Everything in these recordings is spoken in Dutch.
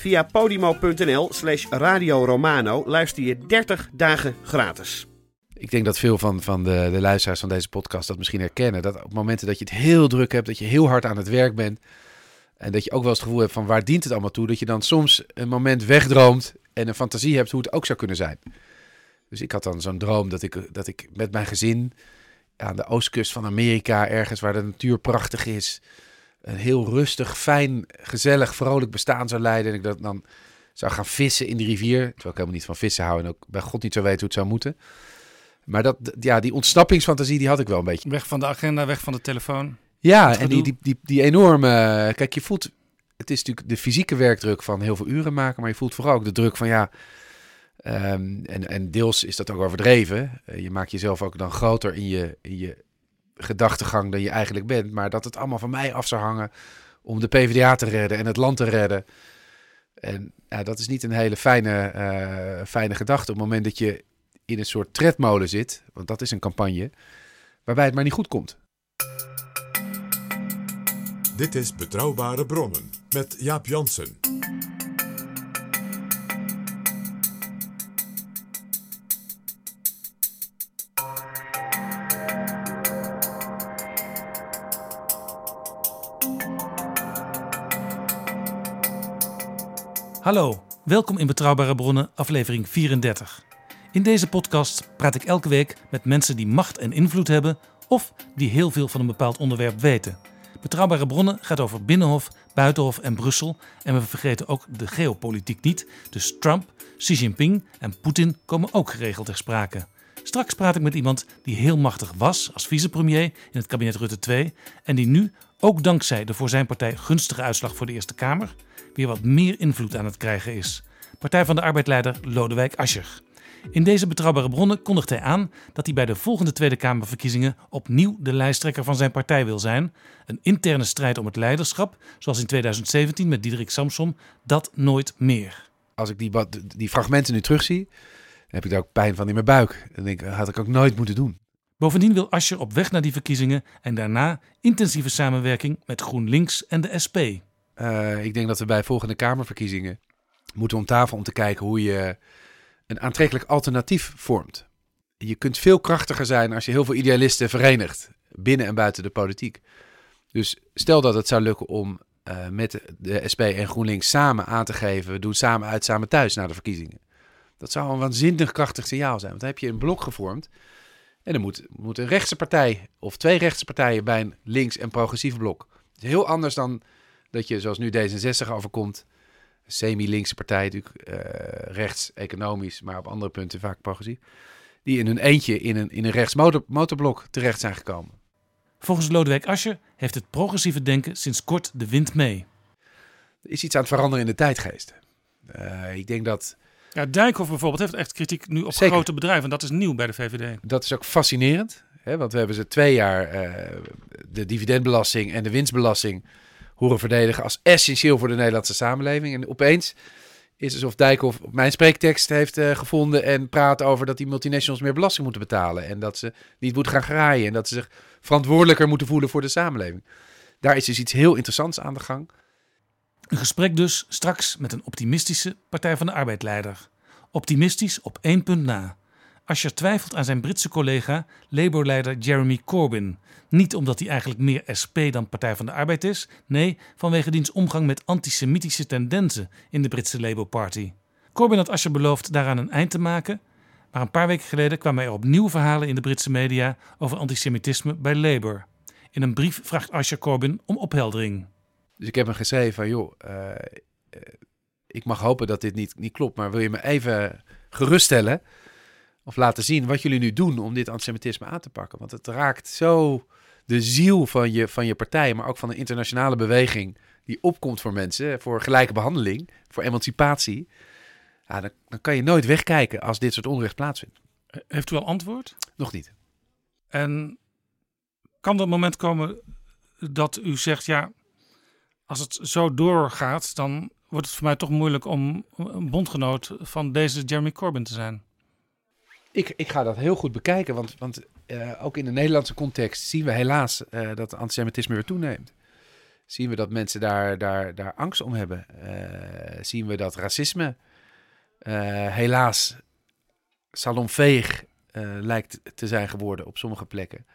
Via podimo.nl slash Radio Romano luister je 30 dagen gratis. Ik denk dat veel van, van de, de luisteraars van deze podcast dat misschien herkennen. Dat op momenten dat je het heel druk hebt, dat je heel hard aan het werk bent. En dat je ook wel eens het gevoel hebt van waar dient het allemaal toe. Dat je dan soms een moment wegdroomt en een fantasie hebt hoe het ook zou kunnen zijn. Dus ik had dan zo'n droom dat ik, dat ik met mijn gezin aan de oostkust van Amerika, ergens waar de natuur prachtig is, een heel rustig, fijn, gezellig, vrolijk bestaan zou leiden. En ik dat dan zou gaan vissen in de rivier. Terwijl ik helemaal niet van vissen hou en ook bij God niet zo weet hoe het zou moeten. Maar dat, ja, die ontsnappingsfantasie die had ik wel een beetje. Weg van de agenda, weg van de telefoon. Ja, en die, die, die enorme... Kijk, je voelt... Het is natuurlijk de fysieke werkdruk van heel veel uren maken, maar je voelt vooral ook de druk van ja... ehm, en, en deels is dat ook overdreven. Eh, je maakt jezelf ook dan groter in je, in je gedachtegang dan je eigenlijk bent. Maar dat het allemaal van mij af zou hangen om de PvdA te redden en het land te redden. En ja, dat is niet een hele fijne, eh, fijne gedachte op het moment dat je in een soort tredmolen zit. Want dat is een campagne waarbij het maar niet goed komt. Dit is Betrouwbare Bronnen met Jaap Jansen. Hallo, welkom in Betrouwbare Bronnen, aflevering 34. In deze podcast praat ik elke week met mensen die macht en invloed hebben of die heel veel van een bepaald onderwerp weten. Betrouwbare Bronnen gaat over Binnenhof, Buitenhof en Brussel en we vergeten ook de geopolitiek niet. Dus Trump, Xi Jinping en Poetin komen ook geregeld ter sprake. Straks praat ik met iemand die heel machtig was als vicepremier in het kabinet Rutte 2 en die nu, ook dankzij de voor zijn partij gunstige uitslag voor de Eerste Kamer, weer wat meer invloed aan het krijgen is. Partij van de Arbeidleider Lodewijk Asscher. In deze betrouwbare bronnen kondigt hij aan dat hij bij de volgende Tweede Kamerverkiezingen opnieuw de lijsttrekker van zijn partij wil zijn. Een interne strijd om het leiderschap, zoals in 2017 met Diederik Samsom, dat nooit meer. als ik die, die fragmenten nu terugzie, heb ik daar ook pijn van in mijn buik. Dan denk ik, dat had ik ook nooit moeten doen. Bovendien wil Asscher op weg naar die verkiezingen en daarna intensieve samenwerking met GroenLinks en de SP. Eh, ik denk dat we bij volgende Kamerverkiezingen moeten om tafel om te kijken hoe je een aantrekkelijk alternatief vormt. Je kunt veel krachtiger zijn als je heel veel idealisten verenigt, binnen en buiten de politiek. Dus stel dat het zou lukken om eh, met de SP en GroenLinks samen aan te geven, we doen samen uit, samen thuis na de verkiezingen. Dat zou een waanzinnig krachtig signaal zijn, want dan heb je een blok gevormd. En dan moet, moet een rechtse partij of twee rechtse partijen bij een links- en progressief blok. Het is heel anders dan dat je, zoals nu D66 overkomt, semi-linkse partij, natuurlijk eh, rechts economisch, maar op andere punten vaak progressief, die in hun eentje in een, in een rechts motor, motorblok terecht zijn gekomen. Volgens Lodewijk Asscher heeft het progressieve denken sinds kort de wind mee. Er is iets aan het veranderen in de tijdgeest. Eh, ik denk dat Ja, Dijkhoff bijvoorbeeld heeft echt kritiek nu op Zeker. grote bedrijven. En dat is nieuw bij de VVD. dat is ook fascinerend. Hè, want we hebben ze twee jaar eh, de dividendbelasting en de winstbelasting horen verdedigen als essentieel voor de Nederlandse samenleving. En opeens is alsof Dijkhoff mijn spreektekst heeft eh, gevonden en praat over dat die multinationals meer belasting moeten betalen. En dat ze niet moeten gaan graaien en dat ze zich verantwoordelijker moeten voelen voor de samenleving. Daar is dus iets heel interessants aan de gang. Een gesprek dus straks met een optimistische Partij van de Arbeidleider. Optimistisch op één punt na. Asscher twijfelt aan zijn Britse collega, Labour-leider Jeremy Corbyn. Niet omdat hij eigenlijk meer SP dan Partij van de Arbeid is, nee, vanwege diens omgang met antisemitische tendensen in de Britse Labour Party. Corbyn had Asscher beloofd daaraan een eind te maken, Maar een paar weken geleden kwamen er opnieuw verhalen in de Britse media over antisemitisme bij Labour. In een brief vraagt Asher Corbyn om opheldering. Dus ik heb hem geschreven van, joh, uh, ik mag hopen dat dit niet, niet klopt, maar wil je me even geruststellen of laten zien wat jullie nu doen om dit antisemitisme aan te pakken? Want het raakt zo de ziel van je, van je partij, maar ook van de internationale beweging die opkomt voor mensen, voor gelijke behandeling, voor emancipatie. Ja, dan, dan kan je nooit wegkijken als dit soort onrecht plaatsvindt. Heeft u al antwoord? Nog niet. En kan er een moment komen dat u zegt, ja, als het zo doorgaat, dan wordt het voor mij toch moeilijk om een bondgenoot van deze Jeremy Corbyn te zijn. Ik, ik ga dat heel goed bekijken, want, want uh, ook in de Nederlandse context zien we helaas uh, dat antisemitisme weer toeneemt. Zien we dat mensen daar, daar, daar angst om hebben. Uh, zien we dat racisme helaas salonveeg lijkt te zijn geworden op sommige plekken.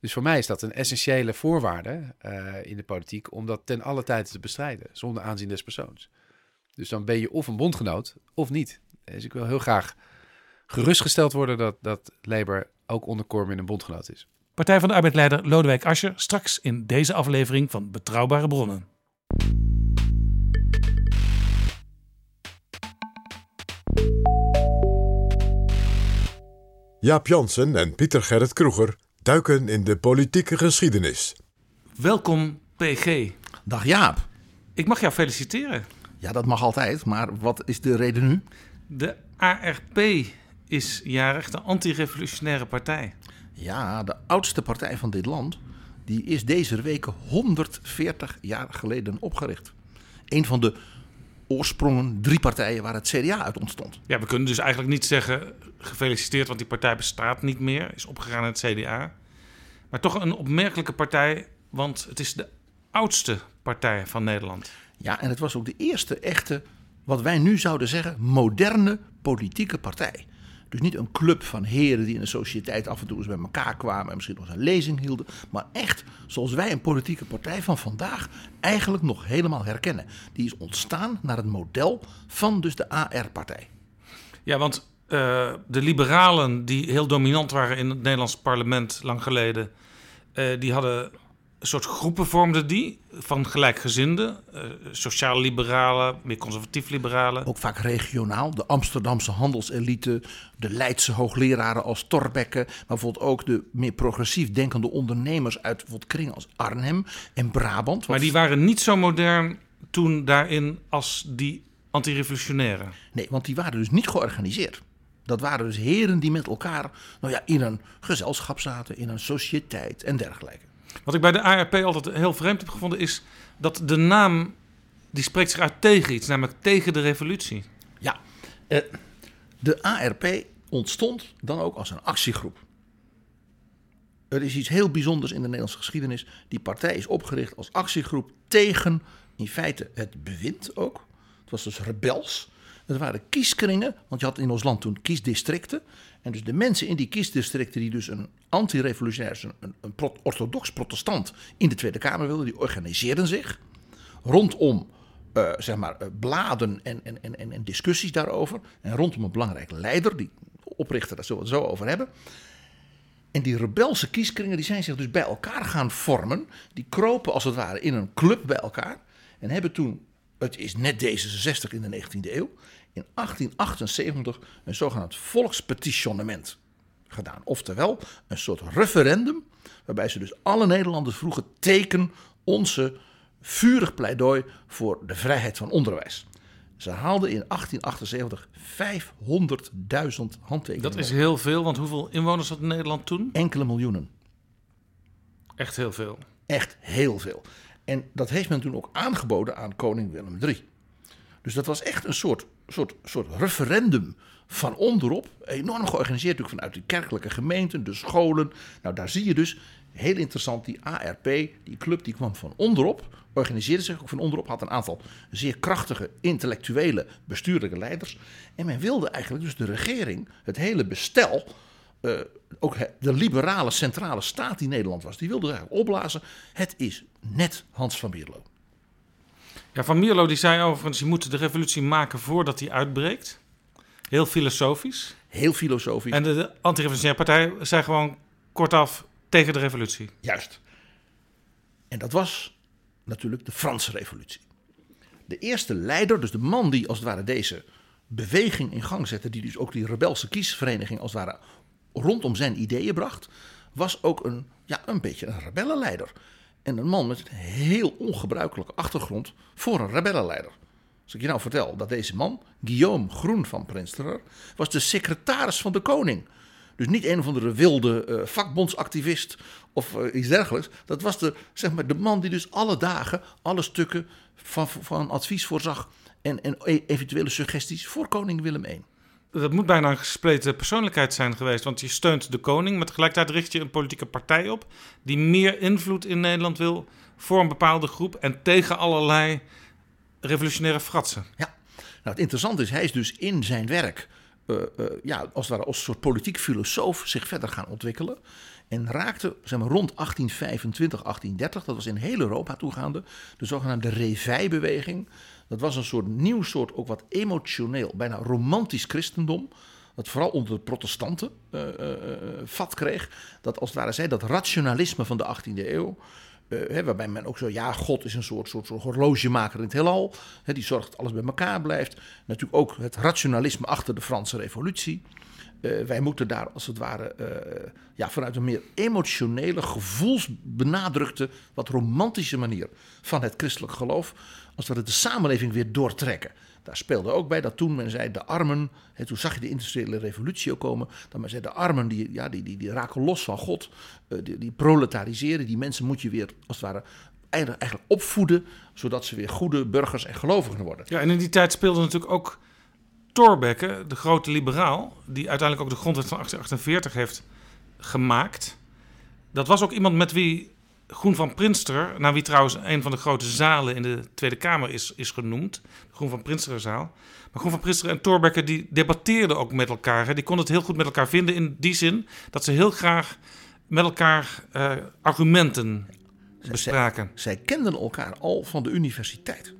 Dus voor mij is dat een essentiële voorwaarde in de politiek om dat ten alle tijde te bestrijden, zonder aanzien des persoons. Dus dan ben je of een bondgenoot of niet. Dus ik wil heel graag gerustgesteld worden dat, dat Labour ook onder Corbyn een bondgenoot is. Partij van de Arbeidleider Lodewijk Asscher straks in deze aflevering van Betrouwbare Bronnen. Jaap Jansen en Pieter Gerrit Kroeger duiken in de politieke geschiedenis. Welkom, PG. Dag Jaap. Ik mag jou feliciteren. Ja, dat mag altijd, maar wat is de reden nu? De ARP is jarig, de antirevolutionaire partij. Ja, de oudste partij van dit land. Die is deze week 140 jaar geleden opgericht. Een van de oorsprongen drie partijen waar het CDA uit ontstond. Ja, we kunnen dus eigenlijk niet zeggen gefeliciteerd, want die partij bestaat niet meer, is opgegaan in het CDA. Maar toch een opmerkelijke partij, want het is de oudste partij van Nederland. Ja, en het was ook de eerste echte, wat wij nu zouden zeggen, moderne politieke partij. Dus niet een club van heren die in de sociëteit af en toe eens bij elkaar kwamen en misschien nog eens een lezing hielden. Maar echt zoals wij een politieke partij van vandaag eigenlijk nog helemaal herkennen. Die is ontstaan naar het model van dus de AR-partij. Ja, want uh, de liberalen die heel dominant waren in het Nederlands parlement lang geleden, uh, die hadden soort groepen vormden die van gelijkgezinden, uh, sociaal-liberalen, meer conservatief-liberalen. Ook vaak regionaal. De Amsterdamse handelselite, de Leidse hoogleraren als Torbekke, maar bijvoorbeeld ook de meer progressief denkende ondernemers uit bijvoorbeeld kringen als Arnhem en Brabant. Maar die waren niet zo modern toen daarin als die antirevolutionairen. Nee, want die waren dus niet georganiseerd. Dat waren dus heren die met elkaar nou ja, in een gezelschap zaten, in een sociëteit en dergelijke. Wat ik bij de ARP altijd heel vreemd heb gevonden is dat de naam die spreekt zich uit tegen iets, namelijk tegen de revolutie. Ja, eh, de ARP ontstond dan ook als een actiegroep. Er is iets heel bijzonders in de Nederlandse geschiedenis. Die partij is opgericht als actiegroep tegen in feite het bewind ook. Het was dus rebels. Het waren kieskringen, want je had in ons land toen kiesdistricten. En dus de mensen in die kiesdistricten die dus een anti-revolutionair, een, een orthodox protestant in de Tweede Kamer wilden, die organiseerden zich rondom uh, zeg maar, uh, bladen en, en, en, en discussies daarover. En rondom een belangrijke leider, die oprichter, daar zullen we het zo over hebben. En die rebelse kieskringen die zijn zich dus bij elkaar gaan vormen. Die kropen als het ware in een club bij elkaar. En hebben toen, het is net D66 in de 19e eeuw, in 1878 een zogenaamd volkspetitionnement gedaan. Oftewel een soort referendum waarbij ze dus alle Nederlanders vroegen teken onze vurig pleidooi voor de vrijheid van onderwijs. Ze haalden in 1878 500.000 handtekeningen. Dat is heel veel, want hoeveel inwoners had Nederland toen? Enkele miljoenen. Echt heel veel. Echt heel veel. En dat heeft men toen ook aangeboden aan koning Willem III. Dus dat was echt een soort, soort, soort referendum van onderop. Enorm georganiseerd natuurlijk vanuit de kerkelijke gemeenten, de scholen. Nou, daar zie je dus, heel interessant, die ARP, die club die kwam van onderop. Organiseerde zich ook van onderop, had een aantal zeer krachtige intellectuele bestuurlijke leiders. En men wilde eigenlijk dus de regering, het hele bestel, uh, ook de liberale centrale staat die Nederland was, die wilde eigenlijk opblazen. Het is net Hans van Bierlo. Ja, Van Mierlo die zei overigens, je moet de revolutie maken voordat die uitbreekt. Heel filosofisch. heel filosofisch. En de, de anti-revolutionaire partij zei gewoon kortaf tegen de revolutie. Juist. En dat was natuurlijk de Franse revolutie. De eerste leider, dus de man die als het ware deze beweging in gang zette, die dus ook die rebelse kiesvereniging als het ware rondom zijn ideeën bracht, was ook een, ja, een beetje een rebellenleider. En een man met een heel ongebruikelijke achtergrond voor een rebellenleider. Als ik je nou vertel dat deze man, Guillaume Groen van Prinsterer, was de secretaris van de koning. Dus niet een of andere wilde uh, vakbondsactivist of uh, iets dergelijks. Dat was de, zeg maar, de man die dus alle dagen alle stukken van, van advies voorzag. En, en e-, eventuele suggesties voor koning Willem I. Dat moet bijna een gespleten persoonlijkheid zijn geweest. Want je steunt de koning, maar tegelijkertijd richt je een politieke partij op. die meer invloed in Nederland wil voor een bepaalde groep. en tegen allerlei revolutionaire fratsen. Ja, nou, het interessante is, hij is dus in zijn werk. Uh, uh, ja, als ware als een soort politiek filosoof zich verder gaan ontwikkelen. En raakte zeg maar, rond 1825, 1830, dat was in heel Europa toegaande, de zogenaamde Réveil-beweging. Dat was een soort nieuw soort, ook wat emotioneel, bijna romantisch christendom. Dat vooral onder de protestanten uh, vat kreeg. Dat als het ware zei, dat rationalisme van de 18e eeuw. Waarbij men ook zo, ja, God is een soort, soort, soort horlogemaker in het heelal. Die zorgt dat alles bij elkaar blijft. Natuurlijk ook het rationalisme achter de Franse Revolutie. Wij moeten daar als het ware ja, vanuit een meer emotionele, gevoelsbenadrukte, wat romantische manier van het christelijk geloof, als we de samenleving weer doortrekken. Daar speelde ook bij dat toen men zei de armen, toen zag je de industriële revolutie ook komen, dat men zei de armen die, ja, die, die, die raken los van God, uh, die, die proletariseren, die mensen moet je weer als het ware eigenlijk opvoeden, zodat ze weer goede burgers en gelovigen worden. Ja, en in die tijd speelde natuurlijk ook Thorbecke, de grote liberaal, die uiteindelijk ook de grondwet van 1848 heeft gemaakt. Dat was ook iemand met wie Groen van Prinster, naar wie trouwens een van de grote zalen in de Tweede Kamer is, is genoemd, de Groen van Prinsterzaal. Maar Groen van Prinster en Thorbecke die debatteerden ook met elkaar. Hè. Die konden het heel goed met elkaar vinden in die zin dat ze heel graag met elkaar uh, argumenten bespraken. Zij, zij kenden elkaar al van de universiteit.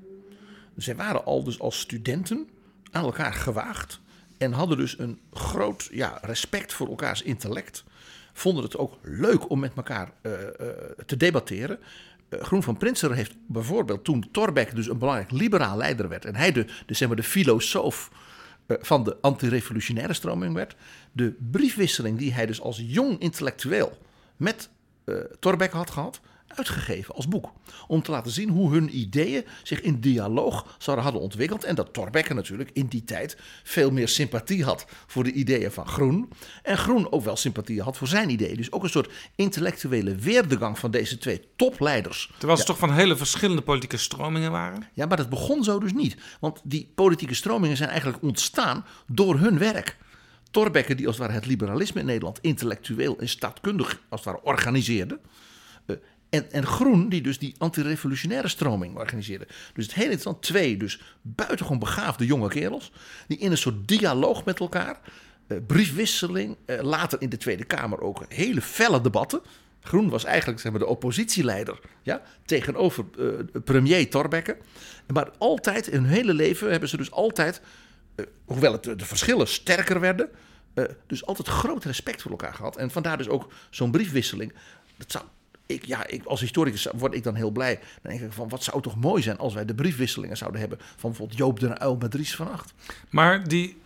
Zij waren al dus als studenten aan elkaar gewaagd. En hadden dus een groot ja, respect voor elkaars intellect. Vonden het ook leuk om met elkaar uh, uh, te debatteren. Uh, Groen van Prinsen heeft bijvoorbeeld toen Torbeck dus een belangrijk liberaal leider werd. En hij de, de, zeg maar, de filosoof van de antirevolutionaire stroming werd. De briefwisseling die hij dus als jong intellectueel met Torbeck had gehad uitgegeven als boek. Om te laten zien hoe hun ideeën zich in dialoog zouden hadden ontwikkeld. En dat Thorbecke natuurlijk in die tijd veel meer sympathie had voor de ideeën van Groen. En Groen ook wel sympathie had voor zijn ideeën. Dus ook een soort intellectuele weerdegang van deze twee topleiders. Terwijl ze toch van hele verschillende politieke stromingen waren? Ja, maar dat begon zo dus niet. Want die politieke stromingen zijn eigenlijk ontstaan door hun werk. Thorbecke, die als het ware het liberalisme in Nederland intellectueel en staatkundig als het ware organiseerde. En, en Groen, die dus die antirevolutionaire stroming organiseerde. Dus het hele interessant. Twee, dus buitengewoon begaafde jonge kerels. Die in een soort dialoog met elkaar. Eh, briefwisseling. Eh, later in de Tweede Kamer ook hele felle debatten. Groen was eigenlijk zeg maar, de oppositieleider ja, tegenover uh, premier Thorbecke. Maar altijd, in hun hele leven, hebben ze dus altijd, uh, hoewel het, de verschillen sterker werden, uh, dus altijd groot respect voor elkaar gehad. En vandaar dus ook zo'n briefwisseling. Dat zou ik, ja, ik, als historicus word ik dan heel blij. Dan denk ik van, wat zou toch mooi zijn als wij de briefwisselingen zouden hebben van bijvoorbeeld Joop de Uil met Dries van Acht. Maar die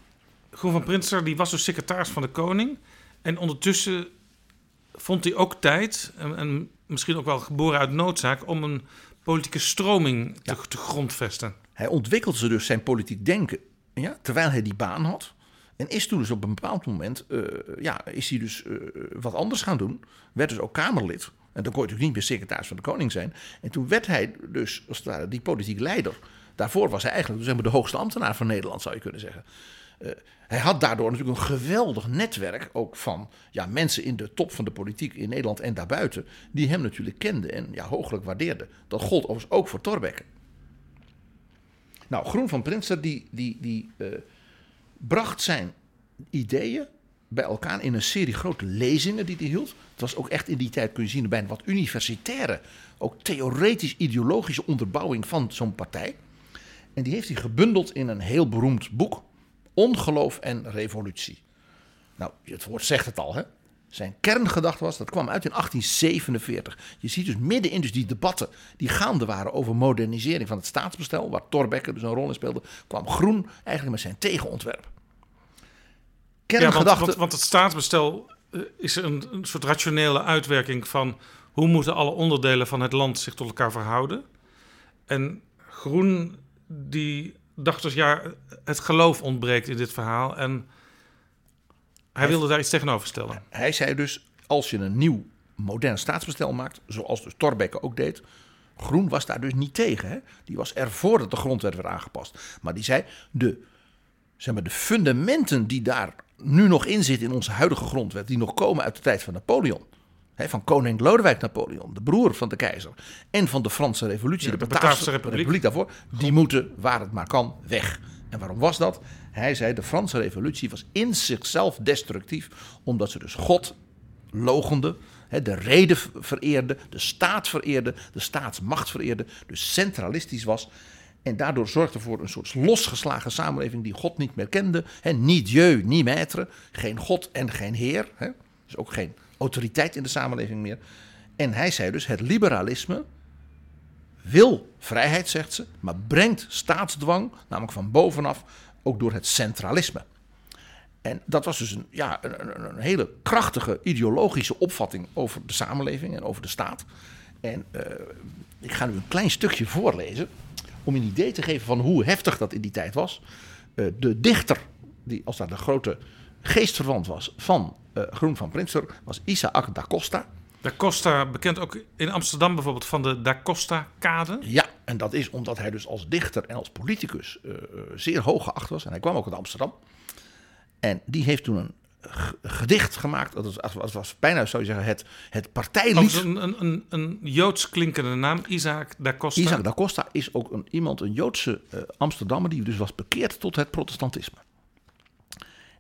Groen van Prinster, die was dus secretaris van de koning. En ondertussen vond hij ook tijd, en, en misschien ook wel geboren uit noodzaak, om een politieke stroming te, te grondvesten. Hij ontwikkelde dus zijn politiek denken, ja, terwijl hij die baan had. En is toen dus op een bepaald moment, uh, ja, is hij dus uh, wat anders gaan doen. Werd dus ook Kamerlid. En dan kon je natuurlijk niet meer secretaris van de koning zijn. En toen werd hij dus, als het ware, die politiek leider. Daarvoor was hij eigenlijk zeg maar, de hoogste ambtenaar van Nederland, zou je kunnen zeggen. Uh, hij had daardoor natuurlijk een geweldig netwerk ook van ja, mensen in de top van de politiek in Nederland en daarbuiten. Die hem natuurlijk kenden en ja, hooglijk waardeerden. Dat gold overigens ook voor Thorbecke. Nou, Groen van Prinsen die, die, die uh, bracht zijn ideeën bij elkaar in een serie grote lezingen die hij hield. Het was ook echt in die tijd, kun je zien, bij een wat universitaire, ook theoretisch-ideologische onderbouwing van zo'n partij. En die heeft hij gebundeld in een heel beroemd boek, Ongeloof en Revolutie. Nou, het woord zegt het al, hè? Zijn kerngedachte was, dat kwam uit in 1847. Je ziet dus midden in dus die debatten die gaande waren over modernisering van het staatsbestel, waar Thorbecke dus een rol in speelde, kwam Groen eigenlijk met zijn tegenontwerp. Kerngedachte... Ja, want, want, het staatsbestel eh, is een, een soort rationele uitwerking van hoe moeten alle onderdelen van het land zich tot elkaar verhouden. En Groen die dacht dus ja, het geloof ontbreekt in dit verhaal en hij wilde daar iets tegenover stellen. Hij zei dus, als je een nieuw modern staatsbestel maakt, zoals dus Thorbecke ook deed, Groen was daar dus niet tegen. Hè? Die was ervoor dat de grondwet werd aangepast. Maar die zei, de, zeg maar, de fundamenten die daar nu nog in zitten in onze huidige grondwet, die nog komen uit de tijd van Napoleon. Van koning Lodewijk Napoleon, de broer van de keizer. En van de Franse revolutie, de, de Bataafse republiek. republiek daarvoor. Die moeten, waar het maar kan, weg. En waarom was dat? Hij zei de Franse revolutie was in zichzelf destructief, omdat ze dus God logende, de reden vereerde, de staat vereerde, de staatsmacht vereerde, dus centralistisch was. En daardoor zorgde voor een soort losgeslagen samenleving die God niet meer kende. niet Dieu, niet maître, geen God en geen Heer. dus ook geen autoriteit in de samenleving meer. En hij zei dus: het liberalisme wil vrijheid, zegt ze, maar brengt staatsdwang, namelijk van bovenaf, ook door het centralisme. En dat was dus een, ja, een, een, hele krachtige ideologische opvatting over de samenleving en over de staat. En uh, ik ga nu een klein stukje voorlezen om een idee te geven van hoe heftig dat in die tijd was. Uh, de dichter, die als daar de grote geestverwant was van uh, Groen van Prinster, was Isaac da Costa. Da Costa, bekend ook in Amsterdam bijvoorbeeld van de Da Costa-kade. Ja, en dat is omdat hij dus als dichter en als politicus uh, zeer hoog geacht was. En hij kwam ook uit Amsterdam. En die heeft toen een gedicht gemaakt. Dat was, was bijna, zou je zeggen, het, het partijlied. Een, een, een, een Joods klinkende naam, Isaac da Costa. Isaac da Costa is ook een, iemand, een Joodse uh, Amsterdammer... die dus was bekeerd tot het protestantisme.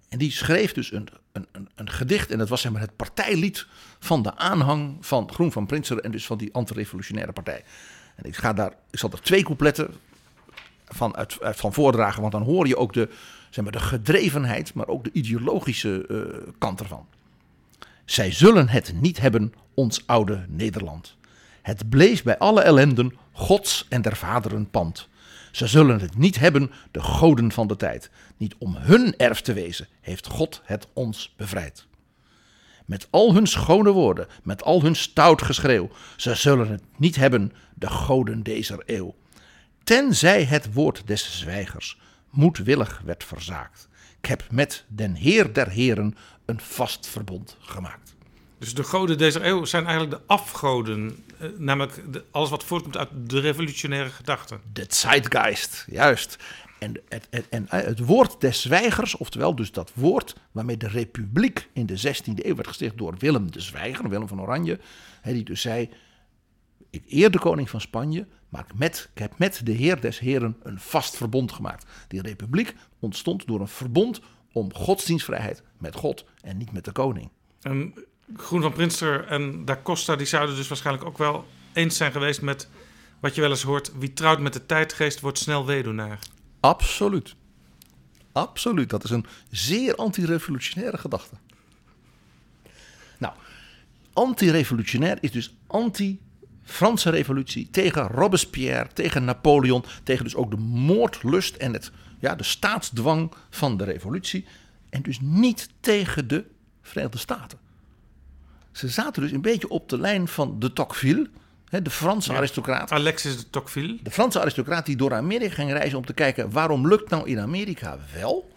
En die schreef dus een, een, een, een, gedicht. En dat was zeg maar het partijlied van de aanhang van Groen van Prinsen. En dus van die antirevolutionaire partij. En ik, ga daar, ik zal er twee coupletten van, uit, uit, van voordragen. Want dan hoor je ook de, zeg maar, de gedrevenheid, maar ook de ideologische uh, kant ervan. Zij zullen het niet hebben, ons oude Nederland. Het bleef bij alle ellenden Gods en der vaderen pand. Ze zullen het niet hebben, de goden van de tijd. Niet om hun erf te wezen, heeft God het ons bevrijd. Met al hun schone woorden, met al hun stout geschreeuw, ze zullen het niet hebben, de goden deze eeuw. Tenzij het woord des zwijgers moedwillig werd verzaakt. Ik heb met den Heer der Heren een vast verbond gemaakt. Dus de goden deze eeuw zijn eigenlijk de afgoden. Eh, namelijk alles wat voortkomt uit de revolutionaire gedachte. De zeitgeist, juist. En het, het, en eh, het woord des zwijgers, oftewel dus dat woord waarmee de republiek in de 16e eeuw werd gesticht door Willem de Zwijger, Willem van Oranje. die dus zei, ik eer de koning van Spanje, maar ik, met, ik heb met de heer des heren een vast verbond gemaakt. Die republiek ontstond door een verbond om godsdienstvrijheid met God en niet met de koning. En Groen van Prinster en Da Costa die zouden dus waarschijnlijk ook wel eens zijn geweest met wat je wel eens hoort: wie trouwt met de tijdgeest wordt snel weduwnaar. Absoluut. Absoluut. Dat is een zeer anti-revolutionaire gedachte. Nou, anti-revolutionair is dus anti-Franse revolutie tegen Robespierre, tegen Napoleon, tegen dus ook de moordlust en het, ja, de staatsdwang van de revolutie. En dus niet tegen de Verenigde Staten. Ze zaten dus een beetje op de lijn van de Tocqueville, de Franse aristocraat. Alexis de Tocqueville. De Franse aristocraat die door Amerika ging reizen om te kijken waarom lukt nou in Amerika wel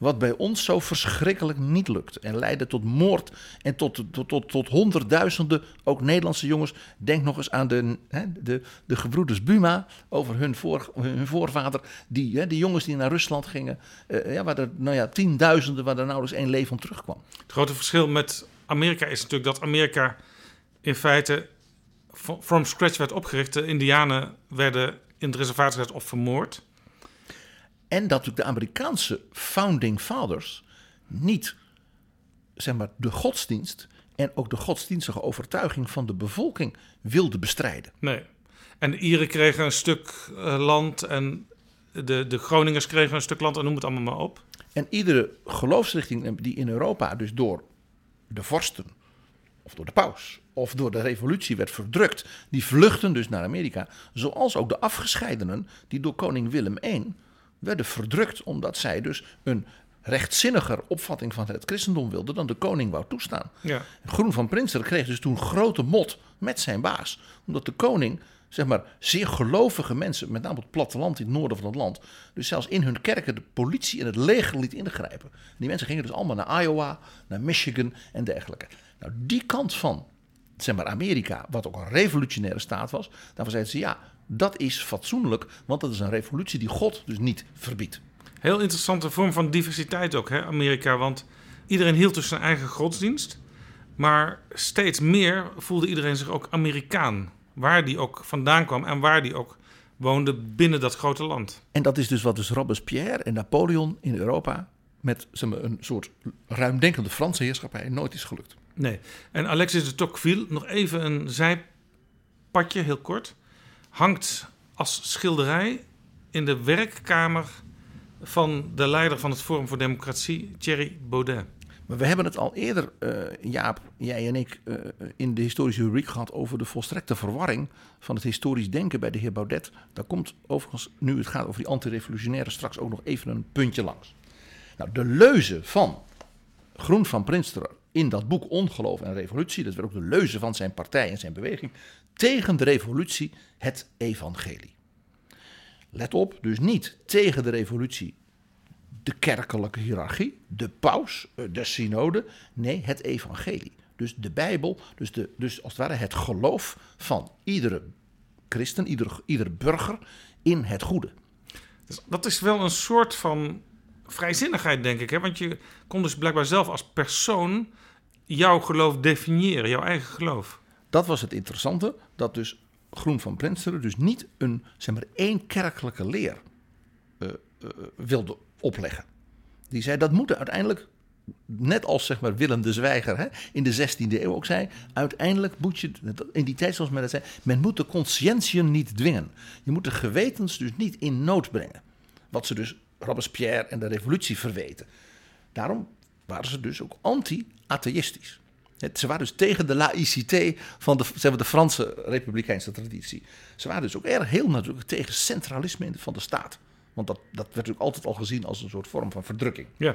wat bij ons zo verschrikkelijk niet lukt. En leidde tot moord en tot, tot, tot, honderdduizenden, ook Nederlandse jongens. Denk nog eens aan de, hè, de, de gebroeders Buma over hun, voor, hun voorvader. Die, hè, jongens die naar Rusland gingen, uh, ja, waar er nou ja, tienduizenden, waar er nauwelijks één leven om terugkwam. Het grote verschil met Amerika is natuurlijk dat Amerika in feite from scratch werd opgericht. De Indianen werden in het reservaat gezet of vermoord. En dat de Amerikaanse founding fathers niet zeg maar, de godsdienst en ook de godsdienstige overtuiging van de bevolking wilden bestrijden. Nee. En de Ieren kregen een stuk uh, land en de, de Groningers kregen een stuk land en noem het allemaal maar op. En iedere geloofsrichting die in Europa dus door de vorsten of door de paus of door de revolutie werd verdrukt, die vluchten dus naar Amerika. Zoals ook de afgescheidenen die door koning Willem I werden verdrukt omdat zij dus een rechtzinniger opvatting van het christendom wilden dan de koning wou toestaan. Ja. Groen van Prinsen kreeg dus toen grote mot met zijn baas, omdat de koning zeg maar, zeer gelovige mensen, met name op het platteland in het noorden van het land, dus zelfs in hun kerken de politie en het leger liet ingrijpen. Die mensen gingen dus allemaal naar Iowa, naar Michigan en dergelijke. Nou, die kant van zeg maar, Amerika, wat ook een revolutionaire staat was, daarvan zeiden ze ja, dat is fatsoenlijk, want dat is een revolutie die God dus niet verbiedt. Heel interessante vorm van diversiteit ook, hè, Amerika. Want iedereen hield dus zijn eigen godsdienst. Maar steeds meer voelde iedereen zich ook Amerikaan. Waar die ook vandaan kwam en waar die ook woonde binnen dat grote land. En dat is dus wat dus Robespierre en Napoleon in Europa met zeg maar, een soort ruimdenkende Franse heerschappij nooit is gelukt. Nee. En Alexis de Tocqueville, nog even een zijpadje, heel kort. Hangt als schilderij in de werkkamer van de leider van het Forum voor Democratie, Thierry Baudet. Maar we hebben het al eerder, uh, Jaap, jij en ik, uh, in de historische rubriek gehad over de volstrekte verwarring van het historisch denken bij de heer Baudet. Daar komt overigens, nu het gaat over die antirevolutionaire, straks ook nog even een puntje langs. Nou, de leuze van Groen van Prinsterer in dat boek Ongeloof en Revolutie, dat werd ook de leuze van zijn partij en zijn beweging, tegen de revolutie, het evangelie. Let op, dus niet tegen de revolutie de kerkelijke hiërarchie, de paus, eh, de synode. Nee, het evangelie. Dus de Bijbel, dus, de, dus als het ware het geloof van iedere christen, ieder, ieder burger in het goede. Dat is wel een soort van vrijzinnigheid, denk ik. Hè? Want je kon dus blijkbaar zelf als persoon jouw geloof definiëren, jouw eigen geloof. Dat was het interessante, dat dus Groen van Prinsteren dus niet een, zeg maar, één kerkelijke leer uh, uh, wilde opleggen. Die zei dat moet uiteindelijk, net als zeg maar Willem de Zwijger hè, in de 16e eeuw ook zei, uiteindelijk moet je, in die tijd zoals men dat zei, men moet de conscientien niet dwingen. Je moet de gewetens dus niet in nood brengen. Wat ze dus Robespierre en de revolutie verweten. Daarom waren ze dus ook anti-atheïstisch. Ze waren dus tegen de laïcité van de, zeg maar, de Franse republikeinse traditie. Ze waren dus ook erg heel natuurlijk tegen centralisme van de staat. Want dat, dat werd natuurlijk altijd al gezien als een soort vorm van verdrukking. Ja.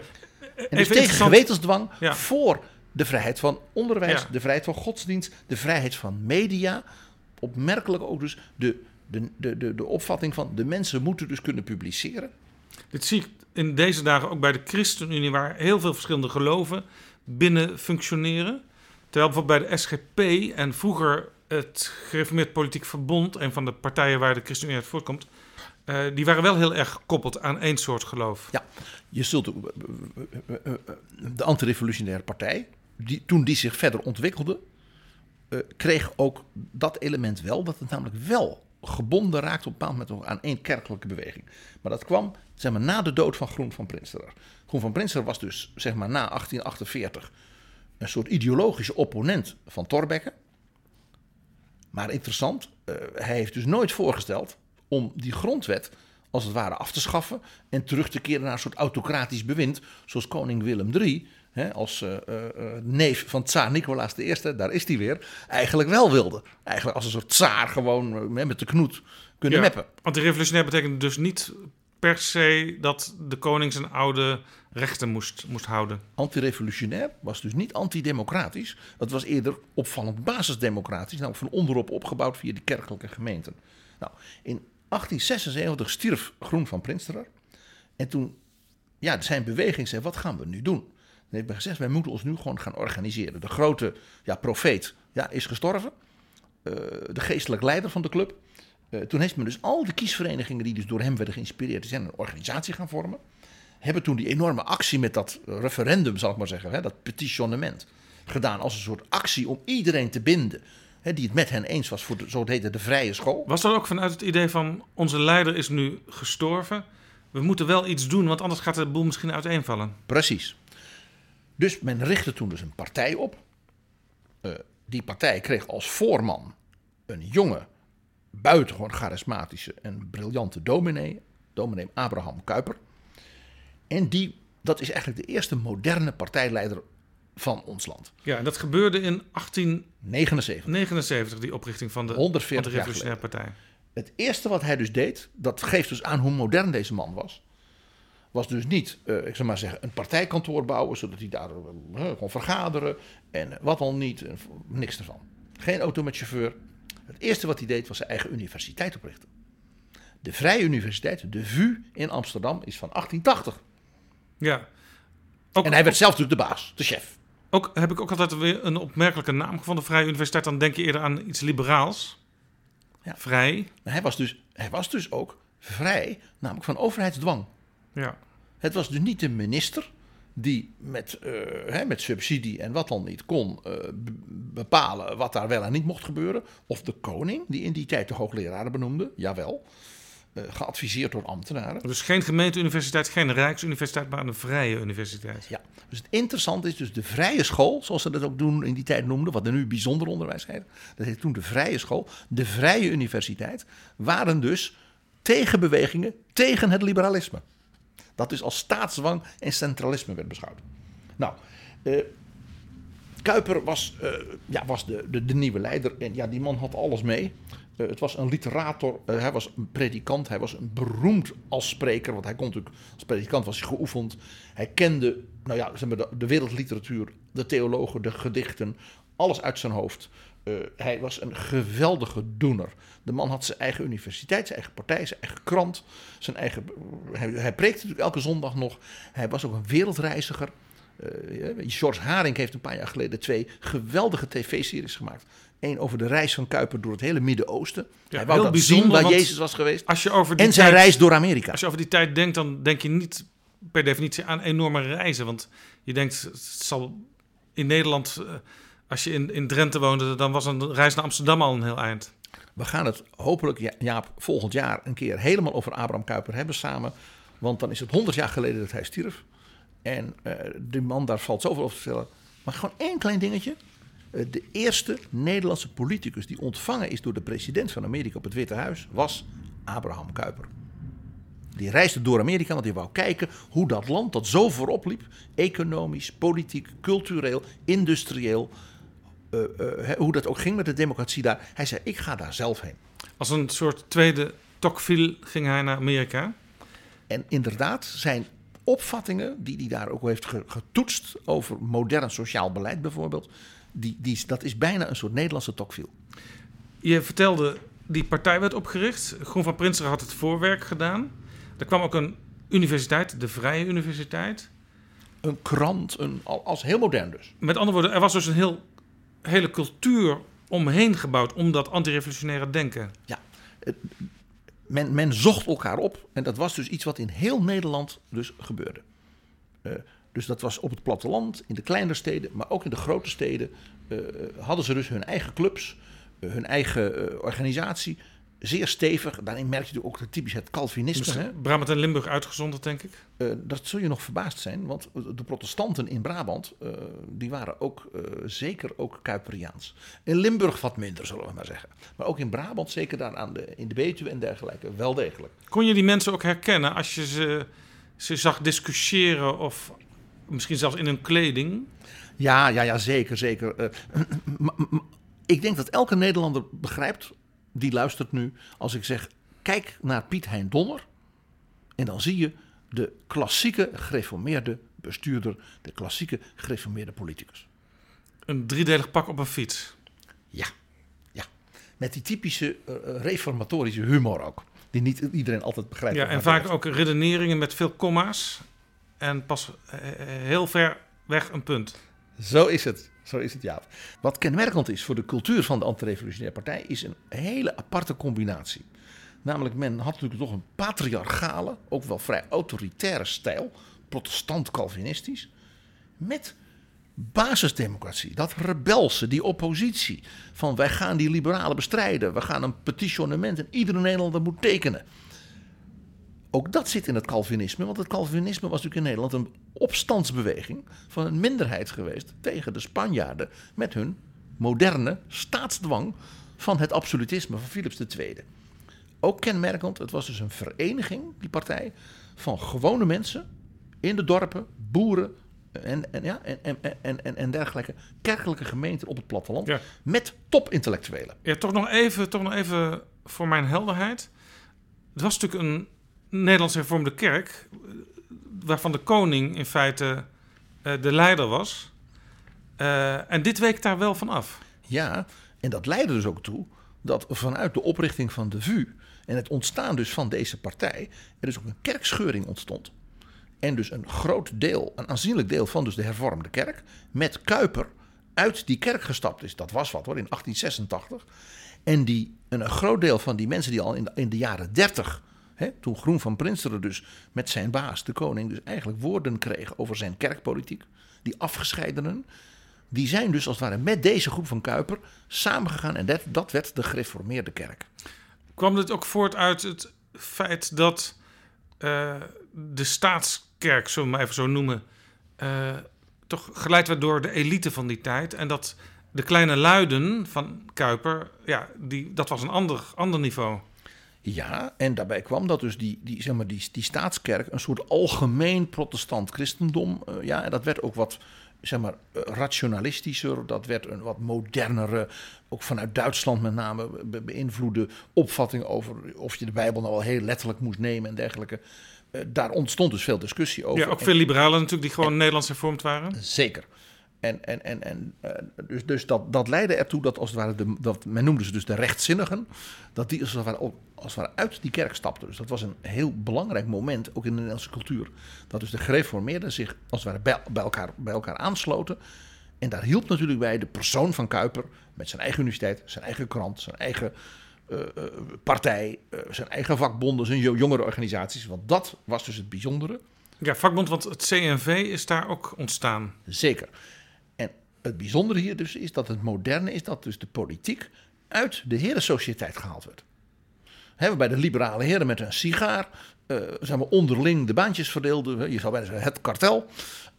En dus tegen gewetensdwang voor de vrijheid van onderwijs, de vrijheid van godsdienst, de vrijheid van media. Opmerkelijk ook dus de, de, de, de, de opvatting van de mensen moeten dus kunnen publiceren. Dit zie ik in deze dagen ook bij de ChristenUnie, waar heel veel verschillende geloven binnen functioneren. Terwijl bijvoorbeeld bij de SGP en vroeger het Gereformeerd Politiek Verbond, een van de partijen waar de ChristenUnie uit voortkomt, uh, die waren wel heel erg gekoppeld aan één soort geloof. Ja, je zult de antirevolutionaire partij, die, toen die zich verder ontwikkelde, kreeg ook dat element wel, dat het namelijk wel gebonden raakt op een bepaald moment aan één kerkelijke beweging. Maar dat kwam zeg maar, na de dood van Groen van Prinsterer. Groen van Prinsterer was dus zeg maar, na 1848 een soort ideologische opponent van Thorbecke. Maar interessant, uh, hij heeft dus nooit voorgesteld om die grondwet als het ware af te schaffen en terug te keren naar een soort autocratisch bewind, zoals koning Willem III, hè, als uh, uh, neef van tsaar Nicolaas I, daar is hij weer, eigenlijk wel wilde. Eigenlijk als een soort tsaar gewoon met de knoet kunnen ja, meppen. Want de revolutionair betekent dus niet per se dat de koning zijn oude rechten moest, moest houden. Antirevolutionair was dus niet antidemocratisch. Het was eerder opvallend basisdemocratisch, nou van onderop opgebouwd via de kerkelijke gemeenten. Nou, in 1876 stierf Groen van Prinsterer. En toen, ja, zijn beweging zei, wat gaan we nu doen? En heeft gezegd, wij moeten ons nu gewoon gaan organiseren. De grote ja, profeet ja, is gestorven. Uh, de geestelijk leider van de club. Uh, toen heeft men dus al de kiesverenigingen die dus door hem werden geïnspireerd, zijn een organisatie gaan vormen. Hebben toen die enorme actie met dat referendum, zal ik maar zeggen, hè, dat petitionnement, gedaan als een soort actie om iedereen te binden die het met hen eens was voor de, zo heette de vrije school. Was dat ook vanuit het idee van onze leider is nu gestorven? We moeten wel iets doen, want anders gaat de boel misschien uiteenvallen. Precies. Dus men richtte toen dus een partij op. Uh, die partij kreeg als voorman een jonge, buitengewoon charismatische en briljante dominee, dominee Abraham Kuyper. En die dat is eigenlijk de eerste moderne partijleider van ons land. Ja, en dat gebeurde in 1879, 79. die oprichting van de 140 jaar Revolutionaire Partij. Het eerste wat hij dus deed, dat geeft dus aan hoe modern deze man was. Was dus niet, eh, ik zou maar zeggen, een partijkantoor bouwen, zodat hij daar eh, kon vergaderen en wat al niet, niks ervan. Geen auto met chauffeur. Het eerste wat hij deed was zijn eigen universiteit oprichten. De Vrije Universiteit, de VU in Amsterdam, is van 1880. Ja. Ook, En hij werd zelf natuurlijk de baas, de chef. ook, heb ik ook altijd weer een opmerkelijke naam gevonden. Vrije Universiteit, dan denk je eerder aan iets liberaals. Ja. Vrij. Maar hij was, dus, hij was dus ook vrij, namelijk van overheidsdwang. Ja. Het was dus niet de minister die met, eh, hè, met subsidie en wat dan niet kon eh, bepalen wat daar wel en niet mocht gebeuren. Of de koning, die in die tijd de hoogleraren benoemde, jawel, geadviseerd door ambtenaren. Dus geen gemeenteuniversiteit, geen rijksuniversiteit, maar een vrije universiteit. Ja, dus het interessante is dus de vrije school, zoals ze dat ook doen in die tijd noemden, wat er nu bijzonder onderwijs heet. Dat heet toen de vrije school. De vrije universiteit waren dus tegenbewegingen tegen het liberalisme. Dat dus als staatsdwang en centralisme werd beschouwd. Nou, eh, Kuiper was, eh, ja, was de, de, de nieuwe leider en ja, die man had alles mee. Eh, het was een literator, eh, hij was een predikant, hij was een beroemd als spreker, want hij kon natuurlijk als predikant was hij geoefend. Hij kende, nou ja, zeg maar, de, wereldliteratuur, de theologen, de gedichten, alles uit zijn hoofd. Eh, hij was een geweldige doener. De man had zijn eigen universiteit, zijn eigen partij, zijn eigen krant, zijn eigen. Hij, hij preekte natuurlijk elke zondag nog. Hij was ook een wereldreiziger. George Haring heeft een paar jaar geleden twee geweldige tv-series gemaakt. Eén over de reis van Kuiper door het hele Midden-Oosten. Ja, hij wou dat zien waar Jezus was geweest. Als je over die En zijn tijd- reis door Amerika. Als je over die tijd denkt, dan denk je niet per definitie aan enorme reizen. Want je denkt, het zal in Nederland, eh, als je in, in Drenthe woonde, dan was een reis naar Amsterdam al een heel eind. We gaan het hopelijk, Ja- Jaap, volgend jaar een keer helemaal over Abraham Kuyper hebben samen. Want dan is het 100 jaar geleden dat hij stierf. En eh die man, daar valt zoveel over te vertellen. Maar gewoon één klein dingetje. Eh, de eerste Nederlandse politicus die ontvangen is door de president van Amerika op het Witte Huis was Abraham Kuyper. Die reisde door Amerika, want hij wou kijken hoe dat land dat zo voorop liep, economisch, politiek, cultureel, industrieel, eh, eh, hoe dat ook ging met de democratie daar. Hij zei: Ik ga daar zelf heen. Als een soort tweede Tocqueville ging hij naar Amerika. En inderdaad, zijn opvattingen, die hij daar ook heeft ge- getoetst over modern sociaal beleid bijvoorbeeld, die, die, dat is bijna een soort Nederlandse Tocqueville. Je vertelde, die partij werd opgericht. Groen van Prinsen had het voorwerk gedaan. Er kwam ook een universiteit, de Vrije Universiteit. Een krant, een, al- als heel modern dus. Met andere woorden, er was dus een heel, hele cultuur omheen gebouwd om dat antirevolutionaire denken. Ja, men, men zocht elkaar op en dat was dus iets wat in heel Nederland dus gebeurde. Eh, dus dat was op het platteland, in de kleinere steden, maar ook in de grote steden eh, hadden ze dus hun eigen clubs, eh, hun eigen eh, organisatie. Zeer stevig. Daarin merk je natuurlijk ook typisch het Calvinisme. Dus hè? Brabant en Limburg uitgezonderd, denk ik. Eh, dat zul je nog verbaasd zijn, want de protestanten in Brabant, eh, die waren ook eh, zeker ook Kuiperiaans. In Limburg wat minder, zullen we maar zeggen. Maar ook in Brabant, zeker daar aan de, in de Betuwe en dergelijke, wel degelijk. Kon je die mensen ook herkennen als je ze, ze zag discussiëren of misschien zelfs in hun kleding? Ja, ja, ja, zeker, zeker. Eh, ik denk dat elke Nederlander begrijpt, die luistert nu, als ik zeg, kijk naar Piet Hein Donner. En dan zie je de klassieke gereformeerde bestuurder, de klassieke gereformeerde politicus. Een driedelig pak op een fiets. Ja, ja. Met die typische eh, eh, reformatorische humor ook. Die niet iedereen altijd begrijpt. Ja, en vaak ook redeneringen met veel komma's. En pas eh, heel ver weg een punt. Zo is het. Zo is het, Jaap. Wat kenmerkend is voor de cultuur van de antirevolutionaire partij... is een hele aparte combinatie. Namelijk, men had natuurlijk toch een patriarchale, ook wel vrij autoritaire stijl... protestant-calvinistisch... met basisdemocratie, dat rebelse, die oppositie... van wij gaan die liberalen bestrijden... we gaan een petitionement en iedere Nederlander moet tekenen... Ook dat zit in het Calvinisme, want het Calvinisme was natuurlijk in Nederland een opstandsbeweging van een minderheid geweest tegen de Spanjaarden met hun moderne staatsdwang van het absolutisme van Philips II. Ook kenmerkend, het was dus een vereniging, die partij, van gewone mensen in de dorpen, boeren en, en, ja, en, en, en, en, en dergelijke kerkelijke gemeenten op het platteland. Ja. Met topintellectuelen. Ja, toch nog even, toch nog even voor mijn helderheid. Het was natuurlijk een Nederlands hervormde kerk, waarvan de koning in feite eh, de leider was. Eh, en dit week daar wel van af. Ja, en dat leidde dus ook toe dat vanuit de oprichting van de VU en het ontstaan dus van deze partij, er dus ook een kerkscheuring ontstond. En dus een groot deel, een aanzienlijk deel van dus de hervormde kerk, met Kuiper uit die kerk gestapt is. Dat was wat hoor, in 1886. En die, een groot deel van die mensen die al in de jaren 30, toen Groen van Prinsteren dus met zijn baas, de koning, dus eigenlijk woorden kreeg over zijn kerkpolitiek, die afgescheidenen, die zijn dus als het ware met deze groep van Kuiper samengegaan en dat, dat werd de gereformeerde kerk. Kwam dit ook voort uit het feit dat uh, de staatskerk, zullen we maar even zo noemen, uh, toch geleid werd door de elite van die tijd. En dat de kleine luiden van Kuiper, ja, die, dat was een ander, ander niveau. Ja, en daarbij kwam dat dus die, die, zeg maar, die, die staatskerk een soort algemeen protestant christendom. Uh, ja, en dat werd ook wat zeg maar, rationalistischer. Dat werd een wat modernere, ook vanuit Duitsland met name be beïnvloede opvatting over of je de Bijbel nou wel heel letterlijk moest nemen en dergelijke. Uh, daar ontstond dus veel discussie over. Ja, ook veel liberalen natuurlijk die gewoon en, Nederlands hervormd waren. Zeker. En, en, en, en uh, dus, dus dat, dat leidde ertoe dat als het ware, de, dat, men noemde ze dus de rechtzinnigen, dat die als het, ware, als het ware uit die kerk stapten. Dus dat was een heel belangrijk moment, ook in de Nederlandse cultuur. Dat dus de gereformeerden zich als het ware bij, bij, elkaar, bij elkaar aansloten. En daar hielp natuurlijk bij de persoon van Kuiper met zijn eigen universiteit, zijn eigen krant, zijn eigen uh, uh, partij, zijn eigen vakbonden, zijn jongere organisaties. Want dat was dus het bijzondere. Ja, vakbond, want het CNV is daar ook ontstaan. Zeker. Het bijzondere hier dus is dat het moderne is dat dus de politiek uit de herensociëteit gehaald werd. Hebben bij de liberale heren met een sigaar, uh, zeg maar onderling de baantjes verdeelden. Je zou bijna zeggen het kartel.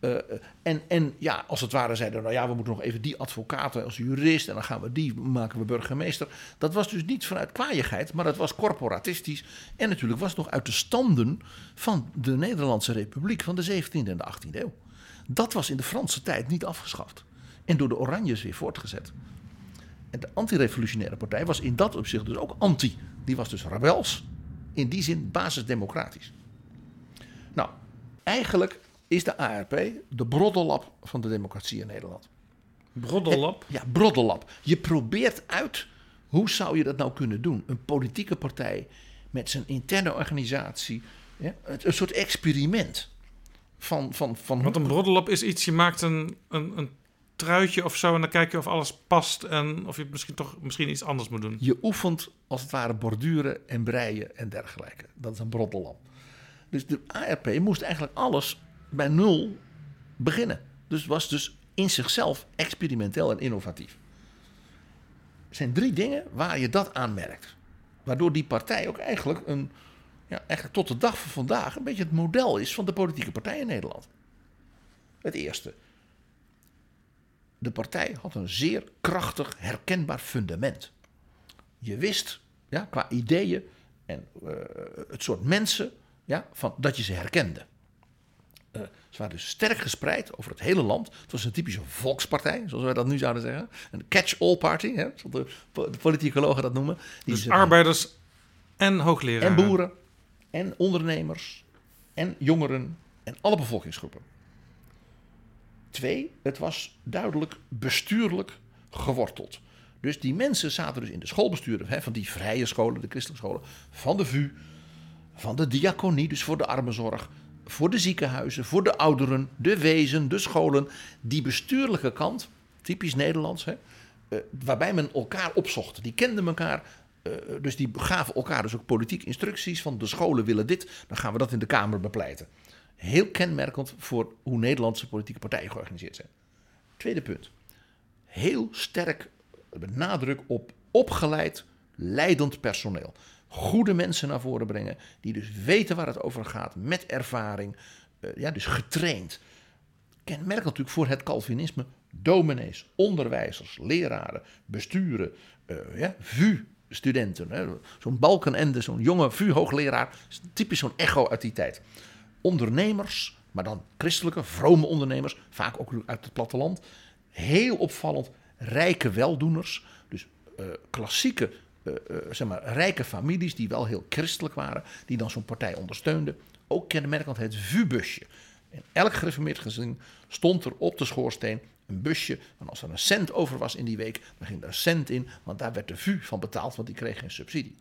Uh, en, en ja, als het ware zeiden, nou ja, we moeten nog even die advocaten als jurist en dan gaan we die maken we burgemeester. Dat was dus niet vanuit kwaaiigheid, maar dat was corporatistisch. En natuurlijk was het nog uit de standen van de Nederlandse Republiek van de 17e en de 18e eeuw. Dat was in de Franse tijd niet afgeschaft en door de Oranjes weer voortgezet. En de antirevolutionaire partij was in dat opzicht dus ook anti. Die was dus rebels, in die zin basisdemocratisch. Nou, eigenlijk is de ARP de broddellap van de democratie in Nederland. Broddellap? Ja, broddellap. Je probeert uit, hoe zou je dat nou kunnen doen? Een politieke partij met zijn interne organisatie, ja, een soort experiment. Van, van, van Want een broddellap is iets, je maakt een, een, een truitje of zo. En dan kijk je of alles past en of je misschien toch misschien iets anders moet doen. Je oefent als het ware borduren en breien en dergelijke. Dat is een broddellamp. Dus de ARP moest eigenlijk alles bij nul beginnen. Dus was dus in zichzelf experimenteel en innovatief. Er zijn drie dingen waar je dat aanmerkt. Waardoor die partij ook eigenlijk, een, ja, eigenlijk tot de dag van vandaag een beetje het model is van de politieke partij in Nederland. Het eerste, de partij had een zeer krachtig, herkenbaar fundament. Je wist, ja, qua ideeën en uh, het soort mensen, ja, van, dat je ze herkende. Uh, ze waren dus sterk gespreid over het hele land. Het was een typische volkspartij, zoals wij dat nu zouden zeggen. Een catch-all party, hè, zoals de, de politicologen dat noemen. Die dus arbeiders en hoogleraren. En boeren, en ondernemers, en jongeren, en alle bevolkingsgroepen. Twee, het was duidelijk bestuurlijk geworteld. Dus die mensen zaten dus in de schoolbesturen hè, van die vrije scholen, de christelijke scholen, van de VU, van de diaconie, dus voor de armenzorg, voor de ziekenhuizen, voor de ouderen, de wezen, de scholen. Die bestuurlijke kant, typisch Nederlands, hè, uh, waarbij men elkaar opzocht. Die kenden elkaar, uh, dus die gaven elkaar dus ook politiek instructies van de scholen willen dit, dan gaan we dat in de Kamer bepleiten. Heel kenmerkend voor hoe Nederlandse politieke partijen georganiseerd zijn. Tweede punt. Heel sterk nadruk op opgeleid, leidend personeel. Goede mensen naar voren brengen, die dus weten waar het over gaat, met ervaring, uh, ja, dus getraind. Kenmerkend natuurlijk voor het Calvinisme dominees, onderwijzers, leraren, besturen, uh, ja, VU-studenten. Zo'n Balkenende, zo'n jonge VU-hoogleraar, typisch zo'n echo uit die tijd ondernemers, maar dan christelijke, vrome ondernemers, vaak ook uit het platteland. Heel opvallend rijke weldoeners, dus eh, klassieke, eh, eh, zeg maar, rijke families die wel heel christelijk waren, die dan zo'n partij ondersteunden. Ook kenmerkend het VU-busje. In elk gereformeerd gezin stond er op de schoorsteen een busje. En als er een cent over was in die week, dan ging er een cent in, want daar werd de VU van betaald, want die kreeg geen subsidie.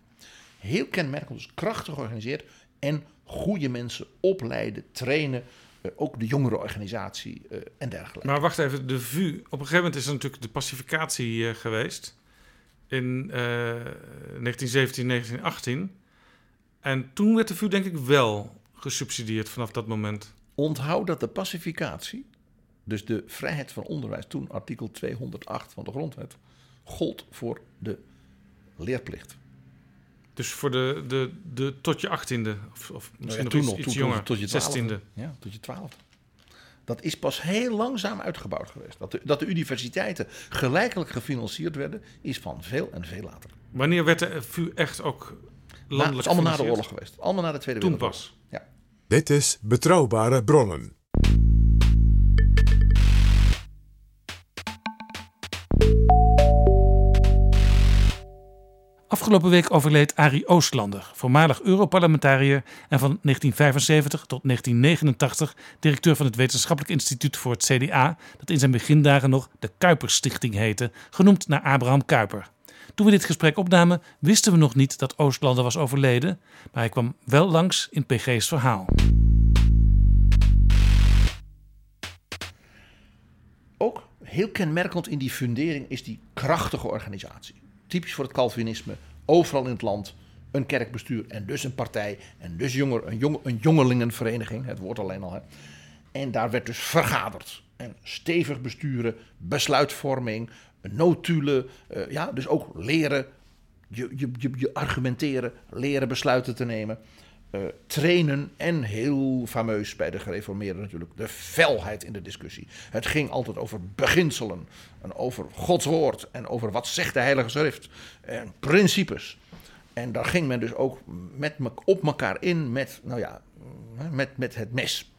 Heel kenmerkend, dus krachtig georganiseerd en goede mensen opleiden, trainen. eh, ook de jongerenorganisatie eh, en dergelijke. Maar wacht even, de VU. Op een gegeven moment is er natuurlijk de pacificatie eh, geweest. In eh 1917, 1918. En toen werd de VU denk ik wel gesubsidieerd vanaf dat moment. Onthoud dat de pacificatie, dus de vrijheid van onderwijs, toen artikel 208 van de grondwet, gold voor de leerplicht. Dus voor de, de, de tot je achttiende. Of, of misschien Nou ja, nog iets, iets jonger. tot je zestiende. Ja, tot je twaalfde. Dat is pas heel langzaam uitgebouwd geweest. Dat de, dat de universiteiten gelijkelijk gefinancierd werden, is van veel en veel later. Wanneer werd de VU echt ook Na, het landelijk is allemaal na de oorlog geweest. Allemaal na de Tweede Toen Wereldoorlog. pas. Ja. Dit is Betrouwbare Bronnen. Afgelopen week overleed Arie Oostlander, voormalig Europarlementariër en van 1975 tot 1989 directeur van het Wetenschappelijk Instituut voor het CDA, dat in zijn begindagen nog de Kuiperstichting heette, genoemd naar Abraham Kuyper. Toen we dit gesprek opnamen, wisten we nog niet dat Oostlander was overleden, maar hij kwam wel langs in PG's verhaal. Ook heel kenmerkend in die fundering is die krachtige organisatie. Typisch voor het Calvinisme. Overal in het land een kerkbestuur en dus een partij. En dus jonger, een, jong, een jongelingenvereniging, het woord alleen al. Hè. En daar werd dus vergaderd. En stevig besturen, besluitvorming, notulen. eh, ja, dus ook leren, je, je, je, je argumenteren, leren besluiten te nemen. Eh, trainen en heel fameus bij de gereformeerden natuurlijk, de felheid in de discussie. Het ging altijd over beginselen en over Gods woord en over wat zegt de Heilige Schrift en principes. En daar ging men dus ook met, me- op elkaar in met, nou ja, met, met het mes.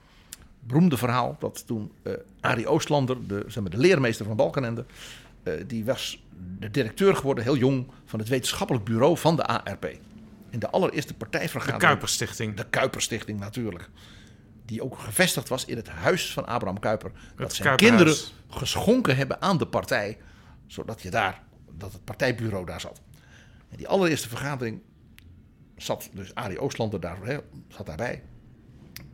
Beroemde verhaal dat toen eh Arie Oostlander, de, zeg maar, de leermeester van Balkenende, eh, die was de directeur geworden, heel jong, van het wetenschappelijk bureau van de ARP. In de allereerste De partijvergadering. Kuiperstichting. De Kuiperstichting natuurlijk. Die ook gevestigd was in het huis van Abraham Kuyper. Dat zijn Kuiperhuis. kinderen geschonken hebben aan de partij. Zodat je daar, dat het partijbureau daar zat. En die allereerste vergadering zat dus Arie Oostlander daar, zat daarbij.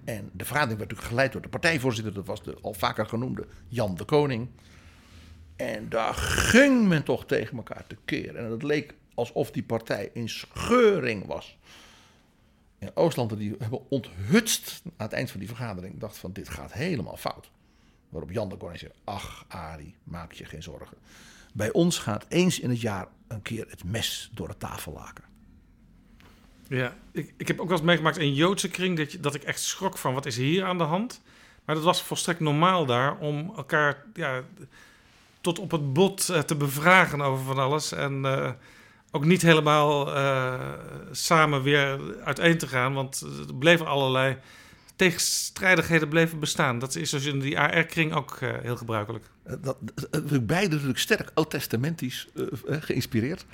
En de vergadering werd natuurlijk geleid door de partijvoorzitter. Dat was de al vaker genoemde Jan de Koning. En daar ging men toch tegen elkaar te keren. En het leek alsof die partij in scheuring was. En Oostlander die hebben onthutst aan het eind van die vergadering. Dacht van dit gaat helemaal fout. Waarop Jan de Koning zei, ach Arie, maak je geen zorgen. Bij ons gaat eens in het jaar een keer het mes door de tafellaken. Ja, ik, ik heb ook wel eens meegemaakt in Joodse kring dat, je, dat ik echt schrok van wat is hier aan de hand. Maar dat was volstrekt normaal daar om elkaar ja, tot op het bot eh, te bevragen over van alles. En eh, ook niet helemaal eh, samen weer uiteen te gaan, want er bleven allerlei tegenstrijdigheden bleven bestaan. Dat is dus in die AR-kring ook eh, heel gebruikelijk. Eh, Dat, dat- beide natuurlijk sterk oud-testamentisch geïnspireerd.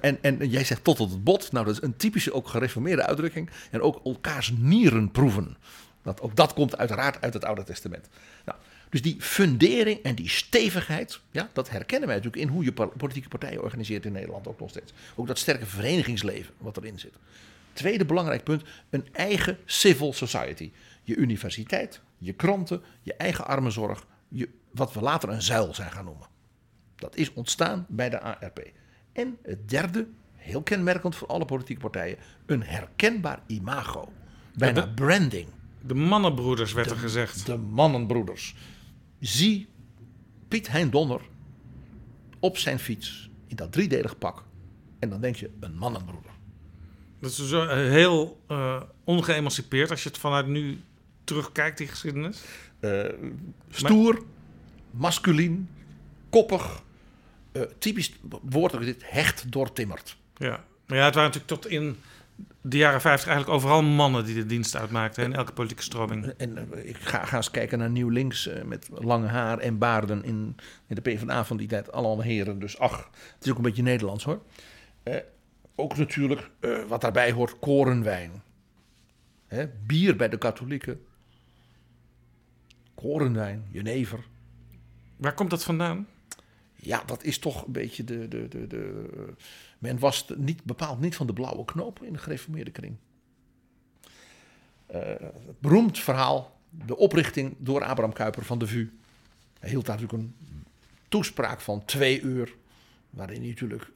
En, en jij zegt tot op het bot. Nou, dat is een typische ook gereformeerde uitdrukking. En ook elkaars nieren proeven. Dat, ook dat komt uiteraard uit het Oude Testament. Nou, dus die fundering en die stevigheid, ja, dat herkennen wij natuurlijk in hoe je politieke partijen organiseert in Nederland ook nog steeds. Ook dat sterke verenigingsleven wat erin zit. Tweede belangrijk punt, een eigen civil society. Je universiteit, je kranten, je eigen armenzorg, je, wat we later een zuil zijn gaan noemen. Dat is ontstaan bij de ARP. En het derde, heel kenmerkend voor alle politieke partijen, een herkenbaar imago. Bijna Ja, de- branding. De mannenbroeders werd er gezegd. De mannenbroeders. Zie Piet Hein Donner op zijn fiets in dat driedelig pak. En dan denk je, een mannenbroeder. Dat is zo eh, heel eh, ongeëmancipeerd als je het vanuit nu terugkijkt, die geschiedenis. Eh, stoer, masculien, koppig. typisch woord dit, hecht doortimmerd. Ja, maar ja, het waren natuurlijk tot in de jaren 50 eigenlijk overal mannen die de dienst uitmaakten in elke politieke stroming. En eh, ik ga, ga eens kijken naar Nieuw Links eh, met lange haar en baarden in, in de PvdA van die tijd. Allemaal heren, dus ach, het is ook een beetje Nederlands hoor. Eh, ook natuurlijk, wat daarbij hoort, korenwijn. Hè, bier bij de katholieken. Korenwijn, jenever. Waar komt dat vandaan? Ja, dat is toch een beetje de. de, de, de men was niet, bepaald niet van de blauwe knoop in de gereformeerde kring. Eh, het beroemd verhaal, de oprichting door Abraham Kuyper van de VU. Hij hield daar natuurlijk een toespraak van twee uur. Waarin hij natuurlijk,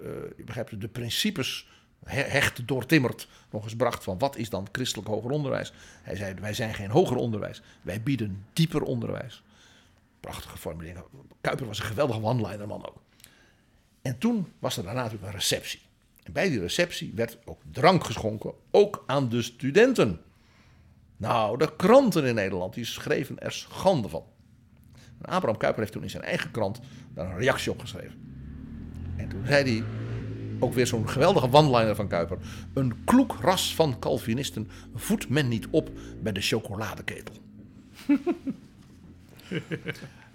het, de principes he- hecht doortimmerd nog eens bracht van wat is dan christelijk hoger onderwijs. Hij zei, wij zijn geen hoger onderwijs, wij bieden dieper onderwijs. Prachtige formulering. Kuiper was een geweldige one-liner man ook. En toen was er daarna natuurlijk een receptie. En bij die receptie werd ook drank geschonken, ook aan de studenten. Nou, de kranten in Nederland, die schreven er schande van. Abraham Kuyper heeft toen in zijn eigen krant daar een reactie op geschreven. En toen zei hij, ook weer zo'n geweldige one-liner van Kuyper... een kloek ras van Calvinisten voedt men niet op bij de chocoladeketel.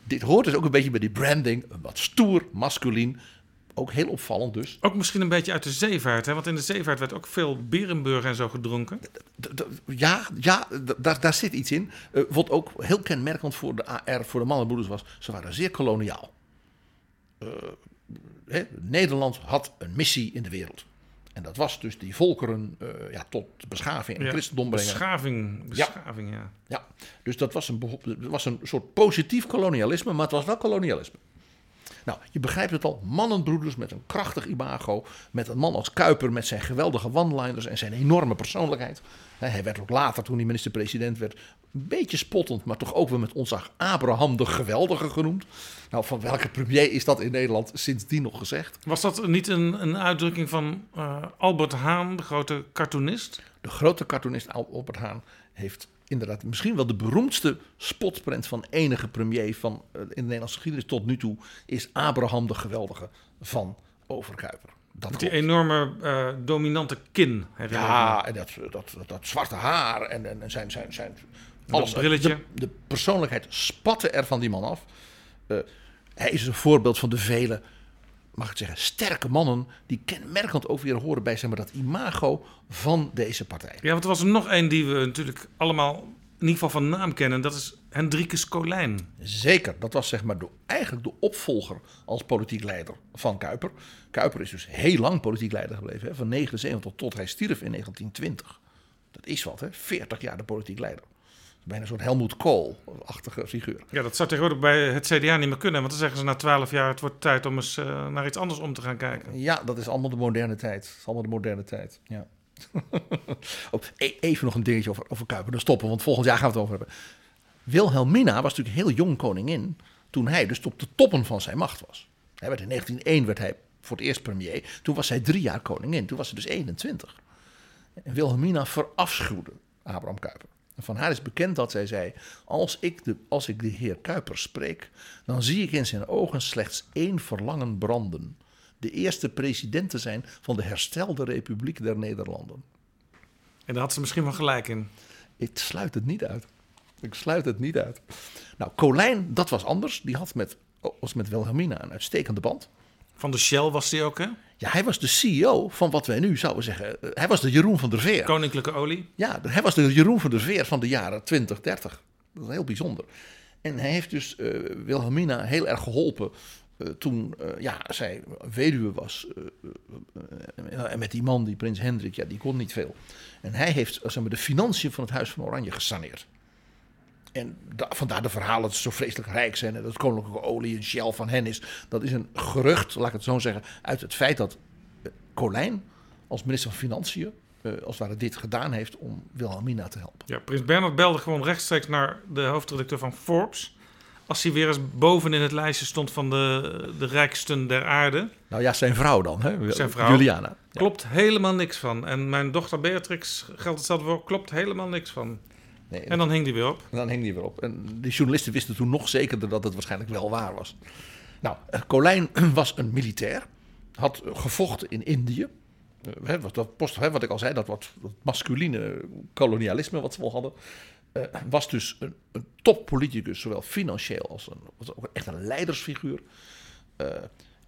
Dit hoort dus ook een beetje bij die branding. Wat stoer, masculien. Ook heel opvallend dus. Ook misschien een beetje uit de zeevaart, hè? want in de zeevaart werd ook veel Berenburg en zo gedronken. Ja, ja daar, daar zit iets in. Eh, wat ook heel kenmerkend voor de AR, voor de mannenbroeders was. Ze waren zeer koloniaal. Eh, hè, Nederland had een missie in de wereld. En dat was dus die volkeren eh, ja, tot beschaving en Ja, christendom brengen. Beschaving, beschaving, ja. Ja, dus dat was een, het was een soort positief kolonialisme, maar het was wel kolonialisme. Nou, je begrijpt het al, mannenbroeders met een krachtig imago, met een man als Kuiper met zijn geweldige one-liners en zijn enorme persoonlijkheid. Hij werd ook later, toen hij minister-president werd, een beetje spottend, maar toch ook weer met onze Abraham de Geweldige genoemd. Nou, van welke premier is dat in Nederland sindsdien nog gezegd? Was dat niet een, een uitdrukking van eh, Albert Haan, de grote cartoonist? De grote cartoonist Albert Haan heeft inderdaad misschien wel de beroemdste spotprent van enige premier van eh, in de Nederlandse geschiedenis tot nu toe is Abraham de Geweldige van Overkuiper. Dat die enorme eh, dominante kin. Ja, en dat, dat, dat, dat zwarte haar en, en, en zijn, zijn, zijn alles. brilletje. De, de persoonlijkheid spatte er van die man af. Eh, hij is een voorbeeld van de vele, mag ik het zeggen, sterke mannen die kenmerkend ook weer horen bij zeg maar, dat imago van deze partij. Ja, want er was er nog één die we natuurlijk allemaal in ieder geval van naam kennen. Dat is Hendrikus Colijn. Zeker, dat was zeg maar de, eigenlijk de opvolger als politiek leider van Kuiper. Kuiper is dus heel lang politiek leider gebleven, hè, van 79 tot hij stierf in 1920. Dat is wat, hè? 40 jaar de politiek leider. Bijna een soort Helmoet Kool-achtige figuur. Ja, dat zou tegenwoordig bij het CDA niet meer kunnen. Want dan zeggen ze na twaalf jaar, het wordt tijd om eens eh, naar iets anders om te gaan kijken. Ja, dat is allemaal de moderne tijd. Dat is allemaal de moderne tijd, ja. oh, e- even nog een dingetje over, over Kuiper, dan stoppen, want volgend jaar gaan we het over hebben. Wilhelmina was natuurlijk heel jong koningin toen hij dus op de toppen van zijn macht was. Hij werd in 1901 werd hij voor het eerst premier. Toen was zij drie jaar koningin. Toen was ze dus 21. En Wilhelmina verafschuwde Abraham Kuyper. Van haar is bekend dat zij zei: als ik, de, als ik de heer Kuyper spreek, dan zie ik in zijn ogen slechts één verlangen branden. De eerste president te zijn van de herstelde Republiek der Nederlanden. En daar had ze misschien wel gelijk in. Ik sluit het niet uit. Ik sluit het niet uit. Nou, Colijn, dat was anders. Die had met, was met Wilhelmina een uitstekende band. Van de Shell was die ook, hè? Ja, hij was de CEO van wat wij nu zouden zeggen. eh, Hij was de Jeroen van der Veer. Koninklijke olie. Ja, hij was de Jeroen van der Veer van de jaren 20, 30. Dat is heel bijzonder. En hij heeft dus eh, Wilhelmina heel erg geholpen eh, toen eh, ja, zij weduwe was. en met die man, die prins Hendrik, ja, die kon niet veel. En hij heeft zeg maar, de financiën van het Huis van Oranje gesaneerd. En da- vandaar de verhalen dat ze zo vreselijk rijk zijn. En dat koninklijke olie en Shell van hen is. Dat is een gerucht, laat ik het zo zeggen, uit het feit dat eh, Colijn als minister van Financiën, eh, als het ware dit gedaan heeft om Wilhelmina te helpen. Ja, Prins Bernhard belde gewoon rechtstreeks naar de hoofdredacteur van Forbes. Als hij weer eens boven in het lijstje stond van de, de rijksten der aarde. Nou ja, zijn vrouw dan, hè? Zijn vrouw. Juliana. Ja. Klopt helemaal niks van. En mijn dochter Beatrix geldt hetzelfde voor. Klopt helemaal niks van. Nee, En dan hing die weer op. En dan hing die weer op. En die journalisten wisten toen nog zekerder dat het waarschijnlijk wel waar was. Nou, eh, Colijn was een militair. Had gevochten in Indië. wat, dat post, hè, wat ik al zei, dat wat, dat masculine kolonialisme wat ze wel hadden, eh, was dus een, een toppoliticus, zowel financieel als een, was ook echt een leidersfiguur. Eh,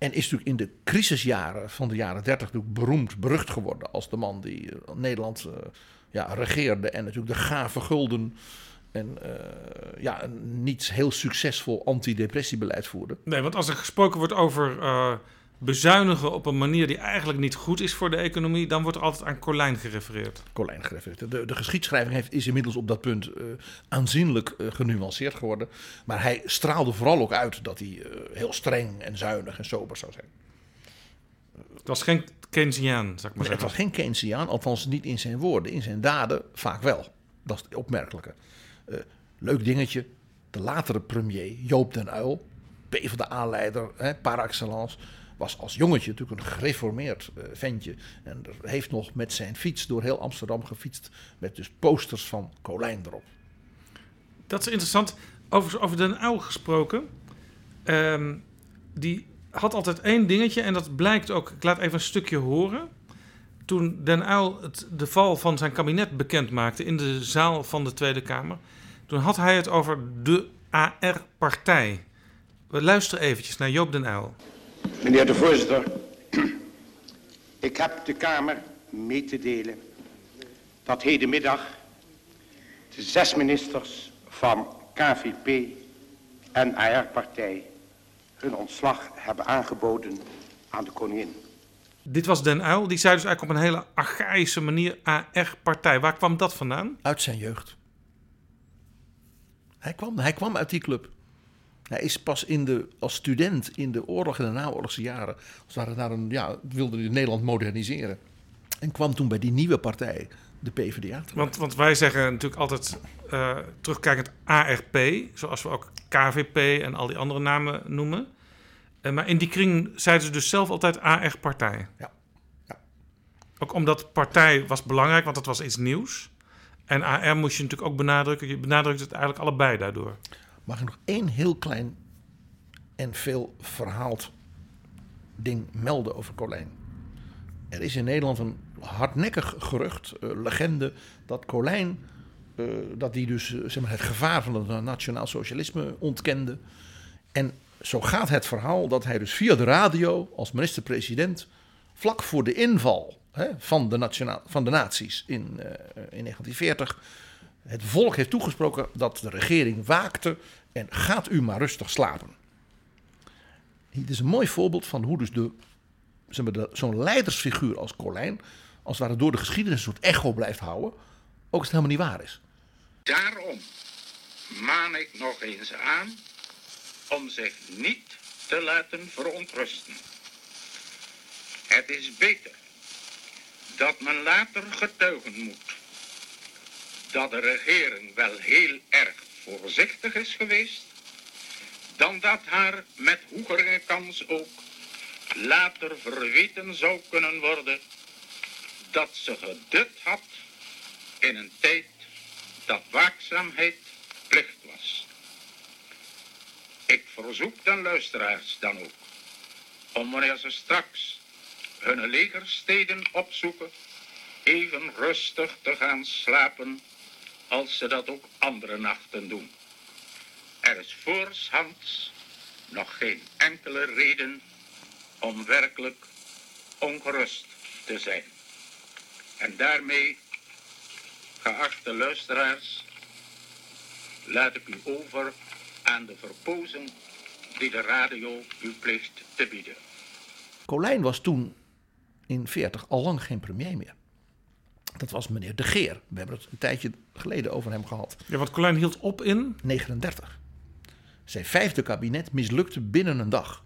en is natuurlijk in de crisisjaren van de jaren 30 natuurlijk beroemd, berucht geworden als de man die eh, Nederland eh, ja, regeerde en natuurlijk de gave gulden en eh, ja, een niet heel succesvol antidepressiebeleid voerde. Nee, want als er gesproken wordt over eh, bezuinigen op een manier die eigenlijk niet goed is voor de economie, dan wordt er altijd aan Colijn gerefereerd. Colijn gerefereerd. De, de geschiedschrijving heeft, is inmiddels op dat punt eh, aanzienlijk genuanceerd geworden. Maar hij straalde vooral ook uit dat hij heel streng en zuinig en sober zou zijn. Het was geen Keynesiaan, zou ik maar Maar het zeggen. was geen Keynesiaan, althans niet in zijn woorden. In zijn daden vaak wel. Dat is het opmerkelijke. Eh, leuk dingetje. De latere premier Joop den Uyl, PvdA-leider hè, par excellence, was als jongetje natuurlijk een gereformeerd eh, ventje. En heeft nog met zijn fiets door heel Amsterdam gefietst. Met dus posters van Colijn erop. Dat is interessant. Over, over Den Uyl gesproken. Ehm, die had altijd één dingetje en dat blijkt ook. Ik laat even een stukje horen. Toen Den Uyl het, de val van zijn kabinet bekend maakte in de zaal van de Tweede Kamer. Toen had hij het over de AR-partij. We luisteren eventjes naar Joop Den Uyl. Meneer de voorzitter, ik heb de Kamer mee te delen dat hedenmiddag de zes ministers van KVP en AR-partij hun ontslag hebben aangeboden aan de koningin. Dit was Den Uyl. Die zei dus eigenlijk op een hele archaïsche manier AR-partij. Waar kwam dat vandaan? Uit zijn jeugd. Hij kwam, hij kwam uit die club. Hij is pas in de, als student in de oorlog en de naoorlogse jaren... als het naar een, ja, wilde hij Nederland moderniseren. En kwam toen bij die nieuwe partij, de PvdA. terecht. Want, want wij zeggen natuurlijk altijd eh, terugkijkend ARP, zoals we ook KVP en al die andere namen noemen. Eh, maar in die kring zeiden ze dus zelf altijd AR-partij. Ja. Ja. Ook omdat partij was belangrijk, want het was iets nieuws. En AR moest je natuurlijk ook benadrukken. Je benadrukt het eigenlijk allebei daardoor. Mag ik nog één heel klein en veel verhaald ding melden over Colijn? Er is in Nederland een hardnekkig gerucht, eh, legende, dat Colijn, eh, dat die dus zeg maar, het gevaar van het nationaal socialisme ontkende. En zo gaat het verhaal dat hij dus via de radio als minister-president vlak voor de inval hè, van, de nationaal, van de nazi's in, eh, in 1940 het volk heeft toegesproken dat de regering waakte en gaat u maar rustig slapen. Dit is een mooi voorbeeld van hoe dus de, zeg maar, zo'n leidersfiguur als Colijn, als het ware door de geschiedenis een soort echo blijft houden, ook als het helemaal niet waar is. Daarom maan ik nog eens aan om zich niet te laten verontrusten. Het is beter dat men later getuigen moet dat de regering wel heel erg voorzichtig is geweest, dan dat haar met hogere kans ook later verweten zou kunnen worden dat ze gedut had in een tijd dat waakzaamheid plicht was. Ik verzoek de luisteraars dan ook om wanneer ze straks hun legersteden opzoeken, even rustig te gaan slapen als ze dat ook andere nachten doen. Er is voorshands nog geen enkele reden om werkelijk ongerust te zijn. En daarmee, geachte luisteraars, laat ik u over aan de verpozen die de radio u plicht te bieden. Colijn was toen in 40 al lang geen premier meer. Dat was meneer De Geer. We hebben het een tijdje geleden over hem gehad. Ja, want Colijn hield op in 39. Zijn vijfde kabinet mislukte binnen een dag.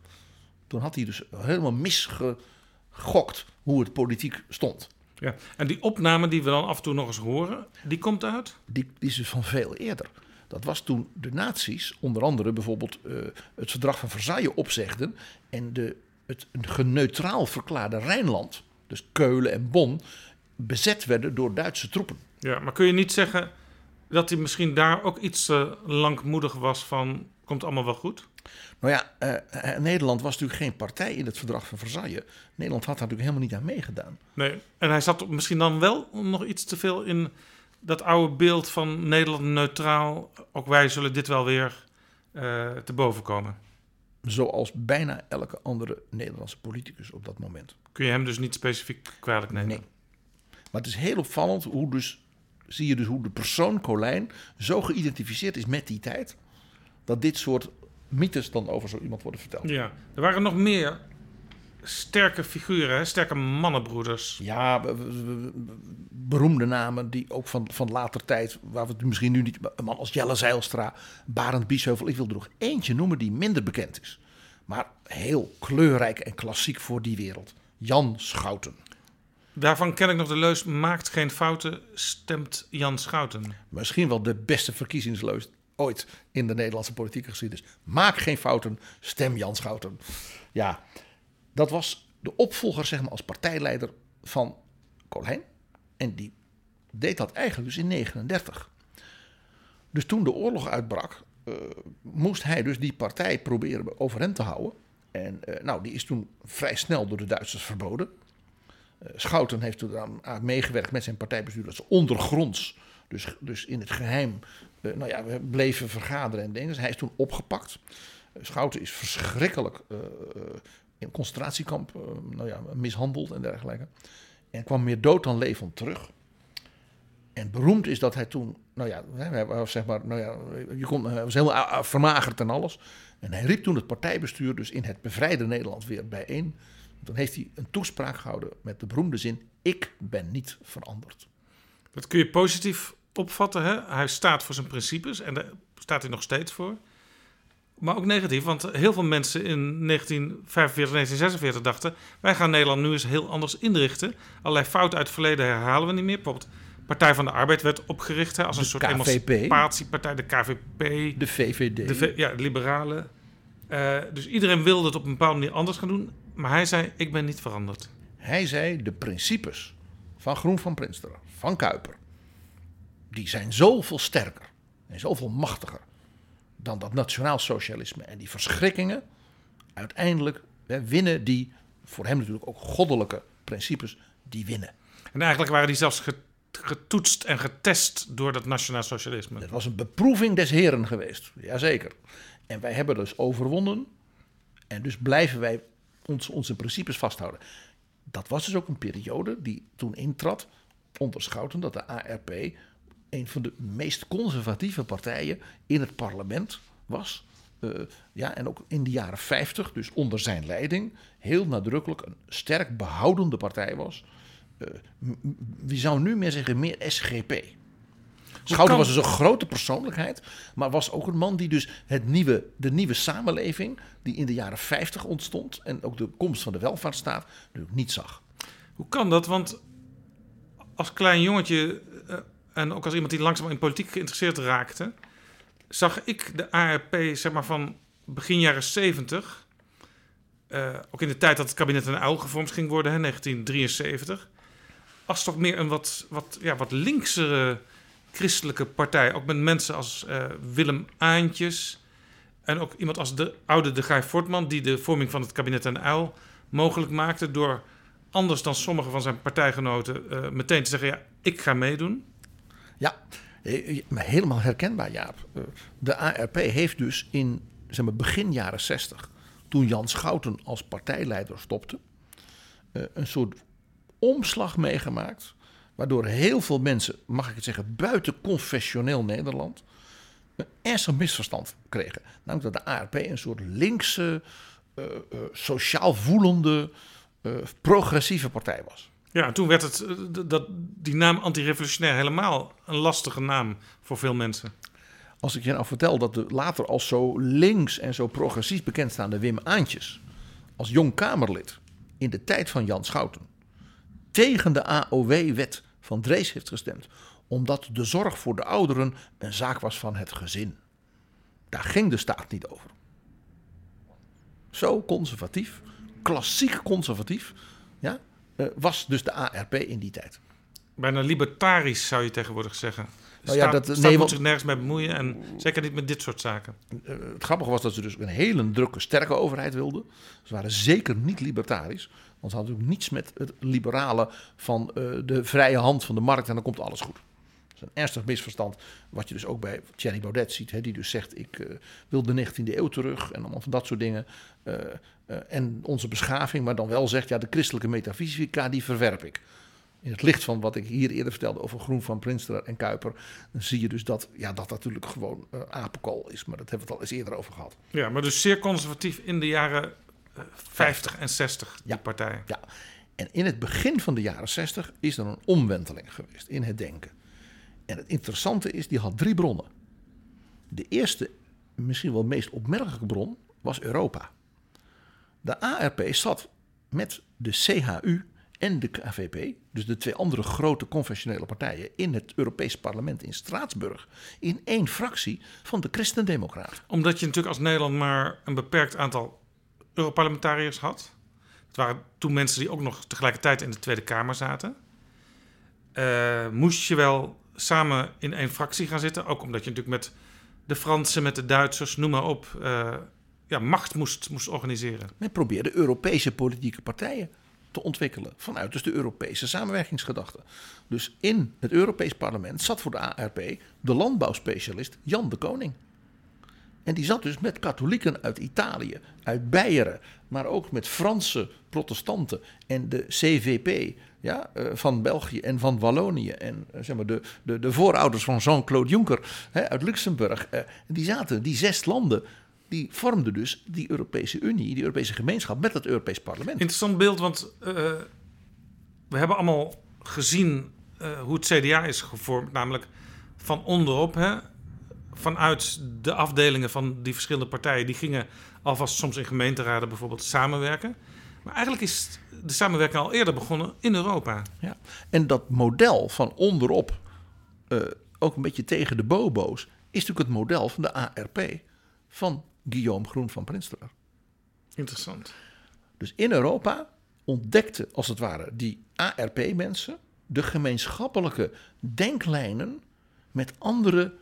Toen had hij dus helemaal misgegokt hoe het politiek stond. Ja, en die opname die we dan af en toe nog eens horen, die komt uit? Die, die is dus van veel eerder. Dat was toen de nazi's, onder andere bijvoorbeeld eh, het verdrag van Versailles opzegden en de, het een geneutraal verklaarde Rijnland, dus Keulen en Bonn, bezet werden door Duitse troepen. Ja, maar kun je niet zeggen dat hij misschien daar ook iets uh, langmoedig was van, komt allemaal wel goed? Nou ja, uh, Nederland was natuurlijk geen partij in het verdrag van Versailles. Nederland had daar natuurlijk helemaal niet aan meegedaan. Nee, en hij zat misschien dan wel nog iets te veel in dat oude beeld van Nederland neutraal. Ook wij zullen dit wel weer uh, te boven komen. Zoals bijna elke andere Nederlandse politicus op dat moment. Kun je hem dus niet specifiek kwalijk nemen? Nee. Maar het is heel opvallend hoe dus, zie je dus hoe de persoon Colijn zo geïdentificeerd is met die tijd. Dat dit soort mythes dan over zo iemand worden verteld. Ja, er waren nog meer sterke figuren, sterke mannenbroeders. Ja, beroemde namen die ook van, van later tijd, waar we het misschien nu niet. Een man als Jelle Zeilstra, Barend Biesheuvel. Ik wil er nog eentje noemen die minder bekend is. Maar heel kleurrijk en klassiek voor die wereld. Jan Schouten. Daarvan ken ik nog de leus: maakt geen fouten, stemt Jan Schouten. Misschien wel de beste verkiezingsleus ooit in de Nederlandse politieke geschiedenis. Maak geen fouten, stem Jan Schouten. Ja, dat was de opvolger zeg maar, als partijleider van Colijn. En die deed dat eigenlijk dus in 39. Dus toen de oorlog uitbrak, uh, moest hij dus die partij proberen overeind te houden. En uh, nou, die is toen vrij snel door de Duitsers verboden. Uh, Schouten heeft toen aan meegewerkt met zijn partijbestuur dat ze ondergronds, dus, dus in het geheim, nou ja, we bleven vergaderen en dingen. Hij is toen opgepakt. Schouten is verschrikkelijk in een concentratiekamp nou ja, mishandeld en dergelijke. En kwam meer dood dan levend terug. En beroemd is dat hij toen, nou ja, zeg maar, nou ja, je kon, hij was heel vermagerd en alles. En hij riep toen het partijbestuur dus in het bevrijde Nederland weer bijeen. Dan heeft hij een toespraak gehouden met de beroemde zin: Ik ben niet veranderd. Dat kun je positief opvatten. Hè? Hij staat voor zijn principes en daar staat hij nog steeds voor. Maar ook negatief, want heel veel mensen in 1945, 1946 dachten... wij gaan Nederland nu eens heel anders inrichten. Allerlei fouten uit het verleden herhalen we niet meer. Bijvoorbeeld Partij van de Arbeid werd opgericht hè, als een soort KVP. emancipatiepartij. De KVP. De VVD. De ja, de liberalen. Uh, dus iedereen wilde het op een bepaalde manier anders gaan doen. Maar hij zei, ik ben niet veranderd. Hij zei, de principes van Groen van Prinsteren, van Kuiper... die zijn zoveel sterker en zoveel machtiger dan dat nationaal socialisme en die verschrikkingen. Uiteindelijk hè, winnen die, voor hem natuurlijk ook goddelijke principes, die winnen. En eigenlijk waren die zelfs getoetst en getest door dat nationaal socialisme. Het was een beproeving des heren geweest, jazeker. En wij hebben dus overwonnen. En dus blijven wij ons, onze principes vasthouden. Dat was dus ook een periode die toen intrad onder Schouten dat de ARP een van de meest conservatieve partijen in het parlement was. Uh, ja, en ook in de jaren 50, dus onder zijn leiding, heel nadrukkelijk een sterk behoudende partij was. Uh, wie zou nu meer zeggen, meer SGP. Schouten was dus een grote persoonlijkheid, maar was ook een man die dus het nieuwe, de nieuwe samenleving, die in de jaren 50 ontstond en ook de komst van de welvaartsstaat, natuurlijk niet zag. Hoe kan dat? Want als klein jongetje uh, en ook als iemand die langzaam in politiek geïnteresseerd raakte, zag ik de ARP zeg maar, van begin jaren 70, uh, eh, ook in de tijd dat het kabinet een uil gevormd ging worden, hè, 1973, als toch meer een wat, wat, ja, wat linksere christelijke partij. Ook met mensen als uh, Willem Aantjes en ook iemand als de oude de Guy Fortman, die de vorming van het kabinet een uil mogelijk maakte door anders dan sommige van zijn partijgenoten uh, meteen te zeggen: ja, ik ga meedoen. Ja, eh, maar helemaal herkenbaar, Jaap. Eh, de ARP heeft dus in zeg maar, begin jaren 60, toen Jan Schouten als partijleider stopte, eh, een soort omslag meegemaakt. Waardoor heel veel mensen, mag ik het zeggen, buiten confessioneel Nederland. een ernstig misverstand kregen. Namelijk dat de ARP een soort linkse, sociaal voelende, progressieve partij was. Ja, toen werd het, eh, dat, die naam antirevolutionair helemaal een lastige naam voor veel mensen. Als ik je nou vertel dat de later als zo links en zo progressief bekendstaande Wim Aantjes, als jong Kamerlid in de tijd van Jan Schouten, tegen de AOW-wet van Drees heeft gestemd, omdat de zorg voor de ouderen een zaak was van het gezin. Daar ging de staat niet over. Zo conservatief, klassiek conservatief, ja, was dus de ARP in die tijd. Bijna libertarisch zou je tegenwoordig zeggen. Nou ja, dat, staat nee, moet zich nergens mee bemoeien en zeker niet met dit soort zaken. Uh, het grappige was dat ze dus een hele drukke, sterke overheid wilden. Ze waren zeker niet libertarisch. Want ze hadden natuurlijk niets met het liberale van uh, de vrije hand van de markt en dan komt alles goed. Is een ernstig misverstand, wat je dus ook bij Thierry Baudet ziet, hè, die dus zegt: Ik uh, wil de 19e eeuw terug en allemaal van dat soort dingen. Uh, en onze beschaving, maar dan wel zegt: Ja, de christelijke metafysica, die verwerp ik in het licht van wat ik hier eerder vertelde over Groen van Prinster en Kuiper, dan zie je dus dat ja, dat natuurlijk gewoon apenkool is. Maar dat hebben we het al eens eerder over gehad. Ja, maar dus zeer conservatief in de jaren uh, 50 en 60, die ja, partij. Ja, en in het begin van de jaren 60 is er een omwenteling geweest in het denken. En het interessante is, die had drie bronnen. De eerste, misschien wel meest opmerkelijke bron, was Europa. De ARP zat met de CHU en de KVP, dus de twee andere grote confessionele partijen in het Europees Parlement in Straatsburg, in één fractie van de Christendemocraten. Omdat je natuurlijk als Nederland maar een beperkt aantal Europarlementariërs had. Het waren toen mensen die ook nog tegelijkertijd in de Tweede Kamer zaten. Uh, moest je wel samen in één fractie gaan zitten, ook omdat je natuurlijk met de Fransen, met de Duitsers, noem maar op, uh, ja, macht moest, moest organiseren. Men probeerde Europese politieke partijen te ontwikkelen vanuit dus de Europese samenwerkingsgedachte. Dus in het Europees Parlement zat voor de ARP de landbouwspecialist Jan de Koning. En die zat dus met katholieken uit Italië, uit Beieren, maar ook met Franse protestanten en de CVP ja, eh, van België en van Wallonië. En eh, zeg maar de, de, de voorouders van Jean-Claude Juncker hè, uit Luxemburg. Eh, die zaten, die zes landen, die vormden dus die Europese Unie, die Europese gemeenschap met het Europees Parlement. Interessant beeld, want uh, we hebben allemaal gezien hoe het CDA is gevormd, namelijk van onderop. Hè, vanuit de afdelingen van die verschillende partijen, die gingen alvast soms in gemeenteraden bijvoorbeeld samenwerken. Maar eigenlijk is de samenwerking al eerder begonnen in Europa. Ja. En dat model van onderop, uh, ook een beetje tegen de bobo's, is natuurlijk het model van de ARP van Guillaume Groen van Prinsterer. Interessant. Dus in Europa ontdekten als het ware die ARP-mensen de gemeenschappelijke denklijnen met andere,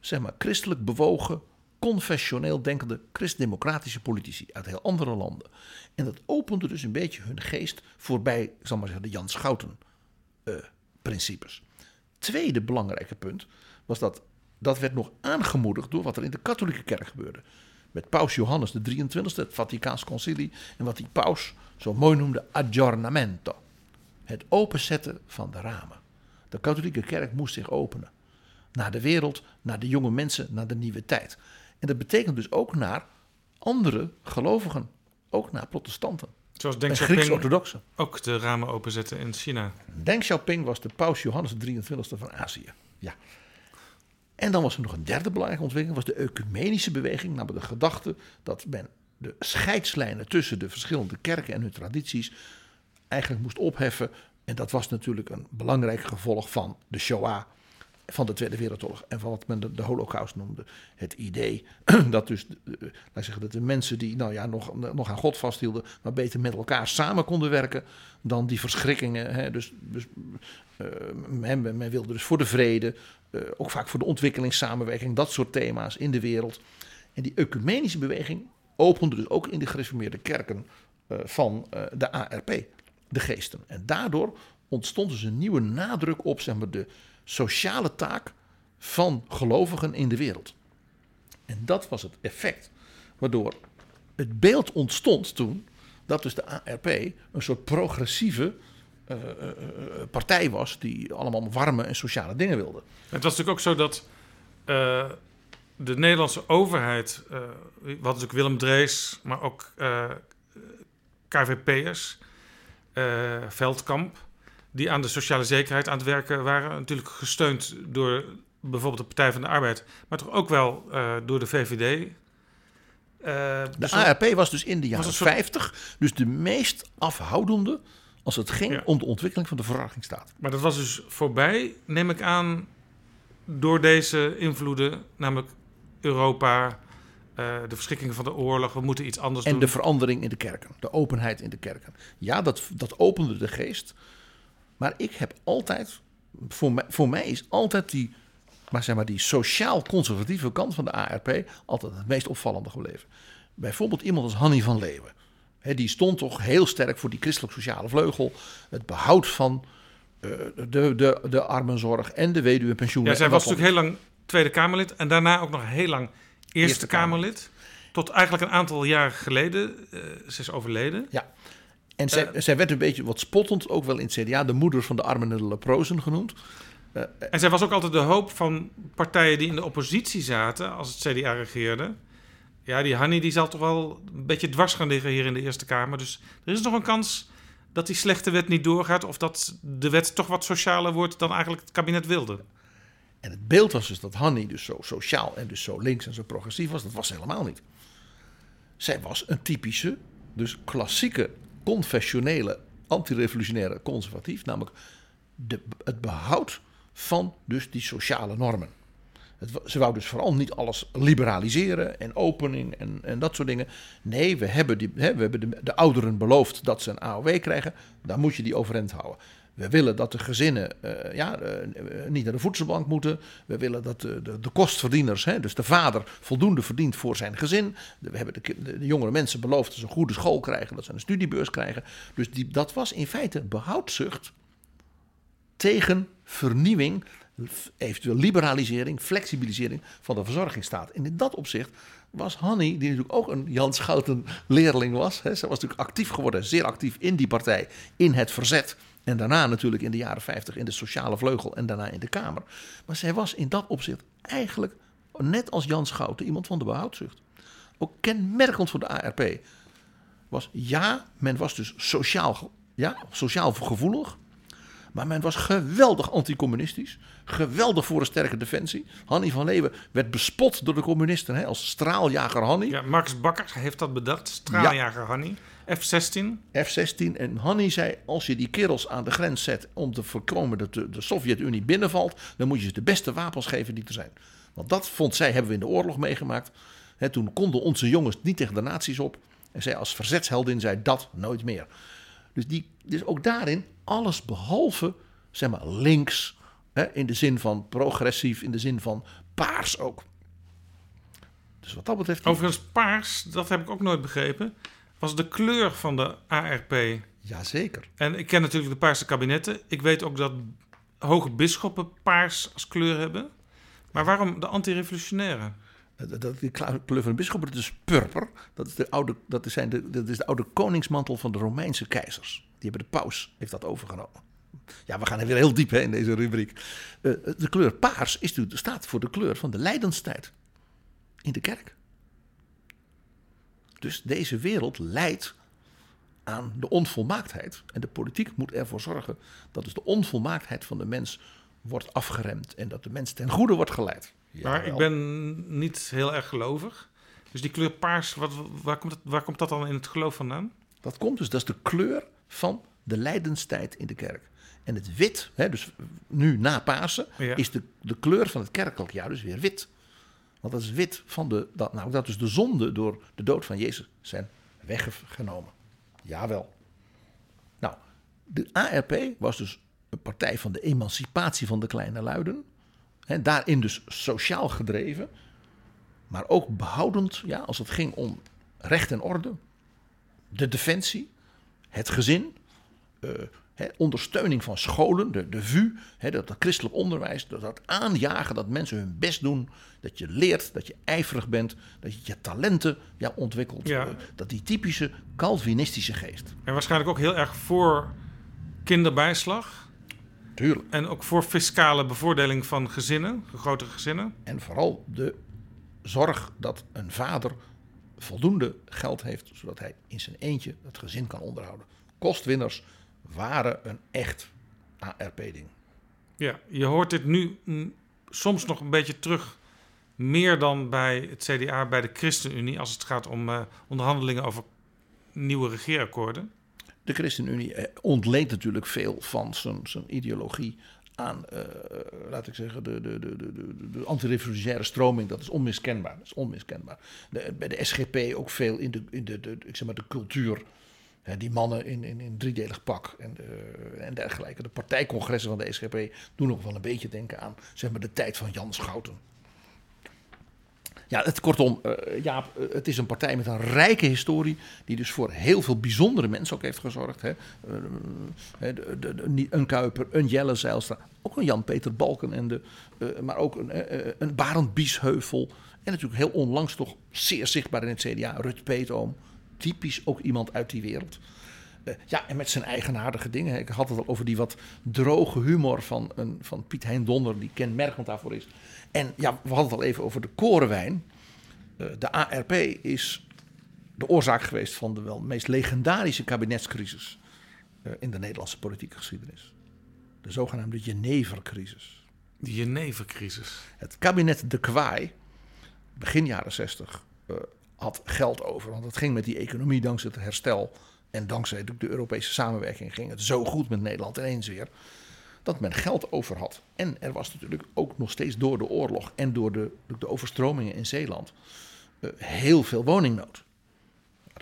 zeg maar, christelijk bewogen, confessioneel denkende, christdemocratische politici uit heel andere landen. En dat opende dus een beetje hun geest voorbij, ik maar zeggen, de Jan Schouten-principes. Uh, Tweede belangrijke punt was dat dat werd nog aangemoedigd door wat er in de katholieke kerk gebeurde met paus Johannes de 23e, het Vaticaans concilie, en wat die paus zo mooi noemde aggiornamento. Het openzetten van de ramen. De katholieke kerk moest zich openen. Naar de wereld, naar de jonge mensen, naar de nieuwe tijd. En dat betekent dus ook naar andere gelovigen, ook naar protestanten. Zoals Deng Xiaoping ook de ramen openzetten in China. Deng Xiaoping was de paus Johannes de 23e van Azië. Ja. En dan was er nog een derde belangrijke ontwikkeling, was de ecumenische beweging, namelijk de gedachte dat men de scheidslijnen tussen de verschillende kerken en hun tradities eigenlijk moest opheffen. En dat was natuurlijk een belangrijk gevolg van de Shoah, van de Tweede Wereldoorlog en van wat men de, de Holocaust noemde. Het idee dat dus, laat zeggen, dat de mensen die nou ja, nog, nog aan God vasthielden, maar beter met elkaar samen konden werken dan die verschrikkingen. Hè, dus, dus uh, men, men wilde dus voor de vrede, ook vaak voor de ontwikkelingssamenwerking, dat soort thema's in de wereld. En die ecumenische beweging opende dus ook in de gereformeerde kerken van de ARP, de geesten. En daardoor ontstond dus een nieuwe nadruk op zeg maar, de sociale taak van gelovigen in de wereld. En dat was het effect waardoor het beeld ontstond toen dat dus de ARP een soort progressieve uh, uh, partij was die allemaal warme en sociale dingen wilde. Het was natuurlijk ook zo dat de Nederlandse overheid, wat natuurlijk Willem Drees, maar ook KVP'ers, Veldkamp, die aan de sociale zekerheid aan het werken waren. Natuurlijk gesteund door bijvoorbeeld de Partij van de Arbeid, maar toch ook wel uh, door de VVD. Uh, de dus ARP was dus in de jaren 50 dus de meest afhoudende als het ging ja. om de ontwikkeling van de verdragingsstaat. Maar dat was dus voorbij, neem ik aan, door deze invloeden, namelijk Europa, uh, de verschrikkingen van de oorlog, we moeten iets anders en doen. En de verandering in de kerken, de openheid in de kerken. Ja, dat, dat opende de geest. Maar ik heb altijd, voor mij, voor mij is altijd die maar zeg maar die sociaal-conservatieve kant van de ARP altijd het meest opvallende gebleven. Bijvoorbeeld iemand als Hanny van Leeuwen. Die stond toch heel sterk voor die christelijk-sociale vleugel. Het behoud van eh, de, de, de armenzorg en de weduwepensioenen. Ja, zij was natuurlijk heel lang Tweede Kamerlid en daarna ook nog heel lang Eerste, Eerste Kamerlid. Tot eigenlijk een aantal jaren geleden. eh, ze is overleden. Ja. En zij, zij werd een beetje wat spottend, ook wel in het CDA, de moeder van de armen en de leprozen genoemd. Eh, En zij was ook altijd de hoop van partijen die in de oppositie zaten als het CDA regeerde. Ja, die Hanni die zal toch wel een beetje dwars gaan liggen hier in de Eerste Kamer. Dus er is nog een kans dat die slechte wet niet doorgaat... of dat de wet toch wat socialer wordt dan eigenlijk het kabinet wilde. En het beeld was dus dat Hanni dus zo sociaal en dus zo links en zo progressief was. Dat was helemaal niet. Zij was een typische, dus klassieke, confessionele, antirevolutionaire conservatief. Namelijk de, het behoud van dus die sociale normen. Het, ze wou dus vooral niet alles liberaliseren en opening en, en dat soort dingen. Nee, we hebben, die, hè, we hebben de, de ouderen beloofd dat ze een AOW krijgen. Dan moet je die overeind houden. We willen dat de gezinnen eh, ja, eh, eh, niet naar de voedselbank moeten. We willen dat de, de, de kostverdieners, hè, dus de vader, voldoende verdient voor zijn gezin. We hebben de, de, jongere mensen beloofd dat ze een goede school krijgen, dat ze een studiebeurs krijgen. Dus die, dat was in feite behoudzucht tegen vernieuwing, eventueel liberalisering, flexibilisering van de verzorgingsstaat. En in dat opzicht was Hanny, die natuurlijk ook een Jan Schouten leerling was. Hè, ze was natuurlijk actief geworden, zeer actief in die partij, in het verzet. En daarna natuurlijk in de jaren 50 in de sociale vleugel en daarna in de Kamer. Maar zij was in dat opzicht eigenlijk, net als Jan Schouten, iemand van de behoudzucht. Ook kenmerkend voor de ARP was ja, men was dus sociaal, ja, sociaal gevoelig. Maar men was geweldig anticommunistisch. Geweldig voor een sterke defensie. Hanni van Leeuwen werd bespot door de communisten hè, als straaljager Hanni. Ja, Marcus Bakker heeft dat bedacht. Straaljager Hanni. F-16. F-16. En Hanni zei, als je die kerels aan de grens zet om te voorkomen dat de, de Sovjet-Unie binnenvalt, dan moet je ze de beste wapens geven die er zijn. Want dat vond zij, hebben we in de oorlog meegemaakt. Toen konden onze jongens niet tegen de nazi's op. En zij als verzetsheldin zei dat nooit meer. Dus, die, dus ook daarin alles behalve zeg maar, links. In de zin van progressief, in de zin van paars ook. Dus wat dat betreft... Overigens, paars, dat heb ik ook nooit begrepen, was de kleur van de ARP. Jazeker. En ik ken natuurlijk de paarse kabinetten. Ik weet ook dat hoge bisschoppen paars als kleur hebben. Maar waarom de antirevolutionaire? Dat, dat, die kleur van de bisschop, dat is purper. Dat is, de oude, dat, is zijn de, dat is de oude koningsmantel van de Romeinse keizers. Die hebben de paus, heeft dat overgenomen. Ja, we gaan weer heel diep hè, in deze rubriek. Eh, de kleur paars is, staat voor de kleur van de lijdenstijd in de kerk. Dus deze wereld leidt aan de onvolmaaktheid. En de politiek moet ervoor zorgen dat dus de onvolmaaktheid van de mens wordt afgeremd. En dat de mens ten goede wordt geleid. maar ik ben niet heel erg gelovig. Dus die kleur paars, wat, waar, komt het, waar komt dat dan in het geloof vandaan? Dat komt dus, dat is de kleur van de lijdenstijd in de kerk. En het wit, hè, dus nu na Pasen, Ja. is de, de kleur van het kerkelijk jaar dus weer wit. Want dat is wit van de, dat, nou, dat dus de zonde door de dood van Jezus zijn weggenomen. Jawel. Nou, de ARP was dus een partij van de emancipatie van de kleine luiden. Hè, daarin dus sociaal gedreven, maar ook behoudend ja, als het ging om recht en orde, de defensie, het gezin, eh, ondersteuning van scholen, de, de VU, dat, dat christelijk onderwijs, dat, dat aanjagen dat mensen hun best doen, dat je leert, dat je ijverig bent, dat je je talenten ja, ontwikkelt. Ja. Eh, dat die typische Calvinistische geest. En waarschijnlijk ook heel erg voor kinderbijslag. Tuurlijk. En ook voor fiscale bevoordeling van gezinnen, grotere gezinnen. En vooral de zorg dat een vader voldoende geld heeft, zodat hij in zijn eentje het gezin kan onderhouden. Kostwinners waren een echt ARP-ding. Ja, je hoort dit nu soms nog een beetje terug. Meer dan bij het CDA, bij de ChristenUnie, als het gaat om eh, onderhandelingen over nieuwe regeerakkoorden. De ChristenUnie eh, ontleent natuurlijk veel van zijn, zijn ideologie aan, eh, laat ik zeggen, de, de, de, de, de, de antirevolutionaire stroming. Dat is onmiskenbaar. Dat is onmiskenbaar. De, bij de SGP ook veel in de, in de, de, ik zeg maar de cultuur. Die mannen in, in, in driedelig pak en, en dergelijke. De partijcongressen van de SGP doen nog wel een beetje denken aan zeg maar, de tijd van Jan Schouten. Ja, het, kortom, uh, Jaap, uh, het is een partij met een rijke historie. Die dus voor heel veel bijzondere mensen ook heeft gezorgd. Hè. Een Kuiper, een Jelle Zijlstra. Ook een Jan-Peter Balken. En de, maar ook een, een Barend Biesheuvel. En natuurlijk heel onlangs toch zeer zichtbaar in het CDA. Rut Peetoom. Typisch ook iemand uit die wereld. ja, en met zijn eigenaardige dingen. Ik had het al over die wat droge humor van, een, van Piet Hein Donder. Die kenmerkend daarvoor is. En ja, we hadden het al even over de korenwijn. Uh, de ARP is de oorzaak geweest van de wel meest legendarische kabinetscrisis uh, in de Nederlandse politieke geschiedenis. De zogenaamde Genevercrisis. De Genevercrisis. Het kabinet De Kwaai, begin jaren 60, uh, had geld over. Want het ging met die economie dankzij het herstel en dankzij de Europese samenwerking ging het zo goed met Nederland ineens weer dat men geld over had. En er was natuurlijk ook nog steeds door de oorlog en door de, de overstromingen in Zeeland uh, heel veel woningnood.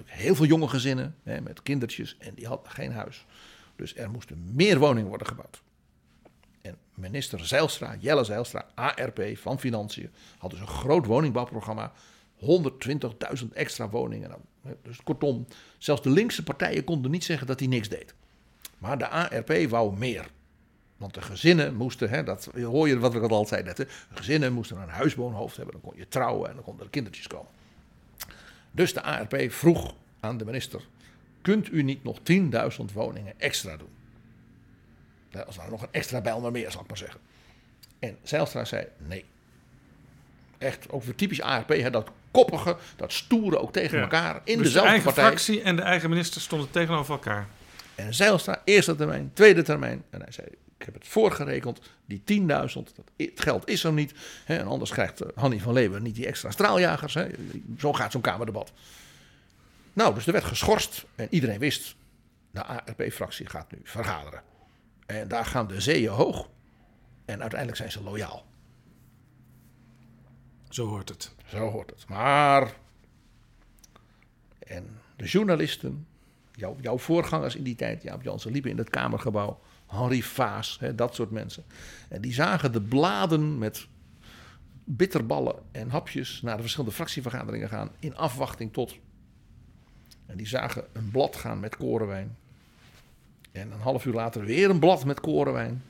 Heel veel jonge gezinnen hè, met kindertjes en die hadden geen huis. Dus er moesten meer woningen worden gebouwd. En minister Zijlstra, Jelle Zijlstra, ARP van Financiën, had dus een groot woningbouwprogramma. 120.000 extra woningen. Dus kortom, zelfs de linkse partijen konden niet zeggen dat hij niks deed. Maar de ARP wou meer. Want de gezinnen moesten, hè, dat hoor je wat ik al zei net, hè, gezinnen moesten een huiswoonhoofd hebben, dan kon je trouwen en dan konden er kindertjes komen. Dus de ARP vroeg aan de minister, kunt u niet nog 10.000 woningen extra doen? Als er nog een extra bijl maar meer, zal ik maar zeggen. En Zijlstra zei nee. Echt, ook voor typisch ARP, hè, dat koppige, dat stoere ook tegen elkaar in dus dezelfde de eigen partij. fractie en de eigen minister stonden tegenover elkaar. En Zijlstra, eerste termijn, tweede termijn. En hij zei, ik heb het voorgerekend, die 10.000, het geld is er niet. Hè, en anders krijgt uh, Hanny van Leeuwen niet die extra straaljagers. Hè. Zo gaat zo'n Kamerdebat. Nou, dus er werd geschorst en iedereen wist, de ARP-fractie gaat nu vergaderen. En daar gaan de zeeën hoog. En uiteindelijk zijn ze loyaal. Zo hoort het. Zo hoort het. Maar. En de journalisten, jouw, voorgangers in die tijd, Jaap Jansen, liepen in het Kamergebouw. Henri Vaas, hè, dat soort mensen. En die zagen de bladen met bitterballen en hapjes naar de verschillende fractievergaderingen gaan in afwachting tot. En die zagen een blad gaan met korenwijn. En een half uur later weer een blad met korenwijn.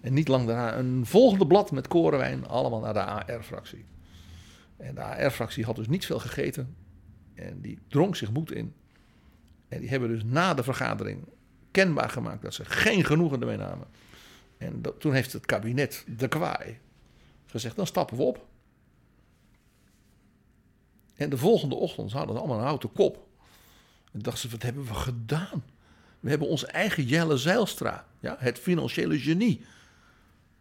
En niet lang daarna een volgende blad met korenwijn, allemaal naar de AR-fractie. En de AR-fractie had dus niet veel gegeten. En die dronk zich moed in. En die hebben dus na de vergadering kenbaar gemaakt dat ze geen genoegen ermee namen. En toen heeft het kabinet de kwaai gezegd: dan stappen we op. En de volgende ochtend hadden ze allemaal een houten kop. En dachten ze: wat hebben we gedaan? We hebben onze eigen Jelle Zeilstra, ja, het financiële genie,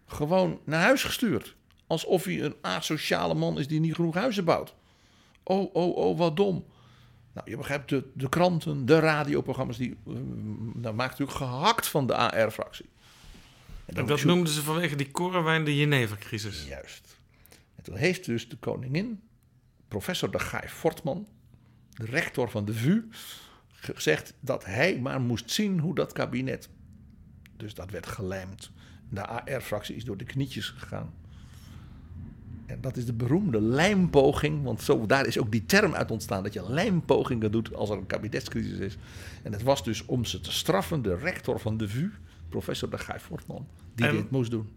gewoon naar huis gestuurd. Alsof hij een asociale man is die niet genoeg huizen bouwt. Oh, oh, oh, wat dom. Nou, je begrijpt, de, de kranten, de radioprogramma's, die uh, nou, maakt natuurlijk gehakt van de AR-fractie. En, en dat noemden ze vanwege die korenwijn de Genevercrisis. Juist. En toen heeft dus de koningin, professor de Gaai Fortman, de rector van de VU, gezegd dat hij maar moest zien hoe dat kabinet. Dus dat werd gelijmd. De AR-fractie is door de knietjes gegaan. En dat is de beroemde lijmpoging, want zo, daar is ook die term uit ontstaan, dat je lijmpogingen doet als er een kabinetscrisis is. En het was dus om ze te straffen, de rector van de VU, professor de Guy Fortman, die en, dit moest doen.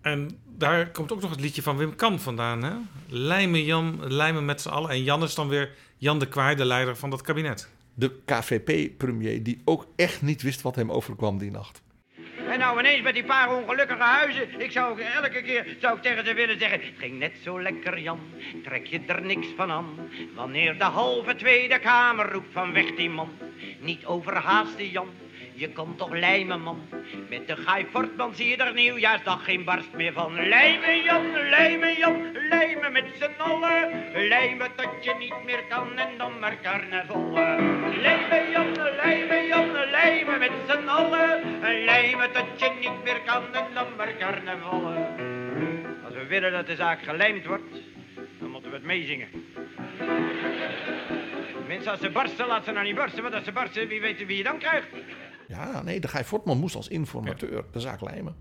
En daar komt ook nog het liedje van Wim Kan vandaan, hè? Lijmen Jan, lijmen met z'n allen. En Jan is dan weer Jan de Kwaai, de leider van dat kabinet. De KVP-premier, die ook echt niet wist wat hem overkwam die nacht. En nou ineens met die paar ongelukkige huizen. Ik zou elke keer zou ik tegen ze willen zeggen. Het ging net zo lekker Jan, trek je er niks van aan. Wanneer de halve Tweede Kamer roept van weg die man. Niet overhaasten Jan, je kan toch lijmen, man. Met de Guy Fortman zie je er nieuwjaarsdag geen barst meer van. Lijmen, Jan, lijmen, Jan, lijmen met z'n allen. Lijmen tot je niet meer kan en dan maar carnaval. Lijmen, Jan, lijmen, Jan, lijmen met z'n allen. Lijmen tot je niet meer kan en dan maar carnaval. Als we willen dat de zaak gelijmd wordt, dan moeten we het meezingen. Tenminste, als ze barsten, laat ze nou niet barsten. Want als ze barsten, wie weet wie je dan krijgt. Ja, nee, de Guy Fortman moest als informateur de zaak lijmen.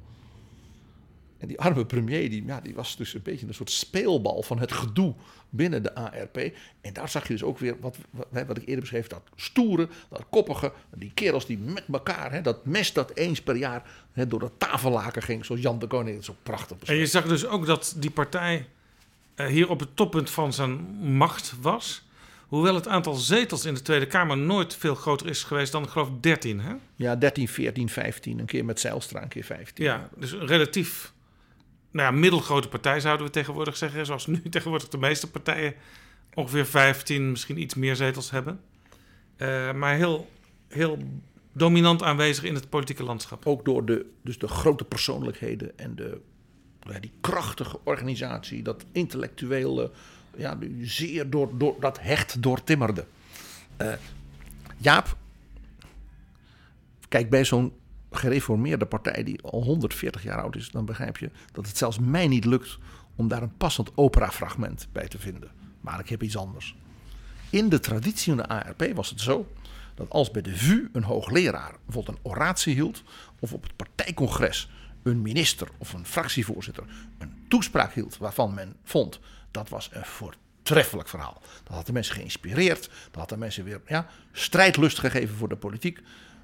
En die arme premier, die, ja, die was dus een beetje een soort speelbal van het gedoe binnen de ARP. En daar zag je dus ook weer, wat, wat, wat ik eerder beschreef, dat stoere, dat koppige, die kerels die met elkaar, hè, dat mes dat eens per jaar hè, door de tafellaken ging, zoals Jan de Koning het zo prachtig beschreef. En je zag dus ook dat die partij uh, hier op het toppunt van zijn macht was. Hoewel het aantal zetels in de Tweede Kamer nooit veel groter is geweest dan, ik geloof, 13. Hè? Ja, 13, 14, 15. Een keer met Zijlstra, een keer 15. Ja, dus relatief nou ja, middelgrote partij zouden we tegenwoordig zeggen. Zoals nu tegenwoordig de meeste partijen ongeveer 15, misschien iets meer zetels hebben. Uh, maar heel, heel dominant aanwezig in het politieke landschap. Ook door de, dus de grote persoonlijkheden en de, die krachtige organisatie, dat intellectuele, ja, zeer door, door dat hecht doortimmerde. Uh, Jaap, kijk bij zo'n gereformeerde partij die al 140 jaar oud is, dan begrijp je dat het zelfs mij niet lukt om daar een passend operafragment bij te vinden. Maar ik heb iets anders. In de traditie van de ARP was het zo dat als bij de VU een hoogleraar bijvoorbeeld een oratie hield, of op het partijcongres een minister of een fractievoorzitter een toespraak hield waarvan men vond dat was een voortreffelijk verhaal. Dat had de mensen geïnspireerd, dat had de mensen weer ja, strijdlust gegeven voor de politiek.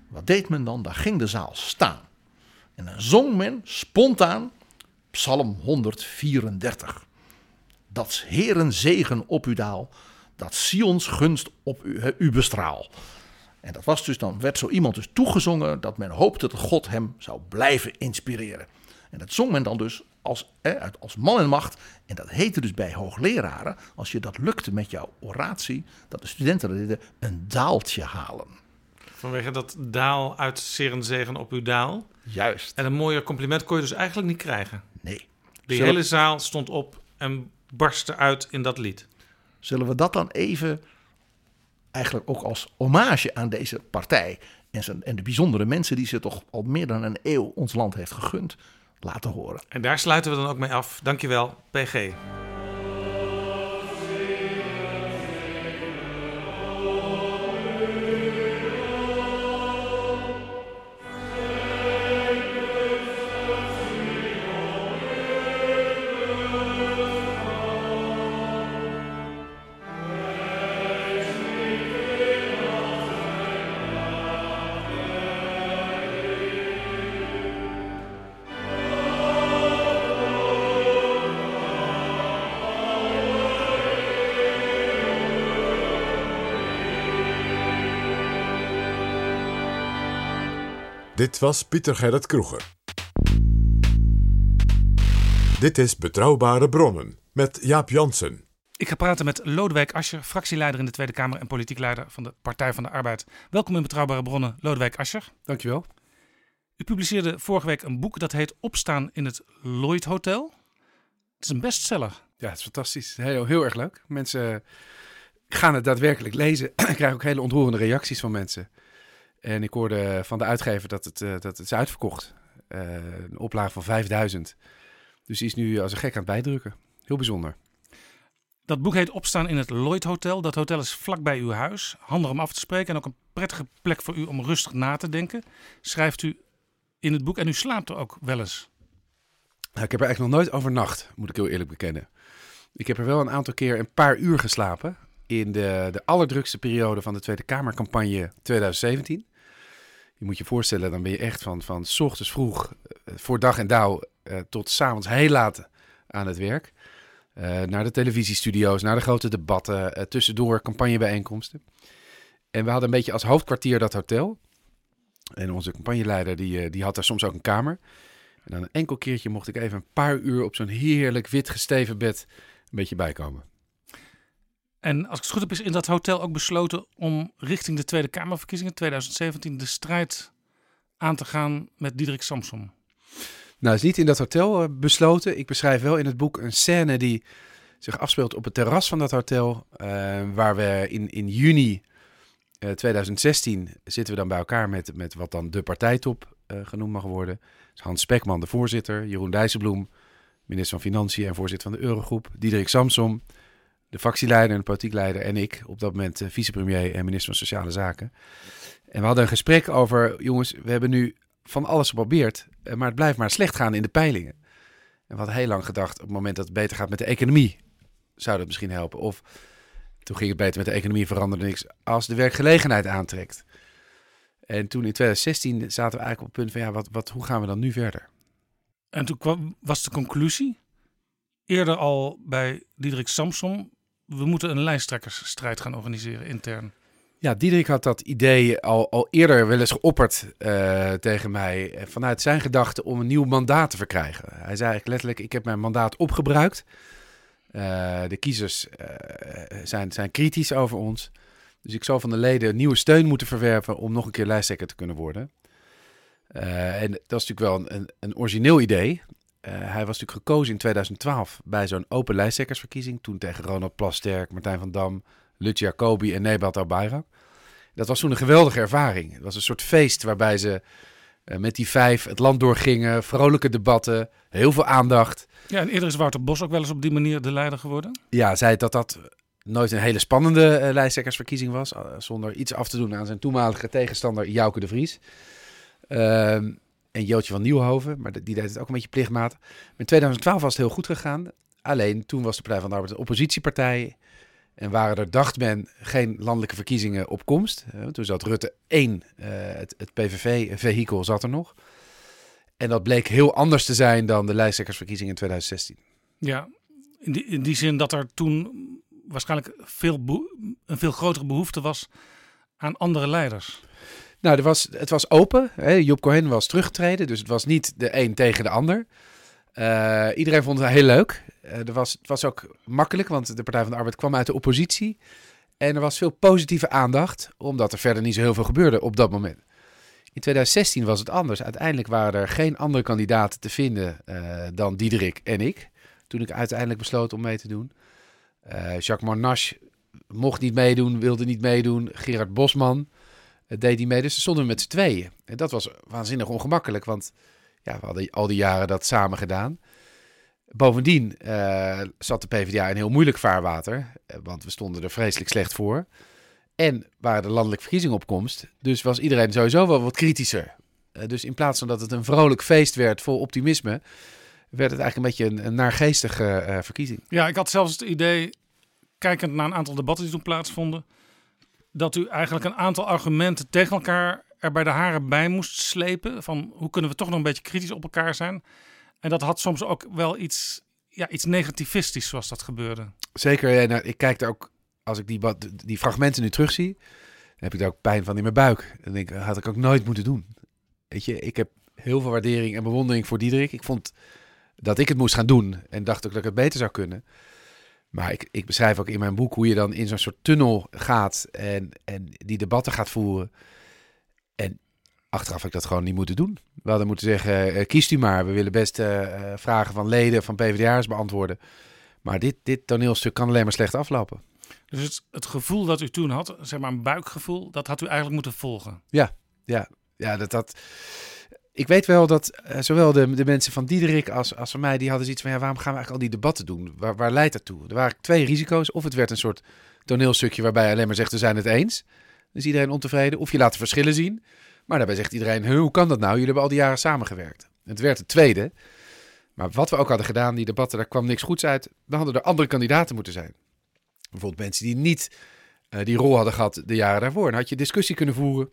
Wat deed men dan? Daar ging de zaal staan. En dan zong men spontaan Psalm 134. Dat Heren zegen op u daal, dat Sions gunst op u, u bestraal. En dat was dus dan, werd zo iemand dus toegezongen dat men hoopte dat God hem zou blijven inspireren. En dat zong men dan dus als, als man en macht. En dat heette dus bij hoogleraren, als je dat lukte met jouw oratie, dat de studenten dat deden, een daaltje halen. Vanwege dat daal uit Serenzegen op uw daal. Juist. En een mooier compliment kon je dus eigenlijk niet krijgen. Nee. De hele zaal stond op en barstte uit in dat lied. Zullen we dat dan even, eigenlijk ook als hommage aan deze partij en, zijn, en de bijzondere mensen die ze toch al meer dan een eeuw ons land heeft gegund, horen. En daar sluiten we dan ook mee af. Dankjewel, PG. Dit was Pieter Gerrit Kroeger. Dit is Betrouwbare Bronnen met Jaap Jansen. Ik ga praten met Lodewijk Asscher, fractieleider in de Tweede Kamer en politiek leider van de Partij van de Arbeid. Welkom in Betrouwbare Bronnen, Lodewijk Asscher. Dankjewel. U publiceerde vorige week een boek dat heet Opstaan in het Lloyd Hotel. Het is een bestseller. Ja, het is fantastisch. Heel, heel erg leuk. Mensen gaan het daadwerkelijk lezen. Ik krijg ook hele ontroerende reacties van mensen. En ik hoorde van de uitgever dat het, uh, dat het is uitverkocht. Uh, een oplage van 5000. Dus die is nu als een gek aan het bijdrukken. Heel bijzonder. Dat boek heet Opstaan in het Lloyd Hotel. Dat hotel is vlakbij uw huis. Handig om af te spreken en ook een prettige plek voor u om rustig na te denken. Schrijft u in het boek en u slaapt er ook wel eens. Nou, ik heb er eigenlijk nog nooit overnacht, moet ik heel eerlijk bekennen. Ik heb er wel een aantal keer een paar uur geslapen. In de, de allerdrukste periode van de Tweede Kamercampagne 2017. Je moet je voorstellen, dan ben je echt van, van s ochtends vroeg uh, voor dag en dauw uh, tot s'avonds heel laat aan het werk. Uh, naar de televisiestudio's, naar de grote debatten, tussendoor campagnebijeenkomsten. En we hadden een beetje als hoofdkwartier dat hotel. En onze campagneleider die, die had daar soms ook een kamer. En dan een enkel keertje mocht ik even een paar uur op zo'n heerlijk wit gesteven bed een beetje bijkomen. En als ik het goed heb, is in dat hotel ook besloten om richting de Tweede Kamerverkiezingen 2017 de strijd aan te gaan met Diederik Samson. Nou, is niet in dat hotel uh, besloten. Ik beschrijf wel in het boek een scène die zich afspeelt op het terras van dat hotel. Uh, waar we in, in juni uh, 2016 zitten we dan bij elkaar met, met wat dan de partijtop genoemd mag worden. Dus Hans Spekman, de voorzitter. Jeroen Dijsselbloem, minister van Financiën en voorzitter van de Eurogroep. Diederik Samsom, de fractieleider en de politiek leider en ik, op dat moment uh, vicepremier en minister van Sociale Zaken. En we hadden een gesprek over, jongens, we hebben nu van alles geprobeerd, uh, maar het blijft maar slecht gaan in de peilingen. En we hadden heel lang gedacht, op het moment dat het beter gaat met de economie, zou dat misschien helpen. Of toen ging het beter met de economie, veranderde niks, als de werkgelegenheid aantrekt. En toen in 2016 zaten we eigenlijk op het punt van, ja, wat, wat, hoe gaan we dan nu verder? En toen kwam, was de conclusie, eerder al bij Diederik Samson, we moeten een lijsttrekkersstrijd gaan organiseren intern. Ja, Diederik had dat idee al, al eerder wel eens geopperd uh, tegen mij. eh, Vanuit zijn gedachte om een nieuw mandaat te verkrijgen. Hij zei eigenlijk letterlijk: Ik heb mijn mandaat opgebruikt. Uh, de kiezers zijn, zijn kritisch over ons. Dus ik zal van de leden nieuwe steun moeten verwerven om nog een keer lijsttrekker te kunnen worden. En dat is natuurlijk wel een, een origineel idee. Uh, hij was natuurlijk gekozen in 2012 bij zo'n open lijsttrekkersverkiezing. Toen tegen Ronald Plasterk, Martijn van Dam, Lut Jacobi en Nebat Albayrak. Dat was toen een geweldige ervaring. Het was een soort feest waarbij ze uh, met die vijf het land doorgingen. Vrolijke debatten, heel veel aandacht. Ja, en eerder is Wouter Bos ook wel eens op die manier de leider geworden. Ja, zei dat dat nooit een hele spannende uh, lijsttrekkersverkiezing was. Uh, zonder iets af te doen aan zijn toenmalige tegenstander Jouke de Vries. Uh, en Jootje van Nieuwhoven, maar die deed het ook een beetje plichtmatig. In 2012 was het heel goed gegaan. Alleen toen was de Partij van de Arbeid een oppositiepartij. En waren er, dacht men, geen landelijke verkiezingen op komst. Uh, toen zat Rutte 1, uh, het, het PVV-vehikel zat er nog. En dat bleek heel anders te zijn dan de lijsttrekkersverkiezingen in 2016. Ja, in die, in die zin dat er toen waarschijnlijk veel een veel grotere behoefte was aan andere leiders. Nou, was, het was open. Hè. Job Cohen was teruggetreden, dus het was niet de een tegen de ander. Uh, iedereen vond het heel leuk. Uh, er was, het was ook makkelijk, want de Partij van de Arbeid kwam uit de oppositie. En er was veel positieve aandacht, omdat er verder niet zo heel veel gebeurde op dat moment. In 2016 was het anders. Uiteindelijk waren er geen andere kandidaten te vinden uh, dan Diederik en ik. Toen ik uiteindelijk besloot om mee te doen. Jacques Monash mocht niet meedoen, wilde niet meedoen. Gerard Bosman deed hij mee. Dus stonden we met z'n tweeën. En dat was waanzinnig ongemakkelijk, want ja, we hadden al die jaren dat samen gedaan. Bovendien uh, zat de PvdA in heel moeilijk vaarwater, want we stonden er vreselijk slecht voor. En waren de landelijke verkiezingen op komst, dus was iedereen sowieso wel wat kritischer. Uh, dus in plaats van dat het een vrolijk feest werd vol optimisme, werd het eigenlijk een beetje een, naargeestige verkiezing. Ja, ik had zelfs het idee, kijkend naar een aantal debatten die toen plaatsvonden, dat u eigenlijk een aantal argumenten tegen elkaar er bij de haren bij moest slepen. Van hoe kunnen we toch nog een beetje kritisch op elkaar zijn. En dat had soms ook wel iets, ja, iets negativistisch zoals dat gebeurde. Zeker, en ik kijk er ook, als ik die, die fragmenten nu terugzie, heb ik daar ook pijn van in mijn buik. En denk, had ik ook nooit moeten doen. Weet je, ik heb heel veel waardering en bewondering voor Diederik. Ik vond dat ik het moest gaan doen en dacht ook dat ik het beter zou kunnen. Maar ik, ik beschrijf ook in mijn boek hoe je dan in zo'n soort tunnel gaat en, en die debatten gaat voeren. En achteraf heb ik dat gewoon niet moeten doen. We hadden moeten zeggen, uh, kiest u maar. We willen best uh, vragen van leden van PvdA's beantwoorden. Maar dit, dit toneelstuk kan alleen maar slecht aflopen. Dus het, het, gevoel dat u toen had, zeg maar een buikgevoel, dat had u eigenlijk moeten volgen. Ja, ja, ja dat dat... Ik weet wel dat uh, zowel de, de mensen van Diederik als, als van mij, die hadden zoiets van, ja, waarom gaan we eigenlijk al die debatten doen? Waar, waar leidt dat toe? Er waren twee risico's. Of het werd een soort toneelstukje waarbij alleen maar zegt, we zijn het eens. Is iedereen ontevreden. Of je laat de verschillen zien. Maar daarbij zegt iedereen, hoe kan dat nou? Jullie hebben al die jaren samengewerkt. Het werd het tweede. Maar wat we ook hadden gedaan, die debatten, daar kwam niks goeds uit. Dan hadden er andere kandidaten moeten zijn. Bijvoorbeeld mensen die niet uh, die rol hadden gehad de jaren daarvoor. Dan had je discussie kunnen voeren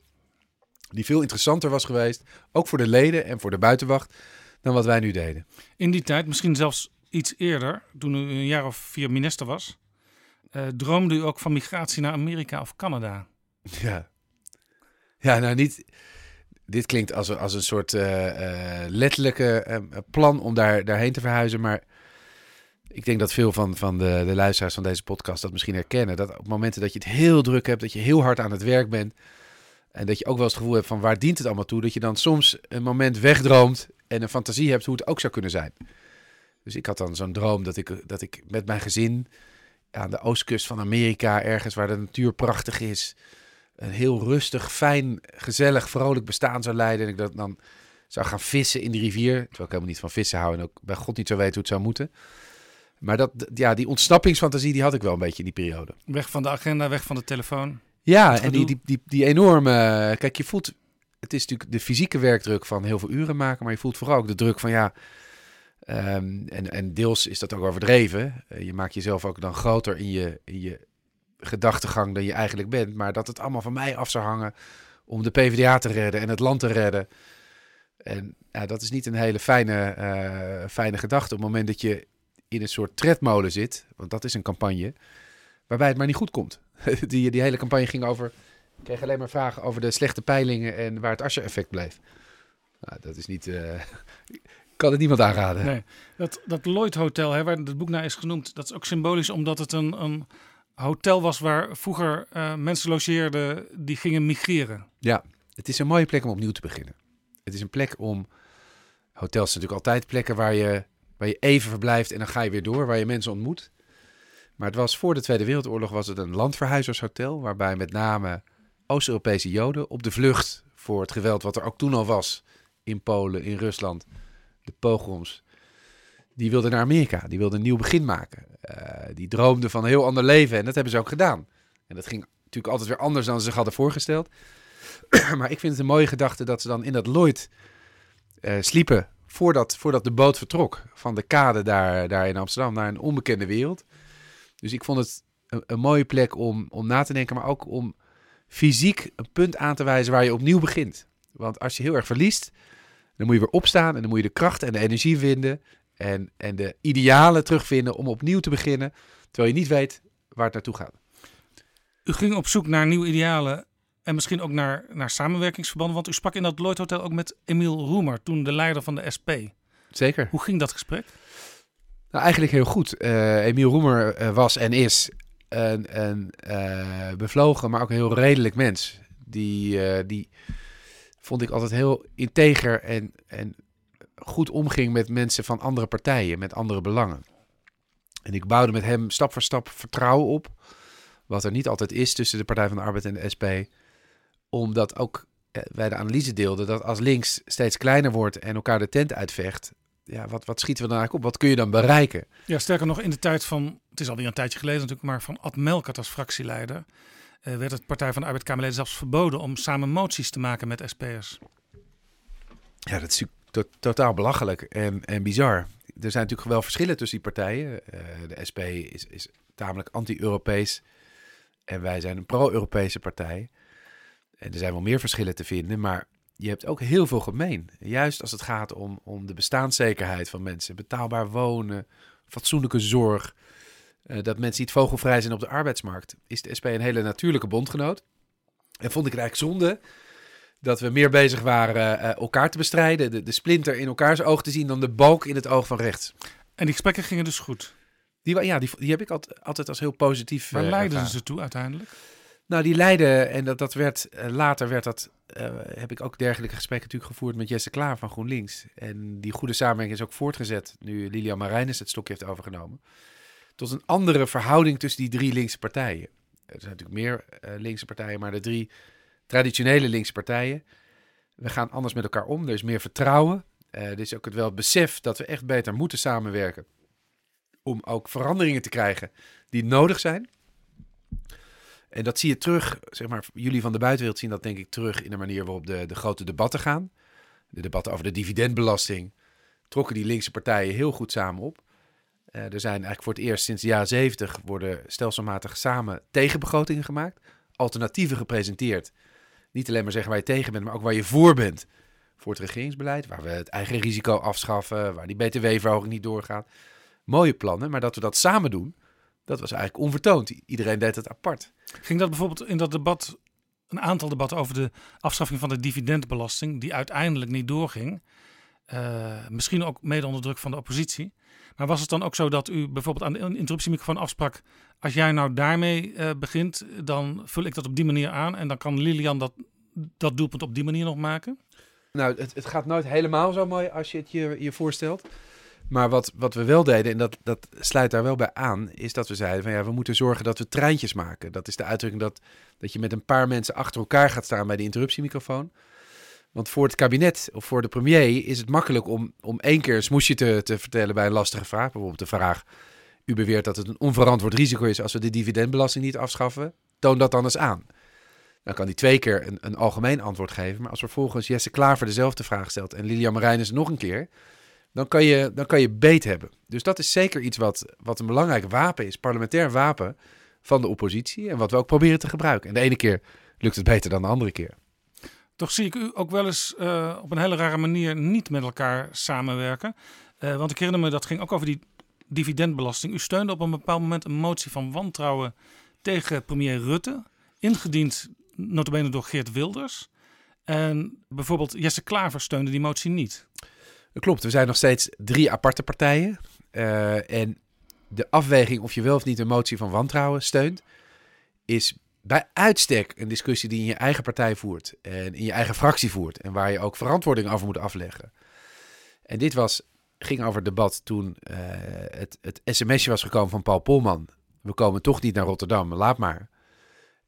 die veel interessanter was geweest. Ook voor de leden en voor de buitenwacht dan wat wij nu deden. In die tijd, misschien zelfs iets eerder, toen u een jaar of vier minister was, uh, droomde u ook van migratie naar Amerika of Canada. Ja. Ja, nou niet. Dit klinkt als, als een soort uh, uh, letterlijke uh, plan om daar, daarheen te verhuizen. Maar ik denk dat veel van, van de, de luisteraars van deze podcast dat misschien herkennen. Dat op momenten dat je het heel druk hebt, dat je heel hard aan het werk bent. En dat je ook wel eens het gevoel hebt van waar dient het allemaal toe. Dat je dan soms een moment wegdroomt en een fantasie hebt hoe het ook zou kunnen zijn. Dus ik had dan zo'n droom dat ik, dat ik met mijn gezin aan de oostkust van Amerika, ergens waar de natuur prachtig is, een heel rustig, fijn, gezellig, vrolijk bestaan zou leiden. En ik dat dan zou gaan vissen in de rivier. Terwijl ik helemaal niet van vissen hou en ook bij God niet zou weten hoe het zou moeten. Maar dat, ja, die ontsnappingsfantasie die had ik wel een beetje in die periode. Weg van de agenda, weg van de telefoon. Ja, en die, die, die, die enorme... Kijk, je voelt... Het is natuurlijk de fysieke werkdruk van heel veel uren maken, maar je voelt vooral ook de druk van ja... ehm, en, en deels is dat ook overdreven. Eh, je maakt jezelf ook dan groter in je, in je gedachtegang dan je eigenlijk bent. Maar dat het allemaal van mij af zou hangen om de PvdA te redden en het land te redden. En ja, dat is niet een hele fijne, eh, fijne gedachte. Op het moment dat je in een soort tredmolen zit, want dat is een campagne, waarbij het maar niet goed komt. die, die hele campagne ging over, ik kreeg alleen maar vragen over de slechte peilingen en waar het Asscher-effect bleef. Nou, dat is niet, uh, kan het niemand aanraden. Nee, dat, dat Lloyd Hotel, hè, waar het boek naar is genoemd, dat is ook symbolisch omdat het een, een hotel was waar vroeger uh, mensen logeerden die gingen migreren. Ja, het is een mooie plek om opnieuw te beginnen. Het is een plek om. Hotels zijn natuurlijk altijd plekken waar je, waar je even verblijft en dan ga je weer door, waar je mensen ontmoet. Maar het was voor de Tweede Wereldoorlog was het een landverhuizershotel, waarbij met name Oost-Europese Joden op de vlucht voor het geweld wat er ook toen al was in Polen, in Rusland, de pogroms, die wilden naar Amerika, die wilden een nieuw begin maken. Uh, die droomden van een heel ander leven en dat hebben ze ook gedaan. En dat ging natuurlijk altijd weer anders dan ze zich hadden voorgesteld. maar ik vind het een mooie gedachte dat ze dan in dat Lloyd uh, sliepen voordat, voordat de boot vertrok van de kade daar, daar in Amsterdam naar een onbekende wereld. Dus ik vond het een, een, mooie plek om, om na te denken, maar ook om fysiek een punt aan te wijzen waar je opnieuw begint. Want als je heel erg verliest, dan moet je weer opstaan en dan moet je de kracht en de energie vinden en, en de idealen terugvinden om opnieuw te beginnen, terwijl je niet weet waar het naartoe gaat. U ging op zoek naar nieuwe idealen en misschien ook naar, naar samenwerkingsverbanden, want u sprak in dat Lloyd Hotel ook met Emiel Roemer, toen de leider van de SP. Zeker. Hoe ging dat gesprek? Nou, eigenlijk heel goed. Uh, Emiel Roemer uh, was en is een, een uh, bevlogen, maar ook een heel redelijk mens. Die, die vond ik altijd heel integer en, en goed omging met mensen van andere partijen, met andere belangen. En ik bouwde met hem stap voor stap vertrouwen op. Wat er niet altijd is tussen de Partij van de Arbeid en de SP. Omdat ook wij de analyse deelden dat als links steeds kleiner wordt en elkaar de tent uitvecht. Ja, wat, wat schieten we dan eigenlijk op? Wat kun je dan bereiken? Ja, sterker nog, in de tijd van, het is alweer een tijdje geleden natuurlijk, maar van Ad Melkert als fractieleider. Uh, werd het Partij van de Arbeid Kamerleden zelfs verboden om samen moties te maken met SP'ers. Ja, dat is to totaal belachelijk en, en bizar. Er zijn natuurlijk wel verschillen tussen die partijen. Uh, de SP is, is tamelijk anti-Europees en wij zijn een pro-Europese partij. En er zijn wel meer verschillen te vinden, maar je hebt ook heel veel gemeen. Juist als het gaat om, om de bestaanszekerheid van mensen, betaalbaar wonen, fatsoenlijke zorg, uh, dat mensen niet vogelvrij zijn op de arbeidsmarkt, is de SP een hele natuurlijke bondgenoot. En vond ik het eigenlijk zonde dat we meer bezig waren uh, elkaar te bestrijden, de, de splinter in elkaars oog te zien dan de balk in het oog van rechts. En die gesprekken gingen dus goed? Die, ja, die, die heb ik altijd, als heel positief Waar uh, leidden ze toe uiteindelijk? Nou, die leiden, en dat, dat werd, later werd dat, heb ik ook dergelijke gesprekken natuurlijk gevoerd met Jesse Klaar van GroenLinks. En die goede samenwerking is ook voortgezet nu Lilian Marijnis het stokje heeft overgenomen. Tot een andere verhouding tussen die drie linkse partijen. Er zijn natuurlijk meer linkse partijen, maar de drie traditionele linkse partijen. We gaan anders met elkaar om. Er is meer vertrouwen. Uh, er is ook het wel besef dat we echt beter moeten samenwerken. Om ook veranderingen te krijgen die nodig zijn. En dat zie je terug, zeg maar, jullie van de buitenwereld zien dat denk ik terug in de manier waarop de, de grote debatten gaan. De debatten over de dividendbelasting trokken die linkse partijen heel goed samen op. Uh, er zijn eigenlijk voor het eerst sinds de jaren zeventig worden stelselmatig samen tegenbegrotingen gemaakt. Alternatieven gepresenteerd niet alleen maar zeggen waar je tegen bent, maar ook waar je voor bent. Voor het regeringsbeleid, waar we het eigen risico afschaffen, waar die btw-verhoging niet doorgaat. Mooie plannen, maar dat we dat samen doen, dat was eigenlijk onvertoond. Iedereen deed het apart. Ging dat bijvoorbeeld in dat debat, een aantal debatten over de afschaffing van de dividendbelasting, die uiteindelijk niet doorging, uh, misschien ook mede onder druk van de oppositie. Maar was het dan ook zo dat u bijvoorbeeld aan de interruptiemicrofoon afsprak, als jij nou daarmee uh, begint, dan vul ik dat op die manier aan en dan kan Lilian dat, dat doelpunt op die manier nog maken? Nou, het, het gaat nooit helemaal zo mooi als je het je, je voorstelt. Maar wat, wat we wel deden, en dat, dat sluit daar wel bij aan, is dat we zeiden van ja, we moeten zorgen dat we treintjes maken. Dat is de uitdrukking dat, dat je met een paar mensen achter elkaar gaat staan bij de interruptiemicrofoon. Want voor het kabinet of voor de premier is het makkelijk om, om één keer een smoesje te, te vertellen bij een lastige vraag. Bijvoorbeeld de vraag, U beweert dat het een onverantwoord risico is als we de dividendbelasting niet afschaffen. Toon dat dan eens aan. Dan kan hij twee keer een, een algemeen antwoord geven. Maar als vervolgens Jesse Klaver dezelfde vraag stelt en Lilian Marijnis nog een keer, dan kan, je, dan kan je beet hebben. Dus dat is zeker iets wat, wat een belangrijk wapen is, parlementair wapen van de oppositie. En wat we ook proberen te gebruiken. En de ene keer lukt het beter dan de andere keer. Toch zie ik u ook wel eens uh, op een hele rare manier niet met elkaar samenwerken. Uh, want ik herinner me, dat ging ook over die dividendbelasting. U steunde op een bepaald moment een motie van wantrouwen tegen premier Rutte. Ingediend notabene door Geert Wilders. En bijvoorbeeld Jesse Klaver steunde die motie niet. Dat klopt, we zijn nog steeds drie aparte partijen. Uh, en de afweging of je wel of niet een motie van wantrouwen steunt, is bij uitstek een discussie die in je eigen partij voert en in je eigen fractie voert en waar je ook verantwoording over moet afleggen. En dit was, ging over het debat toen uh, het, het sms'je was gekomen van Paul Polman. We komen toch niet naar Rotterdam, laat maar.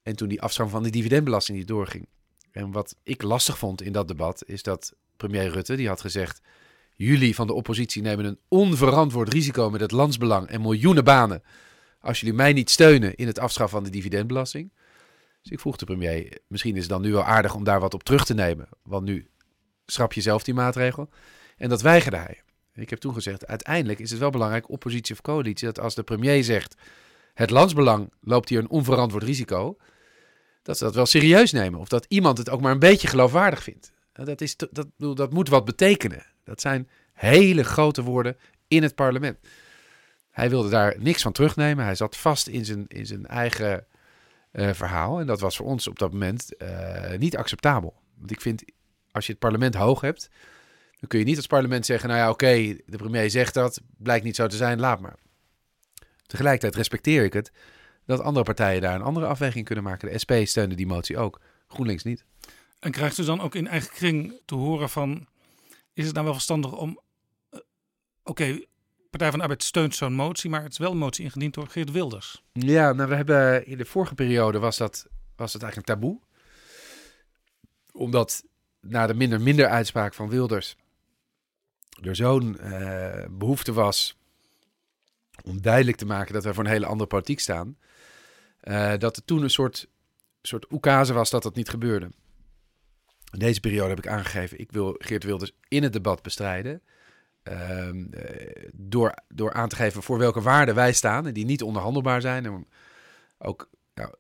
En toen die afschaffing van de dividendbelasting niet doorging. En wat ik lastig vond in dat debat is dat premier Rutte, die had gezegd... jullie van de oppositie nemen een onverantwoord risico met het landsbelang en miljoenen banen... als jullie mij niet steunen in het afschaffen van de dividendbelasting. Dus ik vroeg de premier, misschien is het dan nu wel aardig om daar wat op terug te nemen. Want nu schrap je zelf die maatregel. En dat weigerde hij. Ik heb toen gezegd, uiteindelijk is het wel belangrijk, oppositie of coalitie, dat als de premier zegt, het landsbelang loopt hier een onverantwoord risico, dat ze dat wel serieus nemen. Of dat iemand het ook maar een beetje geloofwaardig vindt. Dat, is, dat, dat moet wat betekenen. Dat zijn hele grote woorden in het parlement. Hij wilde daar niks van terugnemen. Hij zat vast in zijn, in zijn eigen uh, verhaal. En dat was voor ons op dat moment uh, niet acceptabel. Want ik vind, als je het parlement hoog hebt, dan kun je niet als parlement zeggen: Nou ja, oké, de premier zegt dat, blijkt niet zo te zijn, laat maar. Tegelijkertijd respecteer ik het dat andere partijen daar een andere afweging kunnen maken. De SP steunde die motie ook, GroenLinks niet. En krijgt u dan ook in eigen kring te horen van... is het nou wel verstandig om... Uh, Oké, Partij van de Arbeid steunt zo'n motie, maar het is wel een motie ingediend door Geert Wilders. Ja, nou we hebben in de vorige periode was dat, was dat eigenlijk een taboe. Omdat na de minder-minder uitspraak van Wilders er zo'n uh, behoefte was om duidelijk te maken dat we voor een hele andere politiek staan. Uh, dat er toen een soort, soort oekase was dat dat niet gebeurde. In deze periode heb ik aangegeven, ik wil Geert Wilders in het debat bestrijden. Uh, door, door aan te geven voor welke waarden wij staan en die niet onderhandelbaar zijn. En ook ja,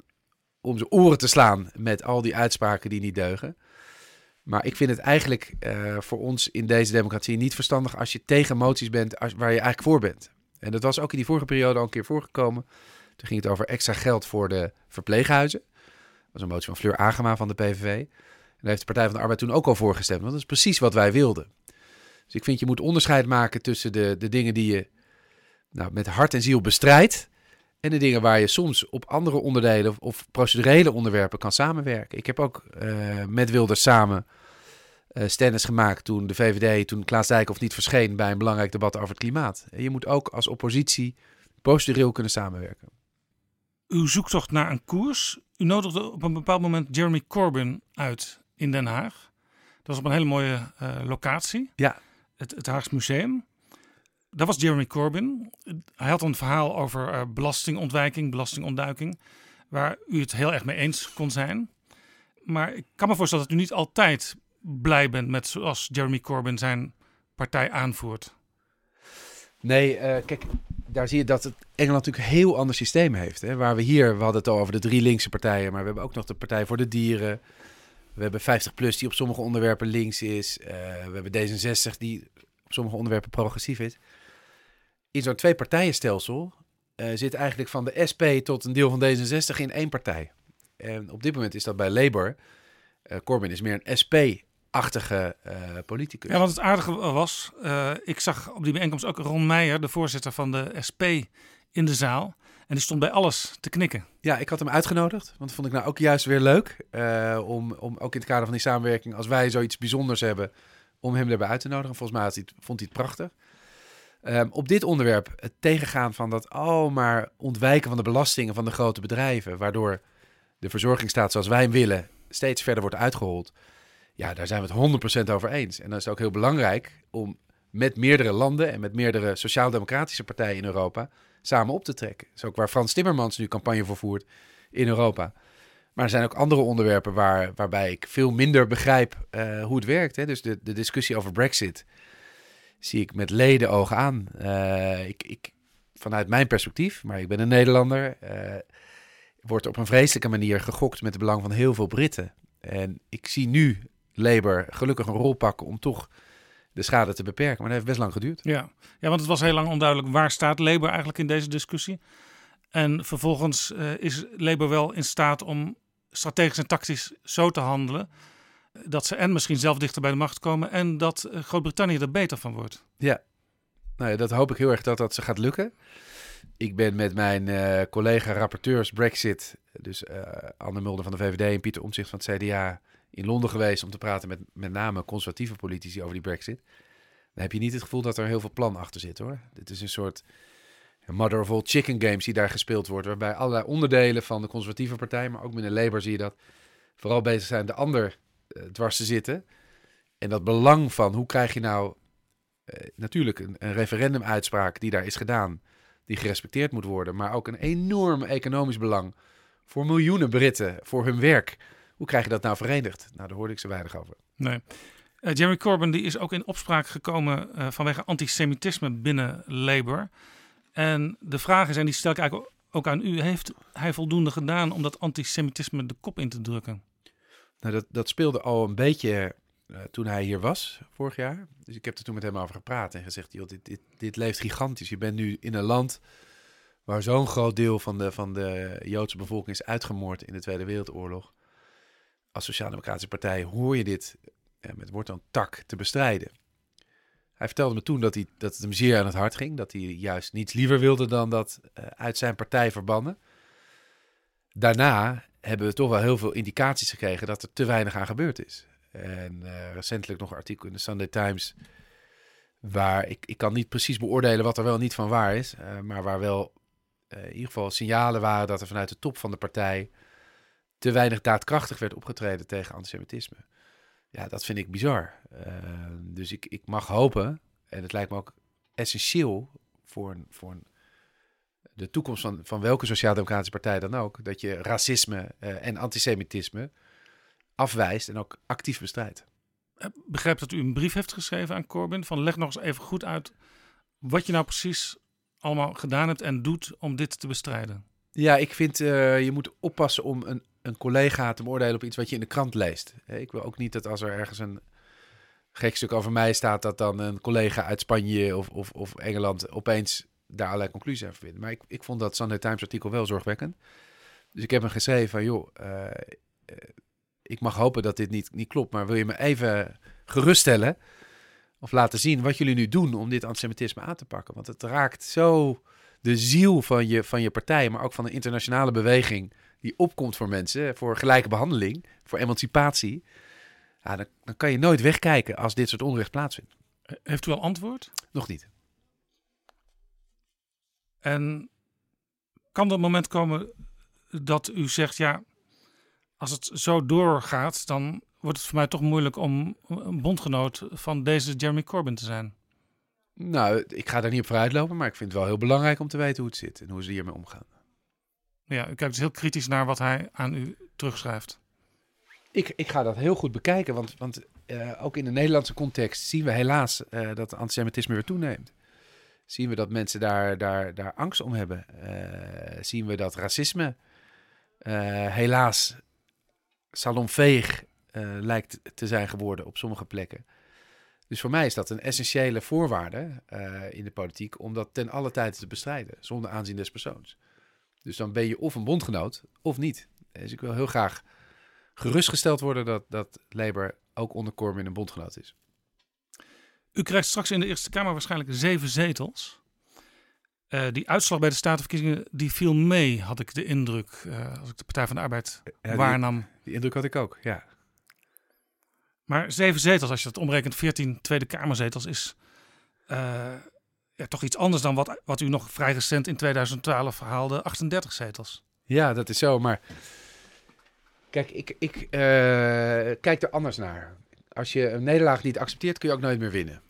om zijn oren te slaan met al die uitspraken die niet deugen. Maar ik vind het eigenlijk uh, voor ons in deze democratie niet verstandig als je tegen moties bent als, waar je eigenlijk voor bent. En dat was ook in die vorige periode al een keer voorgekomen. Toen ging het over extra geld voor de verpleeghuizen. Dat was een motie van Fleur Agema van de PVV. Daar heeft de Partij van de Arbeid toen ook al voor gestemd. Want dat is precies wat wij wilden. Dus ik vind je moet onderscheid maken tussen de, de dingen die je nou, met hart en ziel bestrijdt. En de dingen waar je soms op andere onderdelen of procedurele onderwerpen kan samenwerken. Ik heb ook uh, met Wilders samen uh, stennis gemaakt toen de VVD, toen Klaas Dijkhoff niet verscheen bij een belangrijk debat over het klimaat. En je moet ook als oppositie procedureel kunnen samenwerken. Uw zoektocht naar een koers. U nodigde op een bepaald moment Jeremy Corbyn uit in Den Haag. Dat was op een hele mooie uh, locatie. Ja. Het, het Haags Museum. Dat was Jeremy Corbyn. Hij had een verhaal over uh, belastingontwijking, belastingontduiking. Waar u het heel erg mee eens kon zijn. Maar ik kan me voorstellen dat u niet altijd blij bent met zoals Jeremy Corbyn zijn partij aanvoert. Nee, uh, kijk, daar zie je dat het Engeland natuurlijk een heel ander systeem heeft. Hè? Waar we hier, we hadden het al over de drie linkse partijen, maar we hebben ook nog de Partij voor de Dieren. We hebben 50PLUS die op sommige onderwerpen links is. Uh, we hebben D66 die op sommige onderwerpen progressief is. In zo'n twee-partijenstelsel uh, zit eigenlijk van de SP tot een deel van D66 in één partij. En op dit moment is dat bij Labour. Uh, Corbyn is meer een SP achtige politicus. Ja, want het aardige was, ik zag op die bijeenkomst ook Ron Meijer, de voorzitter van de SP, in de zaal. En die stond bij alles te knikken. Ja, ik had hem uitgenodigd, want dat vond ik nou ook juist weer leuk. Uh, om, om ook in het kader van die samenwerking, als wij zoiets bijzonders hebben, om hem erbij uit te nodigen. Volgens mij het, vond hij het prachtig. Um, op dit onderwerp, het tegengaan van dat oh, maar ontwijken van de belastingen van de grote bedrijven, waardoor de verzorgingsstaat zoals wij hem willen steeds verder wordt uitgehold. Ja, daar zijn we het 100% over eens. En dan is ook heel belangrijk om met meerdere landen en met meerdere sociaal-democratische partijen in Europa samen op te trekken. Dat is ook waar Frans Timmermans nu campagne voor voert in Europa. Maar er zijn ook andere onderwerpen waar, waarbij ik veel minder begrijp eh, hoe het werkt. Hè. Dus de, de discussie over Brexit zie ik met leden ogen aan. Eh, ik, ik, vanuit mijn perspectief, maar ik ben een Nederlander, uh, wordt op een vreselijke manier gegokt met het belang van heel veel Britten. En ik zie nu Labour gelukkig een rol pakken om toch de schade te beperken. Maar dat heeft best lang geduurd. Ja, ja want het was heel lang onduidelijk waar staat Labour eigenlijk in deze discussie. En vervolgens uh, is Labour wel in staat om strategisch en tactisch zo te handelen dat ze en misschien zelf dichter bij de macht komen en dat eh, Groot-Brittannië er beter van wordt. Ja, nou ja, dat hoop ik heel erg dat dat ze gaat lukken. Ik ben met mijn uh, collega-rapporteurs Brexit, dus uh, Anne Mulder van de VVD en Pieter Omtzigt van het CDA, in Londen geweest om te praten met met name conservatieve politici over die Brexit. Dan heb je niet het gevoel dat er heel veel plan achter zit hoor. Dit is een soort mother of all chicken games die daar gespeeld wordt, waarbij allerlei onderdelen van de conservatieve partij, maar ook binnen Labour zie je dat, vooral bezig zijn de ander uh, dwars te zitten. En dat belang van hoe krijg je nou uh, natuurlijk een, een referendumuitspraak die daar is gedaan, die gerespecteerd moet worden, maar ook een enorm economisch belang voor miljoenen Britten, voor hun werk. Hoe krijg je dat nou verenigd? Nou, daar hoorde ik ze weinig over. Nee. Uh, Jeremy Corbyn die is ook in opspraak gekomen uh, vanwege antisemitisme binnen Labour. En de vraag is, en die stel ik eigenlijk ook aan u, heeft hij voldoende gedaan om dat antisemitisme de kop in te drukken? Nou, dat, dat speelde al een beetje uh, toen hij hier was, vorig jaar. Dus ik heb er toen met hem over gepraat en gezegd, joh, dit, dit, dit leeft gigantisch. Je bent nu in een land waar zo'n groot deel van de, van de Joodse bevolking is uitgemoord in de Tweede Wereldoorlog. Als Sociaal-Democratische Partij hoor je dit ja, met woord aan tak te bestrijden. Hij vertelde me toen dat, hij, dat het hem zeer aan het hart ging. Dat hij juist niets liever wilde dan dat uh, uit zijn partij verbannen. Daarna hebben we toch wel heel veel indicaties gekregen dat er te weinig aan gebeurd is. En uh, recentelijk nog een artikel in de Sunday Times. Waar ik, ik kan niet precies beoordelen wat er wel niet van waar is. Maar waar wel in ieder geval signalen waren dat er vanuit de top van de partij te weinig daadkrachtig werd opgetreden tegen antisemitisme. Ja, dat vind ik bizar. Uh, dus ik, ik mag hopen, en het lijkt me ook essentieel voor, een, voor een, de toekomst van, van welke sociaal-democratische partij dan ook, dat je racisme uh, en antisemitisme afwijst en ook actief bestrijdt. Ik begrijp dat u een brief heeft geschreven aan Corbyn. Van leg nog eens even goed uit wat je nou precies allemaal gedaan hebt en doet om dit te bestrijden. Ja, ik vind uh, je moet oppassen om een, een collega te beoordelen op iets wat je in de krant leest. Ik wil ook niet dat als er ergens een gek stuk over mij staat, dat dan een collega uit Spanje of, of, of Engeland opeens daar allerlei conclusies aan vindt. Maar ik, ik vond dat Sunday Times artikel wel zorgwekkend. Dus ik heb hem geschreven van, joh, uh, ik mag hopen dat dit niet, niet klopt, maar wil je me even geruststellen of laten zien wat jullie nu doen om dit antisemitisme aan te pakken? Want het raakt zo de ziel van je, van je partij, maar ook van de internationale beweging die opkomt voor mensen, voor gelijke behandeling, voor emancipatie. Ja, dan, dan kan je nooit wegkijken als dit soort onrecht plaatsvindt. Heeft u al antwoord? Nog niet. En kan er een moment komen dat u zegt, ja, als het zo doorgaat, dan wordt het voor mij toch moeilijk om een bondgenoot van deze Jeremy Corbyn te zijn? Nou, ik ga daar niet op vooruit lopen, maar ik vind het wel heel belangrijk om te weten hoe het zit en hoe ze hiermee omgaan. Ja, u kijkt dus heel kritisch naar wat hij aan u terugschrijft. Ik, ik ga dat heel goed bekijken, want, want uh, ook in de Nederlandse context zien we helaas uh, dat antisemitisme weer toeneemt. Zien we dat mensen daar, daar, daar angst om hebben. Uh, zien we dat racisme helaas salonveeg lijkt te zijn geworden op sommige plekken. Dus voor mij is dat een essentiële voorwaarde in de politiek om dat ten alle tijde te bestrijden, zonder aanzien des persoons. Dus dan ben je of een bondgenoot of niet. Dus ik wil heel graag gerustgesteld worden dat, dat Labour ook onder Corbyn een bondgenoot is. U krijgt straks in de Eerste Kamer waarschijnlijk zeven zetels. Uh, die uitslag bij de statenverkiezingen die viel mee, had ik de indruk, uh, als ik de Partij van de Arbeid ja, waarnam. Die, die, indruk had ik ook, ja. Maar zeven zetels, als je dat omrekent, 14 Tweede Kamerzetels, is uh, ja, toch iets anders dan wat, wat u nog vrij recent in 2012 haalde, 38 zetels. Ja, dat is zo, maar kijk, ik, ik uh, kijk er anders naar. Als je een nederlaag niet accepteert, kun je ook nooit meer winnen.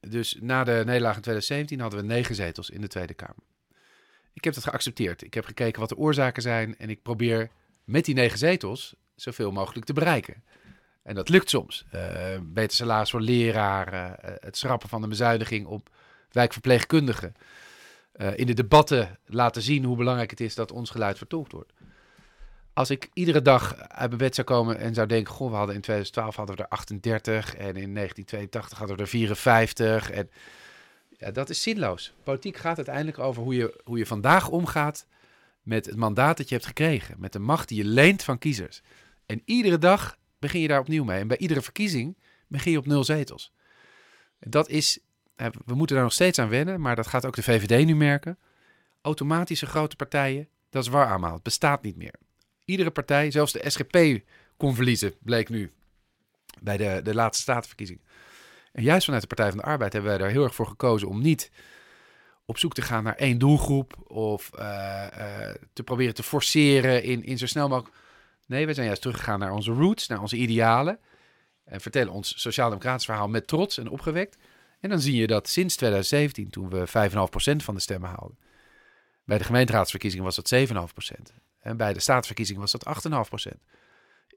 Dus na de nederlaag in 2017 hadden we negen zetels in de Tweede Kamer. Ik heb dat geaccepteerd. Ik heb gekeken wat de oorzaken zijn en ik probeer met die negen zetels zoveel mogelijk te bereiken. En dat lukt soms. Uh, beter salaris voor leraren, uh, het schrappen van de bezuiniging op wijkverpleegkundigen. Uh, in de debatten laten zien hoe belangrijk het is dat ons geluid vertolkt wordt. Als ik iedere dag uit mijn bed zou komen en zou denken: Goh, we hadden in 2012 hadden we er 38 en in 1982 hadden we er 54. En ja, dat is zinloos. Politiek gaat uiteindelijk over hoe je, hoe je vandaag omgaat met het mandaat dat je hebt gekregen. Met de macht die je leent van kiezers. En iedere dag begin je daar opnieuw mee. En bij iedere verkiezing begin je op nul zetels. Dat is, we moeten daar nog steeds aan wennen, maar dat gaat ook de VVD nu merken. Automatische grote partijen, dat is waar allemaal. Het bestaat niet meer. Iedere partij, zelfs de SGP kon verliezen, bleek nu bij de, de laatste statenverkiezing. En juist vanuit de Partij van de Arbeid hebben wij daar heel erg voor gekozen om niet op zoek te gaan naar één doelgroep of uh, uh, te proberen te forceren in, in zo snel mogelijk. Nee, we zijn juist teruggegaan naar onze roots, naar onze idealen. En vertellen ons sociaal-democratisch verhaal met trots en opgewekt. En dan zie je dat sinds 2017, toen we 5,5% van de stemmen haalden. Bij de gemeenteraadsverkiezingen was dat 7,5%. En bij de staatsverkiezingen was dat 8,5%.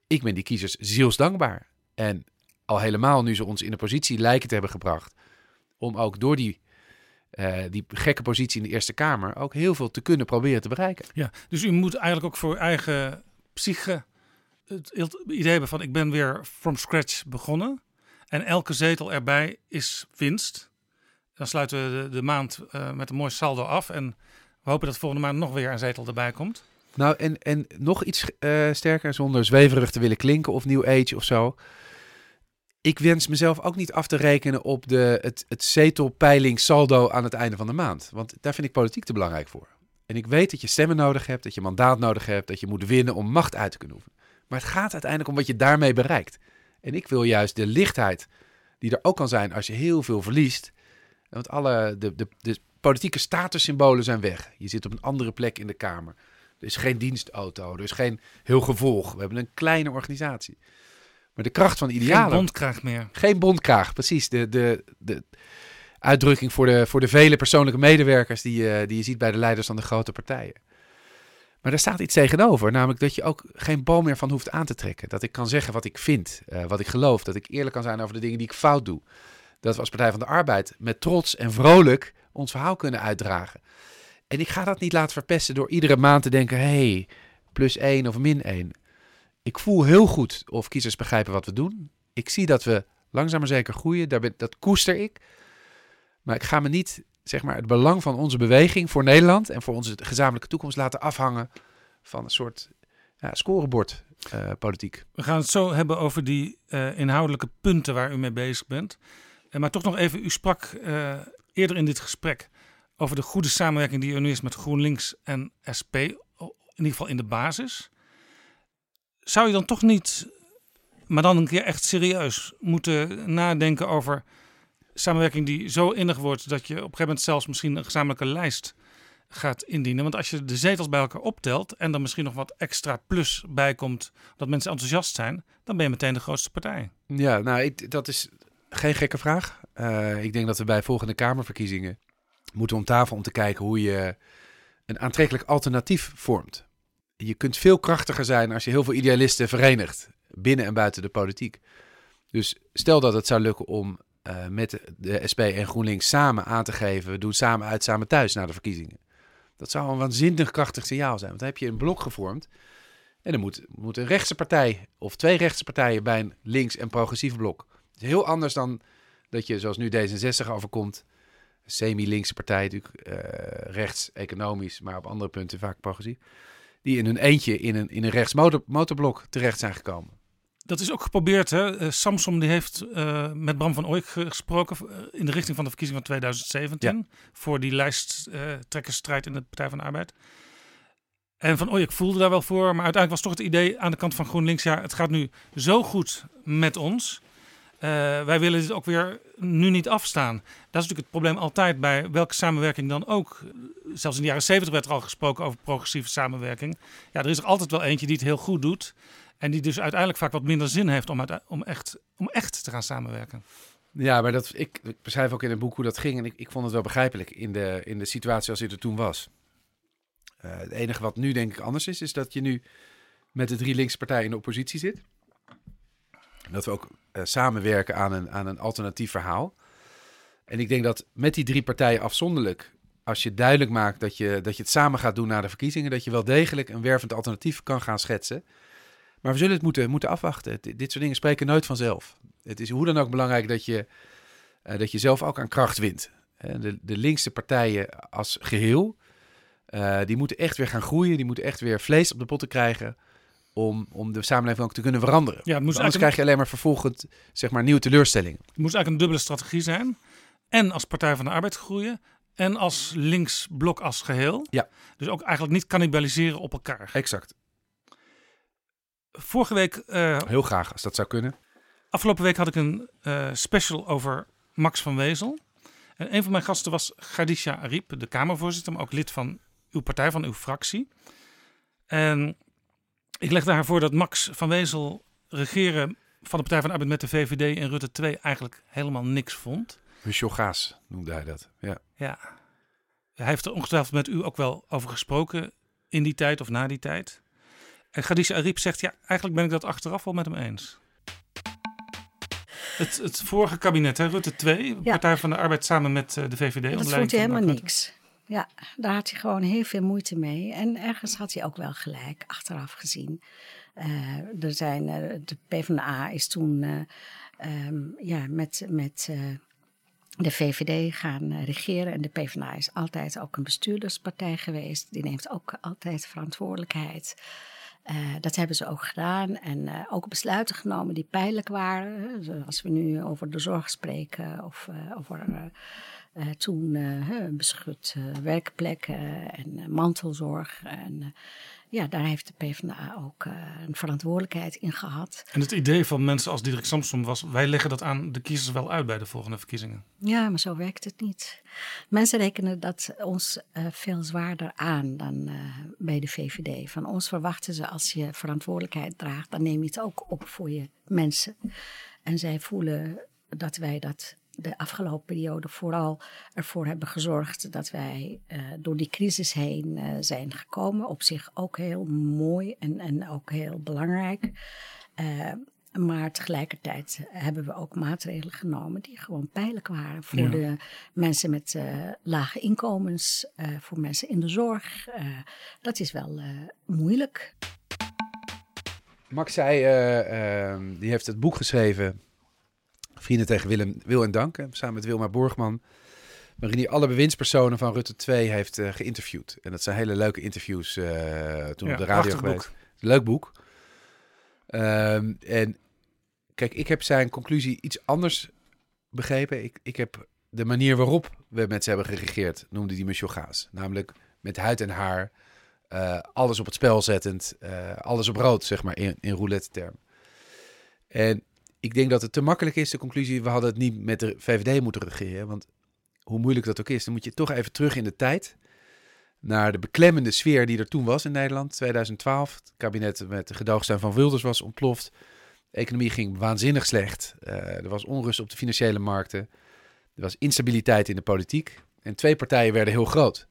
Ik ben die kiezers zielsdankbaar. En al helemaal nu ze ons in de positie lijken te hebben gebracht. om ook door die, uh, die gekke positie in de Eerste Kamer. ook heel veel te kunnen proberen te bereiken. Ja, dus u moet eigenlijk ook voor eigen psyche het idee hebben van: ik ben weer from scratch begonnen. En elke zetel erbij is winst. Dan sluiten we de, de maand uh, met een mooi saldo af. En we hopen dat volgende maand nog weer een zetel erbij komt. Nou, en, en nog iets uh, sterker, zonder zweverig te willen klinken of New Age of zo ik wens mezelf ook niet af te rekenen op de, het, het zetelpeiling saldo aan het einde van de maand. Want daar vind ik politiek te belangrijk voor. En ik weet dat je stemmen nodig hebt, dat je mandaat nodig hebt, dat je moet winnen om macht uit te kunnen oefenen. Maar het gaat uiteindelijk om wat je daarmee bereikt. En ik wil juist de lichtheid die er ook kan zijn als je heel veel verliest. Want alle de, de, de politieke statussymbolen zijn weg. Je zit op een andere plek in de Kamer. Er is geen dienstauto, er is geen heel gevolg. We hebben een kleine organisatie. Maar de kracht van idealen... Geen bondkraag meer. Geen bondkraag, precies. De, de, de uitdrukking voor de, voor de vele persoonlijke medewerkers die, uh, die je ziet bij de leiders van de grote partijen. Maar daar staat iets tegenover, namelijk dat je ook geen bal meer van hoeft aan te trekken. Dat ik kan zeggen wat ik vind, uh, wat ik geloof. Dat ik eerlijk kan zijn over de dingen die ik fout doe. Dat we als Partij van de Arbeid met trots en vrolijk ons verhaal kunnen uitdragen. En ik ga dat niet laten verpesten door iedere maand te denken: hé, hey, plus één of min één ik voel heel goed of kiezers begrijpen wat we doen. Ik zie dat we langzaam maar zeker groeien. Daar dat koester ik. Maar ik ga me niet zeg maar, het belang van onze beweging voor Nederland en voor onze gezamenlijke toekomst laten afhangen van een soort ja, scorebordpolitiek. Uh, we gaan het zo hebben over die uh, inhoudelijke punten waar u mee bezig bent. Uh, maar toch nog even, u sprak eh, eerder in dit gesprek over de goede samenwerking die er nu is met GroenLinks en SP. In ieder geval in de basis zou je dan toch niet, maar dan een keer echt serieus, moeten nadenken over samenwerking die zo innig wordt dat je op een gegeven moment zelfs misschien een gezamenlijke lijst gaat indienen. Want als je de zetels bij elkaar optelt en dan misschien nog wat extra plus bijkomt dat mensen enthousiast zijn, dan ben je meteen de grootste partij. Ja, nou, ik, dat is geen gekke vraag. Uh, ik denk dat we bij volgende Kamerverkiezingen moeten om tafel om te kijken hoe je een aantrekkelijk alternatief vormt je kunt veel krachtiger zijn als je heel veel idealisten verenigt. Binnen en buiten de politiek. Dus stel dat het zou lukken om uh, met de SP en GroenLinks samen aan te geven. We doen samen uit, samen thuis na de verkiezingen. Dat zou een waanzinnig krachtig signaal zijn. Want dan heb je een blok gevormd. En dan moet, moet een rechtse partij of twee rechtse partijen bij een links- en progressief blok. Heel anders dan dat je, zoals nu D66 overkomt, semi-linkse partij, natuurlijk uh, rechts, economisch, maar op andere punten vaak progressief die in hun eentje in een, in een rechts motorblok terecht zijn gekomen. Dat is ook geprobeerd. Hè? Uh, Samsom die heeft uh, met Bram van Ooyk gesproken uh, in de richting van de verkiezing van 2017. Ja. Voor die lijsttrekkersstrijd in de Partij van de Arbeid. En Van Ooyek voelde daar wel voor. Maar uiteindelijk was toch het idee aan de kant van GroenLinks. Ja, het gaat nu zo goed met ons. wij willen dit ook weer nu niet afstaan. Dat is natuurlijk het probleem altijd bij welke samenwerking dan ook. Zelfs in de jaren 70 werd er al gesproken over progressieve samenwerking. Ja, er is er altijd wel eentje die het heel goed doet. En die dus uiteindelijk vaak wat minder zin heeft om, om, echt, om echt te gaan samenwerken. Ja, maar dat, ik, beschrijf ook in het boek hoe dat ging. En ik, ik vond het wel begrijpelijk in de, in de situatie als hij er toen was. Uh, het enige wat nu denk ik anders is, is dat je nu met de drie linkse partijen in de oppositie zit. Dat we ook uh, samenwerken aan een, aan een alternatief verhaal. En ik denk dat met die drie partijen afzonderlijk, als je duidelijk maakt dat je, dat je het samen gaat doen na de verkiezingen, dat je wel degelijk een wervend alternatief kan gaan schetsen. Maar we zullen het moeten, moeten afwachten. dit soort dingen spreken nooit vanzelf. Het is hoe dan ook belangrijk dat je, uh, dat je zelf ook aan kracht wint. De, de linkse partijen als geheel, uh, die moeten echt weer gaan groeien. Die moeten echt weer vlees op de potten krijgen om, om de samenleving ook te kunnen veranderen. Ja, moest Anders krijg je alleen maar vervolgend zeg maar, nieuwe teleurstellingen. Het moest eigenlijk een dubbele strategie zijn. En als Partij van de Arbeid groeien. En als linksblok als geheel. Ja. Dus ook eigenlijk niet cannibaliseren op elkaar. Exact. Vorige week... Uh, Heel graag, als dat zou kunnen. Afgelopen week had ik een uh, special over Max van Wezel. En een van mijn gasten was Khadija Ariep, de Kamervoorzitter, maar ook lid van uw partij, van uw fractie. En ik legde haar voor dat Max van Wezel regeren van de Partij van de Arbeid met de VVD en Rutte 2 eigenlijk helemaal niks vond. Gaas noemde hij dat, ja. Ja. Hij heeft er ongetwijfeld met u ook wel over gesproken in die tijd of na die tijd. En Khadija Ariep zegt, ja, eigenlijk ben ik dat achteraf wel met hem eens. Het, het vorige kabinet, hè, Rutte 2, Partij van de Arbeid samen met eh, de VVD. Dat vond hij helemaal niks. Ja, daar had hij gewoon heel veel moeite mee. En ergens had hij ook wel gelijk, achteraf gezien. Uh, er zijn, uh, de PvdA is toen um, ja, met, met de VVD gaan regeren. En de PvdA is altijd ook een bestuurderspartij geweest. Die neemt ook altijd verantwoordelijkheid. Uh, dat hebben ze ook gedaan en uh, ook besluiten genomen die pijnlijk waren. Als we nu over de zorg spreken of over toen beschut werkplekken en mantelzorg. En ja, daar heeft de PvdA ook uh, een verantwoordelijkheid in gehad. En het idee van mensen als Diederik Samsom was: wij leggen dat aan de kiezers wel uit bij de volgende verkiezingen. Ja, maar zo werkt het niet. Mensen rekenen dat ons uh, veel zwaarder aan dan uh, bij de VVD. Van ons verwachten ze als je verantwoordelijkheid draagt, dan neem je het ook op voor je mensen. En zij voelen dat wij dat de afgelopen periode vooral ervoor hebben gezorgd dat wij uh, door die crisis heen uh, zijn gekomen. Op zich ook heel mooi en, en ook heel belangrijk. Uh, maar tegelijkertijd hebben we ook maatregelen genomen die gewoon pijnlijk waren voor ja. de mensen met lage inkomens, voor mensen in de zorg. dat is wel moeilijk. Max zei, ehm, die heeft het boek geschreven Vrienden tegen Willem, Wil en Dank, samen met Wilma Borgman. Waarin hij alle bewindspersonen van Rutte 2 heeft uh, geïnterviewd. En dat zijn hele leuke interviews uh, toen ja, op de radio geweest. Boek. Leuk boek. Um, en kijk, ik heb zijn conclusie iets anders begrepen. Ik, ik heb de manier waarop we met ze hebben geregeerd, noemde die Michel Gaas. Namelijk met huid en haar, uh, alles op het spel zettend, alles op rood, zeg maar, in, in roulette term. En ik denk dat het te makkelijk is, de conclusie, we hadden het niet met de VVD moeten regeren. Want hoe moeilijk dat ook is, dan moet je toch even terug in de tijd. Naar de beklemmende sfeer die er toen was in Nederland. 2012, het kabinet met de gedoogsteun van Wilders was ontploft. De economie ging waanzinnig slecht. Uh, er was onrust op de financiële markten. Er was instabiliteit in de politiek. En twee partijen werden heel groot.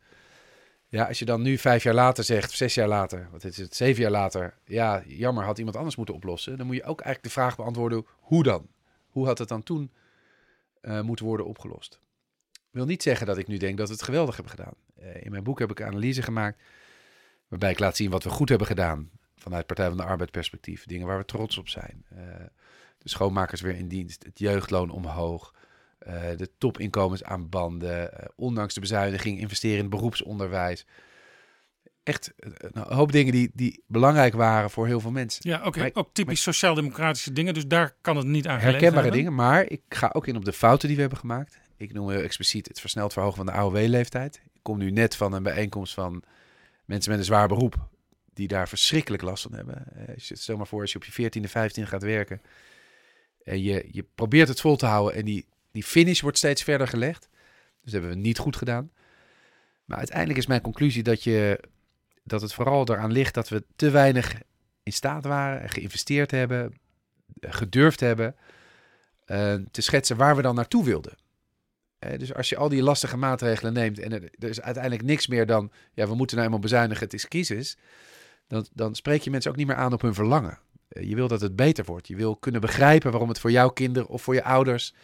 Ja, als je dan nu vijf jaar later zegt, zes jaar later, wat is het, zeven jaar later, ja, jammer, had iemand anders moeten oplossen. Dan moet je ook eigenlijk de vraag beantwoorden, hoe dan? Hoe had het dan toen uh, moeten worden opgelost? Wil niet zeggen dat ik nu denk dat we het geweldig hebben gedaan. Uh, in mijn boek heb ik analyse gemaakt waarbij ik laat zien wat we goed hebben gedaan vanuit Partij van de Arbeid perspectief. Dingen waar we trots op zijn. Uh, de schoonmakers weer in dienst, het jeugdloon omhoog, uh, de topinkomens aan banden, uh, ondanks de bezuiniging investeren in het beroepsonderwijs. Echt uh, een hoop dingen die, die belangrijk waren voor heel veel mensen. Ja, oké. Ook typisch sociaal-democratische dingen, dus daar kan het niet aan Herkenbare dingen, maar ik ga ook in op de fouten die we hebben gemaakt. Ik noem heel expliciet het versneld verhogen van de AOW-leeftijd. Ik kom nu net van een bijeenkomst van mensen met een zwaar beroep, die daar verschrikkelijk last van hebben. stel maar voor, als je op je 14e, 15e gaat werken en je, je probeert het vol te houden en die die finish wordt steeds verder gelegd. Dus dat hebben we niet goed gedaan. Maar uiteindelijk is mijn conclusie dat, je, dat het vooral eraan ligt dat we te weinig in staat waren, geïnvesteerd hebben, gedurfd hebben uh, te schetsen waar we dan naartoe wilden. Eh, dus als je al die lastige maatregelen neemt en er, is uiteindelijk niks meer dan, ja, we moeten nou eenmaal bezuinigen, het is crisis, dan, dan spreek je mensen ook niet meer aan op hun verlangen. Eh, je wil dat het beter wordt. Je wil kunnen begrijpen waarom het voor jouw kinderen of voor je ouders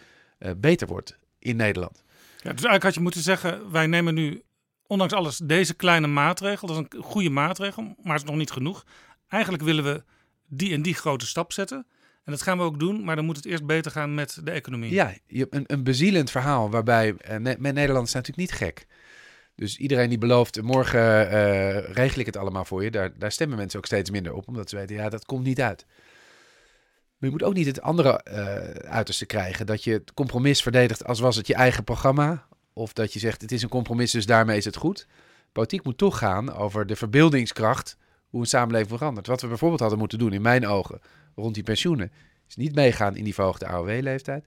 beter wordt in Nederland. Ja, dus eigenlijk had je moeten zeggen, wij nemen nu ondanks alles deze kleine maatregel, dat is een goede maatregel, maar het is nog niet genoeg. Eigenlijk willen we die en die grote stap zetten. En dat gaan we ook doen, maar dan moet het eerst beter gaan met de economie. Ja, je, een, een bezielend verhaal waarbij uh, met Nederland is natuurlijk niet gek. Dus iedereen die belooft, morgen uh, regel ik het allemaal voor je, daar, daar stemmen mensen ook steeds minder op, omdat ze weten, ja, dat komt niet uit. Maar je moet ook niet het andere uh, uiterste krijgen, dat je het compromis verdedigt als was het je eigen programma, of dat je zegt, het is een compromis, dus daarmee is het goed. Politiek moet toch gaan over de verbeeldingskracht, hoe een samenleving verandert. Wat we bijvoorbeeld hadden moeten doen, in mijn ogen, rond die pensioenen, is niet meegaan in die verhoogde AOW-leeftijd.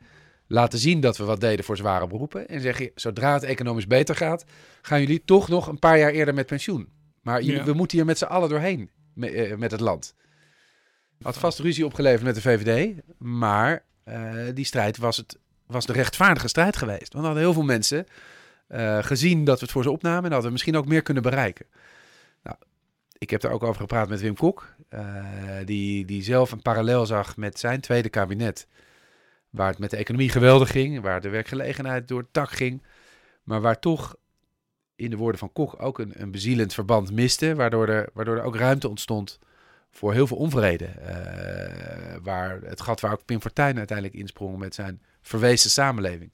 Laten zien dat we wat deden voor zware beroepen. En zeggen, zodra het economisch beter gaat, gaan jullie toch nog een paar jaar eerder met pensioen. Maar ja. we moeten hier met z'n allen doorheen met, uh, met het land. Had vast ruzie opgeleverd met de VVD, maar uh, die strijd was, het, was de rechtvaardige strijd geweest. Want hadden heel veel mensen uh, gezien dat we het voor ze opnamen en hadden we misschien ook meer kunnen bereiken. Nou, ik heb daar ook over gepraat met Wim Kok, uh, die, die zelf een parallel zag met zijn tweede kabinet. Waar het met de economie geweldig ging, waar de werkgelegenheid door het tak ging, maar waar toch, in de woorden van Kok, ook een, een bezielend verband miste, waardoor er, waardoor er ook ruimte ontstond voor heel veel onvrede. Uh, waar het gat waar ook Pim Fortuyn uiteindelijk insprong met zijn verwezen samenleving.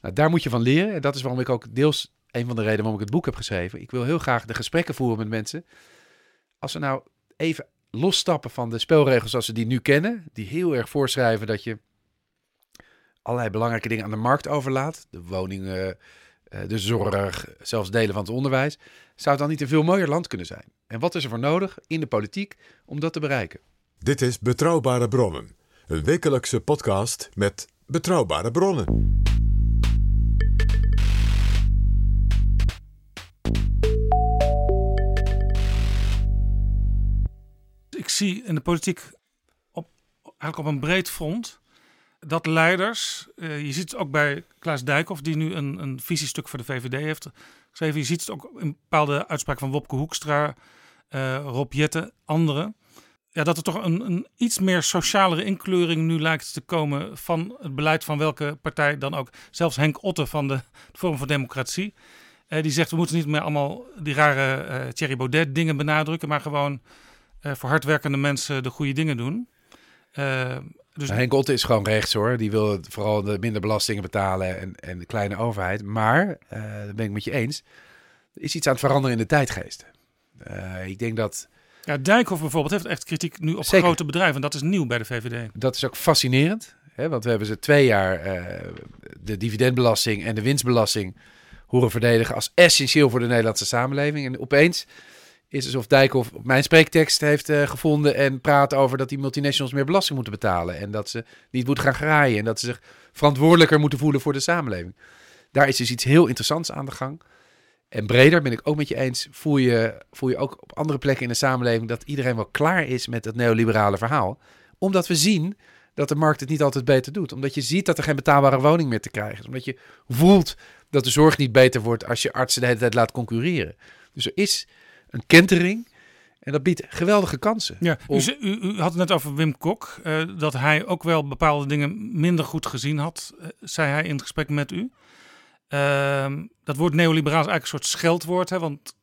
Nou, daar moet je van leren. En dat is waarom ik ook deels een van de redenen waarom ik het boek heb geschreven. Ik wil heel graag de gesprekken voeren met mensen. Als we nou even losstappen van de spelregels zoals we die nu kennen, die heel erg voorschrijven dat je allerlei belangrijke dingen aan de markt overlaat, de woningen, de zorg, zelfs delen van het onderwijs, zou het dan niet een veel mooier land kunnen zijn? En wat is er voor nodig in de politiek om dat te bereiken? Dit is Betrouwbare Bronnen, een wekelijkse podcast met betrouwbare bronnen. Ik zie in de politiek op, eigenlijk op een breed front dat leiders, uh, je ziet het ook bij Klaas Dijkhoff, die nu een, een visiestuk voor de VVD heeft geschreven. Je ziet het ook in bepaalde uitspraken van Wopke Hoekstra, uh, Rob Jetten, anderen. Ja, dat er toch een, een iets meer socialere inkleuring nu lijkt te komen van het beleid van welke partij dan ook. Zelfs Henk Otte van de Vorm voor Democratie. Uh, die zegt we moeten niet meer allemaal die rare uh, Thierry Baudet dingen benadrukken, maar gewoon voor hardwerkende mensen de goede dingen doen. Dus... Henk Otte is gewoon rechts hoor. Die wil vooral de minder belastingen betalen en, en de kleine overheid. Maar, dat ben ik met je eens, er is iets aan het veranderen in de tijdgeest. Uh, ik denk dat... Ja, Dijkhoff bijvoorbeeld heeft echt kritiek nu op Zeker. grote bedrijven. En dat is nieuw bij de VVD. Dat is ook fascinerend. Hè, want we hebben ze twee jaar uh, de dividendbelasting en de winstbelasting horen verdedigen als essentieel voor de Nederlandse samenleving. En opeens is alsof Dijkhoff mijn spreektekst heeft uh, gevonden en praat over dat die multinationals meer belasting moeten betalen. En dat ze niet moeten gaan graaien en dat ze zich verantwoordelijker moeten voelen voor de samenleving. Daar is dus iets heel interessants aan de gang. En breder ben ik ook met je eens, voel je, voel je ook op andere plekken in de samenleving dat iedereen wel klaar is met het neoliberale verhaal. Omdat we zien dat de markt het niet altijd beter doet. Omdat je ziet dat er geen betaalbare woning meer te krijgen is. Omdat je voelt dat de zorg niet beter wordt als je artsen de hele tijd laat concurreren. Dus er is een kentering. En dat biedt geweldige kansen. Ja, u, u, u, had het net over Wim Kok. Uh, dat hij ook wel bepaalde dingen minder goed gezien had, uh, zei hij in het gesprek met u. Uh, dat woord neoliberaal is eigenlijk een soort scheldwoord. Hè, want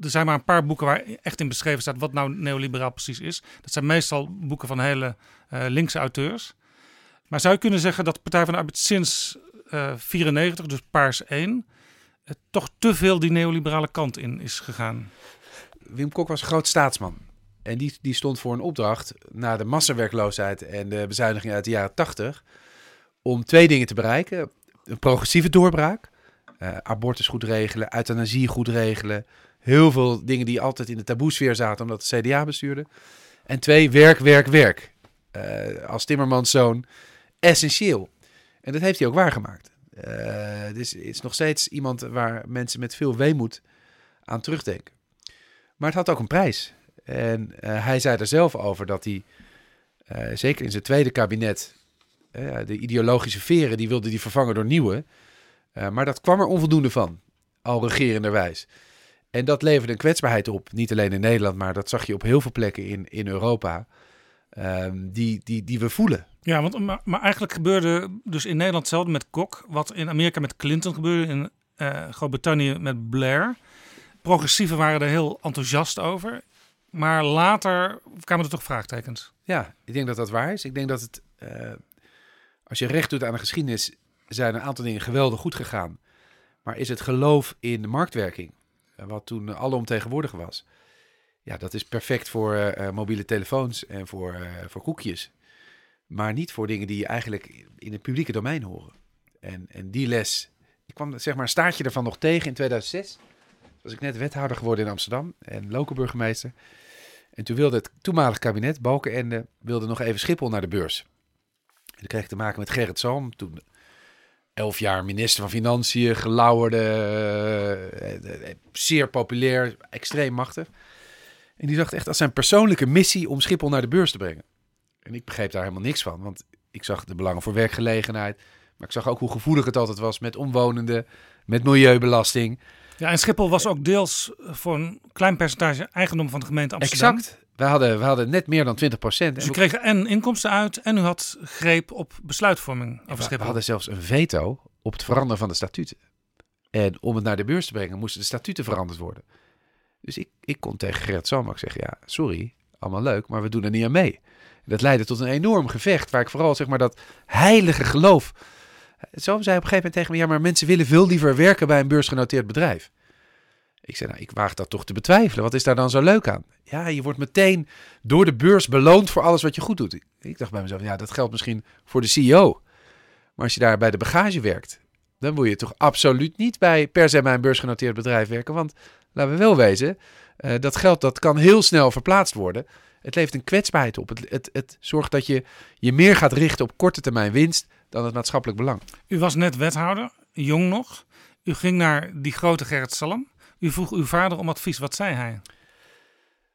er zijn maar een paar boeken waar echt in beschreven staat wat nou neoliberaal precies is. Dat zijn meestal boeken van hele uh, linkse auteurs. Maar zou je kunnen zeggen dat de Partij van de Arbeid sinds 94, dus Paars 1 toch te veel die neoliberale kant in is gegaan. Wim Kok was een groot staatsman. En die, die stond voor een opdracht na de massawerkloosheid en de bezuinigingen uit de jaren 80 om twee dingen te bereiken. Een progressieve doorbraak, uh, abortus goed regelen, euthanasie goed regelen. Heel veel dingen die altijd in de taboesfeer zaten omdat de CDA bestuurde. En twee, werk, werk, werk. Uh, als Timmermans zoon essentieel. En dat heeft hij ook waargemaakt. Uh, dus is nog steeds iemand waar mensen met veel weemoed aan terugdenken. Maar het had ook een prijs. En hij zei er zelf over dat hij, zeker in zijn tweede kabinet, de ideologische veren, die wilde hij vervangen door nieuwe. Uh, maar dat kwam er onvoldoende van, al regerenderwijs. En dat leverde een kwetsbaarheid op, niet alleen in Nederland, maar dat zag je op heel veel plekken in, in Europa, um, die, die, die we voelen. Ja, want, maar, maar, eigenlijk gebeurde dus in Nederland hetzelfde met Kok, wat in Amerika met Clinton gebeurde, in uh, Groot-Brittannië met Blair. Progressieven waren er heel enthousiast over. Maar later kwamen er toch vraagtekens. Ja, ik denk dat dat waar is. Ik denk dat het, uh, als je recht doet aan de geschiedenis, zijn een aantal dingen geweldig goed gegaan. Maar is het geloof in de marktwerking, uh, wat toen alomtegenwoordig was, ja, dat is perfect voor uh, mobiele telefoons en voor, voor koekjes. Maar niet voor dingen die eigenlijk in het publieke domein horen. En, en die les, ik kwam zeg maar een staartje ervan nog tegen in 2006 was ik net wethouder geworden in Amsterdam en lokale burgemeester. En toen wilde het toenmalig kabinet, Balkenende, wilde nog even Schiphol naar de beurs. Dan kreeg ik te maken met Gerrit Salm, toen elf jaar minister van Financiën, gelauwerde, uh, zeer populair, extreem machtig. En die zag het echt als zijn persoonlijke missie om Schiphol naar de beurs te brengen. En ik begreep daar helemaal niks van, want ik zag de belangen voor werkgelegenheid. Maar ik zag ook hoe gevoelig het altijd was met omwonenden, met milieubelasting. Ja, en Schiphol was ook deels voor een klein percentage eigendom van de gemeente Amsterdam. Exact. We hadden, we hadden net meer dan 20 procent. Dus u kreeg en inkomsten uit en u had greep op besluitvorming over Schiphol. We hadden zelfs een veto op het veranderen van de statuten. En om het naar de beurs te brengen, moesten de statuten veranderd worden. Dus ik, ik kon tegen Gerrit Salmak zeggen, ja, sorry, allemaal leuk, maar we doen er niet aan mee. Dat leidde tot een enorm gevecht, waar ik vooral zeg maar dat heilige geloof zo zei op een gegeven moment tegen me: Ja, maar mensen willen veel liever werken bij een beursgenoteerd bedrijf. Ik zei: Nou, ik waag dat toch te betwijfelen. Wat is daar dan zo leuk aan? Ja, je wordt meteen door de beurs beloond voor alles wat je goed doet. Ik dacht bij mezelf: Ja, dat geldt misschien voor de CEO. Maar als je daar bij de bagage werkt, dan wil je toch absoluut niet bij per se bij een beursgenoteerd bedrijf werken. Want laten we wel wezen, uh, dat geld dat kan heel snel verplaatst worden. Het levert een kwetsbaarheid op. Het, het, het zorgt dat je je meer gaat richten op korte termijn winst dan het maatschappelijk belang. U was net wethouder, jong nog. U ging naar die grote Gerrit Salm. U vroeg uw vader om advies. Wat zei hij?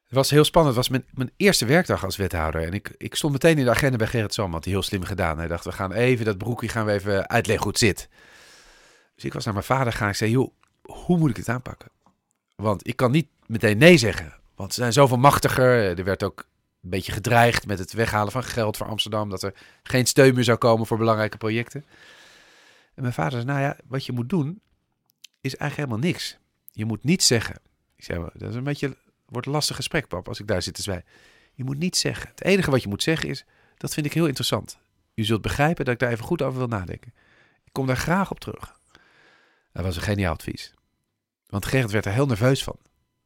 Het was heel spannend. Het was mijn, mijn eerste werkdag als wethouder. En ik, ik stond meteen in de agenda bij Gerrit Salm. Had hij heel slim gedaan. Hij dacht, we gaan even dat broekje gaan we even uitleggen hoe het zit. Dus ik was naar mijn vader gaan. Ik zei, joh, hoe moet ik dit aanpakken? Want ik kan niet meteen nee zeggen. Want ze zijn zoveel machtiger. Er werd ook een beetje gedreigd met het weghalen van geld voor Amsterdam. Dat er geen steun meer zou komen voor belangrijke projecten. En mijn vader zei, nou ja, wat je moet doen is eigenlijk helemaal niks. Je moet niets zeggen. Ik dat is een beetje, wordt een lastig gesprek, pap, als ik daar zit te zwijgen. Je moet niets zeggen. Het enige wat je moet zeggen is, dat vind ik heel interessant. U zult begrijpen dat ik daar even goed over wil nadenken. Ik kom daar graag op terug. Dat was een geniaal advies. Want Gerrit werd er heel nerveus van.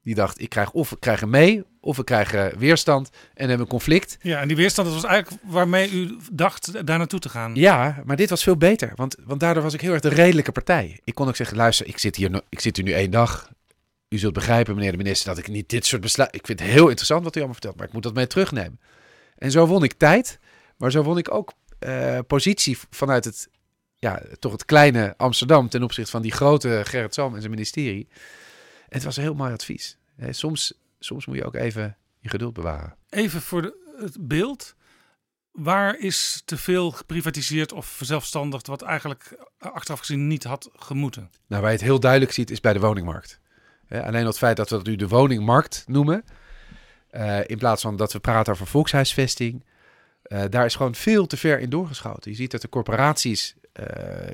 Die dacht, ik krijg of ik krijg hem mee, of we krijgen weerstand en hebben een conflict. Ja, en die weerstand dat was eigenlijk waarmee u dacht daar naartoe te gaan. Ja, maar dit was veel beter, want, want daardoor was ik heel erg de redelijke partij. Ik kon ook zeggen, luister, ik zit hier, ik zit hier nu één dag. U zult begrijpen, meneer de minister, dat ik niet dit soort besluiten... Ik vind het heel interessant wat u allemaal vertelt, maar ik moet dat mee terugnemen. En zo won ik tijd, maar zo won ik ook uh, positie vanuit het, ja, toch het kleine Amsterdam... ten opzichte van die grote Gerrit Salm en zijn ministerie het was een heel mooi advies. Soms, soms moet je ook even je geduld bewaren. Even voor de, het beeld. Waar is te veel geprivatiseerd of verzelfstandigd wat eigenlijk achteraf gezien niet had gemoeten? Nou, waar je het heel duidelijk ziet is bij de woningmarkt. alleen het feit dat we dat nu de woningmarkt noemen, uh, in plaats van dat we praten over volkshuisvesting, uh, daar is gewoon veel te ver in doorgeschoten. Je ziet dat de corporaties uh,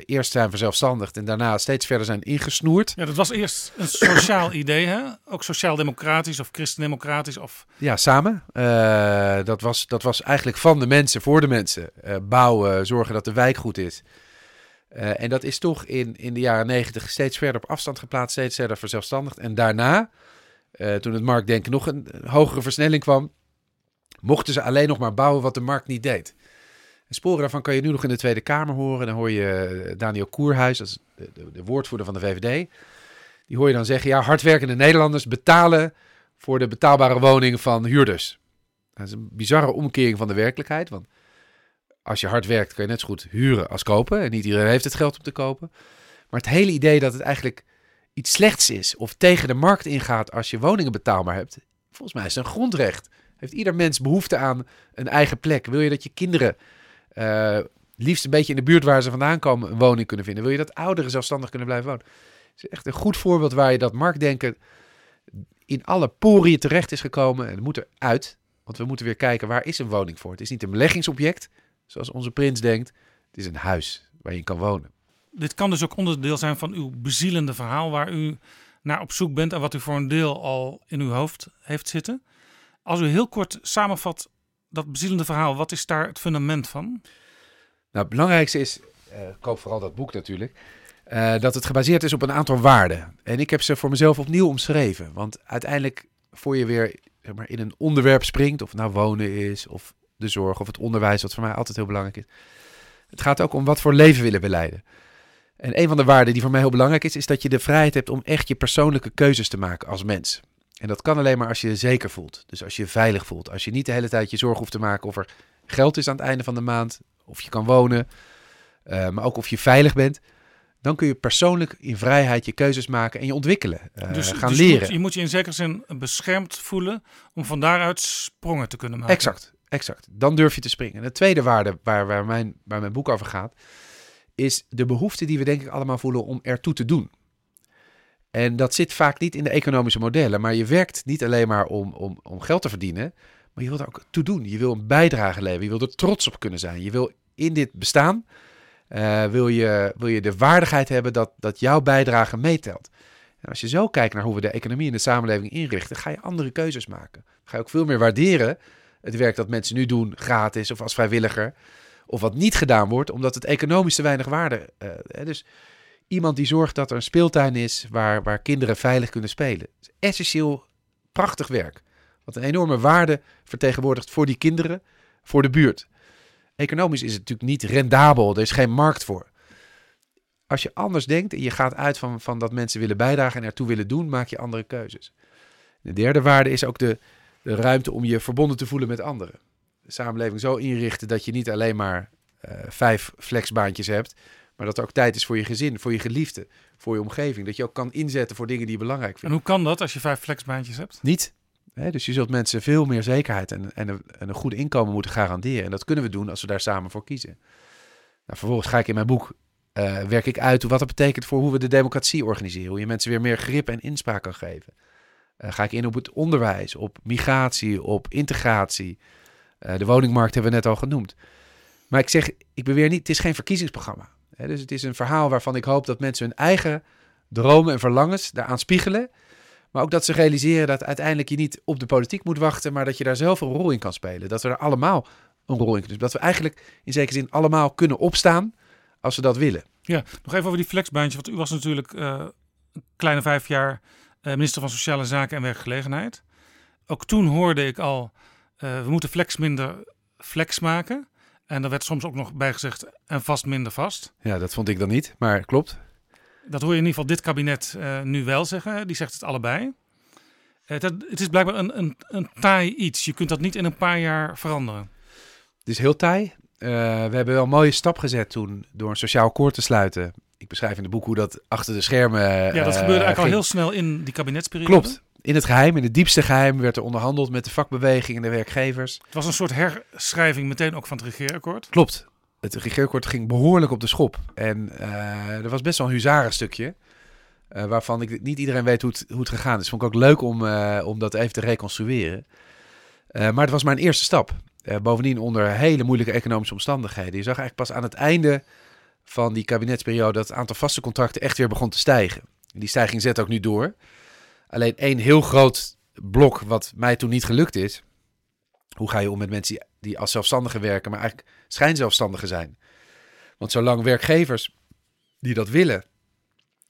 eerst zijn verzelfstandigd en daarna steeds verder zijn ingesnoerd. Ja, dat was eerst een sociaal idee, hè? Ook sociaal-democratisch of christendemocratisch of... Ja, samen. Uh, dat, was, dat was eigenlijk van de mensen, voor de mensen. Uh, bouwen, zorgen dat de wijk goed is. en dat is toch in, in de jaren negentig steeds verder op afstand geplaatst, steeds verder verzelfstandigd. En daarna, toen het marktdenken nog een hogere versnelling kwam, mochten ze alleen nog maar bouwen wat de markt niet deed. En sporen daarvan kan je nu nog in de Tweede Kamer horen. Dan hoor je eh, Daniel Koerhuis, de, de, de, woordvoerder van de VVD. Die hoor je dan zeggen, ja, hardwerkende Nederlanders betalen voor de betaalbare woning van huurders. Dat is een bizarre omkering van de werkelijkheid. Want als je hard werkt, kan je net zo goed huren als kopen. En niet iedereen heeft het geld om te kopen. Maar het hele idee dat het eigenlijk iets slechts is of tegen de markt ingaat als je woningen betaalbaar hebt. Volgens mij is het een grondrecht. Heeft ieder mens behoefte aan een eigen plek? Wil je dat je kinderen uh, liefst een beetje in de buurt waar ze vandaan komen een woning kunnen vinden. Wil je dat ouderen zelfstandig kunnen blijven wonen? Het is echt een goed voorbeeld waar je dat marktdenken in alle poriën terecht is gekomen. En het moet eruit, want we moeten weer kijken waar is een woning voor. Het is niet een beleggingsobject, zoals onze prins denkt. Het is een huis waar je kan wonen. Dit kan dus ook onderdeel zijn van uw bezielende verhaal waar u naar op zoek bent en wat u voor een deel al in uw hoofd heeft zitten. Als u heel kort samenvat dat bezielende verhaal, wat is daar het fundament van? Nou, het belangrijkste is, uh, koop vooral dat boek natuurlijk, uh, dat het gebaseerd is op een aantal waarden. En ik heb ze voor mezelf opnieuw omschreven. Want uiteindelijk, voor je weer maar, in een onderwerp springt, of nou wonen is, of de zorg, of het onderwijs, wat voor mij altijd heel belangrijk is. Het gaat ook om wat voor leven willen we leiden. En een van de waarden die voor mij heel belangrijk is, is dat je de vrijheid hebt om echt je persoonlijke keuzes te maken als mens. En dat kan alleen maar als je je zeker voelt. Dus als je je veilig voelt. Als je niet de hele tijd je zorgen hoeft te maken of er geld is aan het einde van de maand, of je kan wonen, uh, maar ook of je veilig bent. Dan kun je persoonlijk in vrijheid je keuzes maken en je ontwikkelen. Uh, dus, gaan dus leren. Je moet, je in zekere zin beschermd voelen om van daaruit sprongen te kunnen maken. Exact, exact. Dan durf je te springen. de tweede waarde waar, waar, mijn, waar mijn boek over gaat, is de behoefte die we denk ik allemaal voelen om ertoe te doen. En dat zit vaak niet in de economische modellen, maar je werkt niet alleen maar om, om, om geld te verdienen, maar je wilt er ook toe doen. Je wil een bijdrage leveren, je wil er trots op kunnen zijn. Je wil in dit bestaan, uh, wil, je, wil je de waardigheid hebben dat, dat jouw bijdrage meetelt. En als je zo kijkt naar hoe we de economie en de samenleving inrichten, ga je andere keuzes maken. Ga je ook veel meer waarderen het werk dat mensen nu doen, gratis of als vrijwilliger. Of wat niet gedaan wordt, omdat het economisch te weinig waarde. Uh, dus iemand die zorgt dat er een speeltuin is waar, waar kinderen veilig kunnen spelen. is essentieel prachtig werk. Wat een enorme waarde vertegenwoordigt voor die kinderen, voor de buurt. Economisch is het natuurlijk niet rendabel, er is geen markt voor. Als je anders denkt en je gaat uit van, van dat mensen willen bijdragen en ertoe willen doen, maak je andere keuzes. De derde waarde is ook de, de ruimte om je verbonden te voelen met anderen. De samenleving zo inrichten dat je niet alleen maar uh, vijf flexbaantjes hebt, maar dat er ook tijd is voor je gezin, voor je geliefde, voor je omgeving. Dat je ook kan inzetten voor dingen die je belangrijk vindt. En hoe kan dat als je vijf flexbaantjes hebt? Niet. dus je zult mensen veel meer zekerheid en, en, een, en, een, goed inkomen moeten garanderen. En dat kunnen we doen als we daar samen voor kiezen. Nou, vervolgens ga ik in mijn boek, uh, werk ik uit wat dat betekent voor hoe we de democratie organiseren. Hoe je mensen weer meer grip en inspraak kan geven. Uh, ga ik in op het onderwijs, op migratie, op integratie. Uh, de woningmarkt hebben we net al genoemd. Maar ik zeg, ik beweer niet, het is geen verkiezingsprogramma dus het is een verhaal waarvan ik hoop dat mensen hun eigen dromen en verlangens daaraan spiegelen. Maar ook dat ze realiseren dat uiteindelijk je niet op de politiek moet wachten, maar dat je daar zelf een rol in kan spelen. Dat we er allemaal een rol in kunnen. Dat we eigenlijk in zekere zin allemaal kunnen opstaan als we dat willen. Ja, nog even over die flexbaantje. Want u was natuurlijk uh, een kleine vijf jaar uh, minister van Sociale Zaken en Werkgelegenheid. Ook toen hoorde ik al, uh, we moeten flex minder flex maken. En er werd soms ook nog bij gezegd, en vast minder vast. Ja, dat vond ik dan niet, maar klopt. Dat hoor je in ieder geval dit kabinet uh, nu wel zeggen. Die zegt het allebei. Het, het, is blijkbaar een, een, een taai iets. Je kunt dat niet in een paar jaar veranderen. Het is heel taai. Uh, we hebben wel een mooie stap gezet toen door een sociaal akkoord te sluiten. Ik beschrijf in het boek hoe dat achter de schermen. ja, dat gebeurde eigenlijk al heel snel in die kabinetsperiode. Klopt in het geheim, in het diepste geheim, werd er onderhandeld met de vakbeweging en de werkgevers. Het was een soort herschrijving meteen ook van het regeerakkoord. Klopt. Het regeerakkoord ging behoorlijk op de schop. En uh, er was best wel een huzarenstukje. Uh, waarvan ik niet iedereen weet hoe het, hoe het gegaan is. Vond ik ook leuk om, uh, om dat even te reconstrueren. maar het was maar een eerste stap. bovendien onder hele moeilijke economische omstandigheden. Je zag eigenlijk pas aan het einde van die kabinetsperiode dat het aantal vaste contracten echt weer begon te stijgen. die stijging zet ook nu door. Alleen één heel groot blok wat mij toen niet gelukt is. Hoe ga je om met mensen die, als zelfstandigen werken, maar eigenlijk schijnzelfstandigen zijn? Want zolang werkgevers die dat willen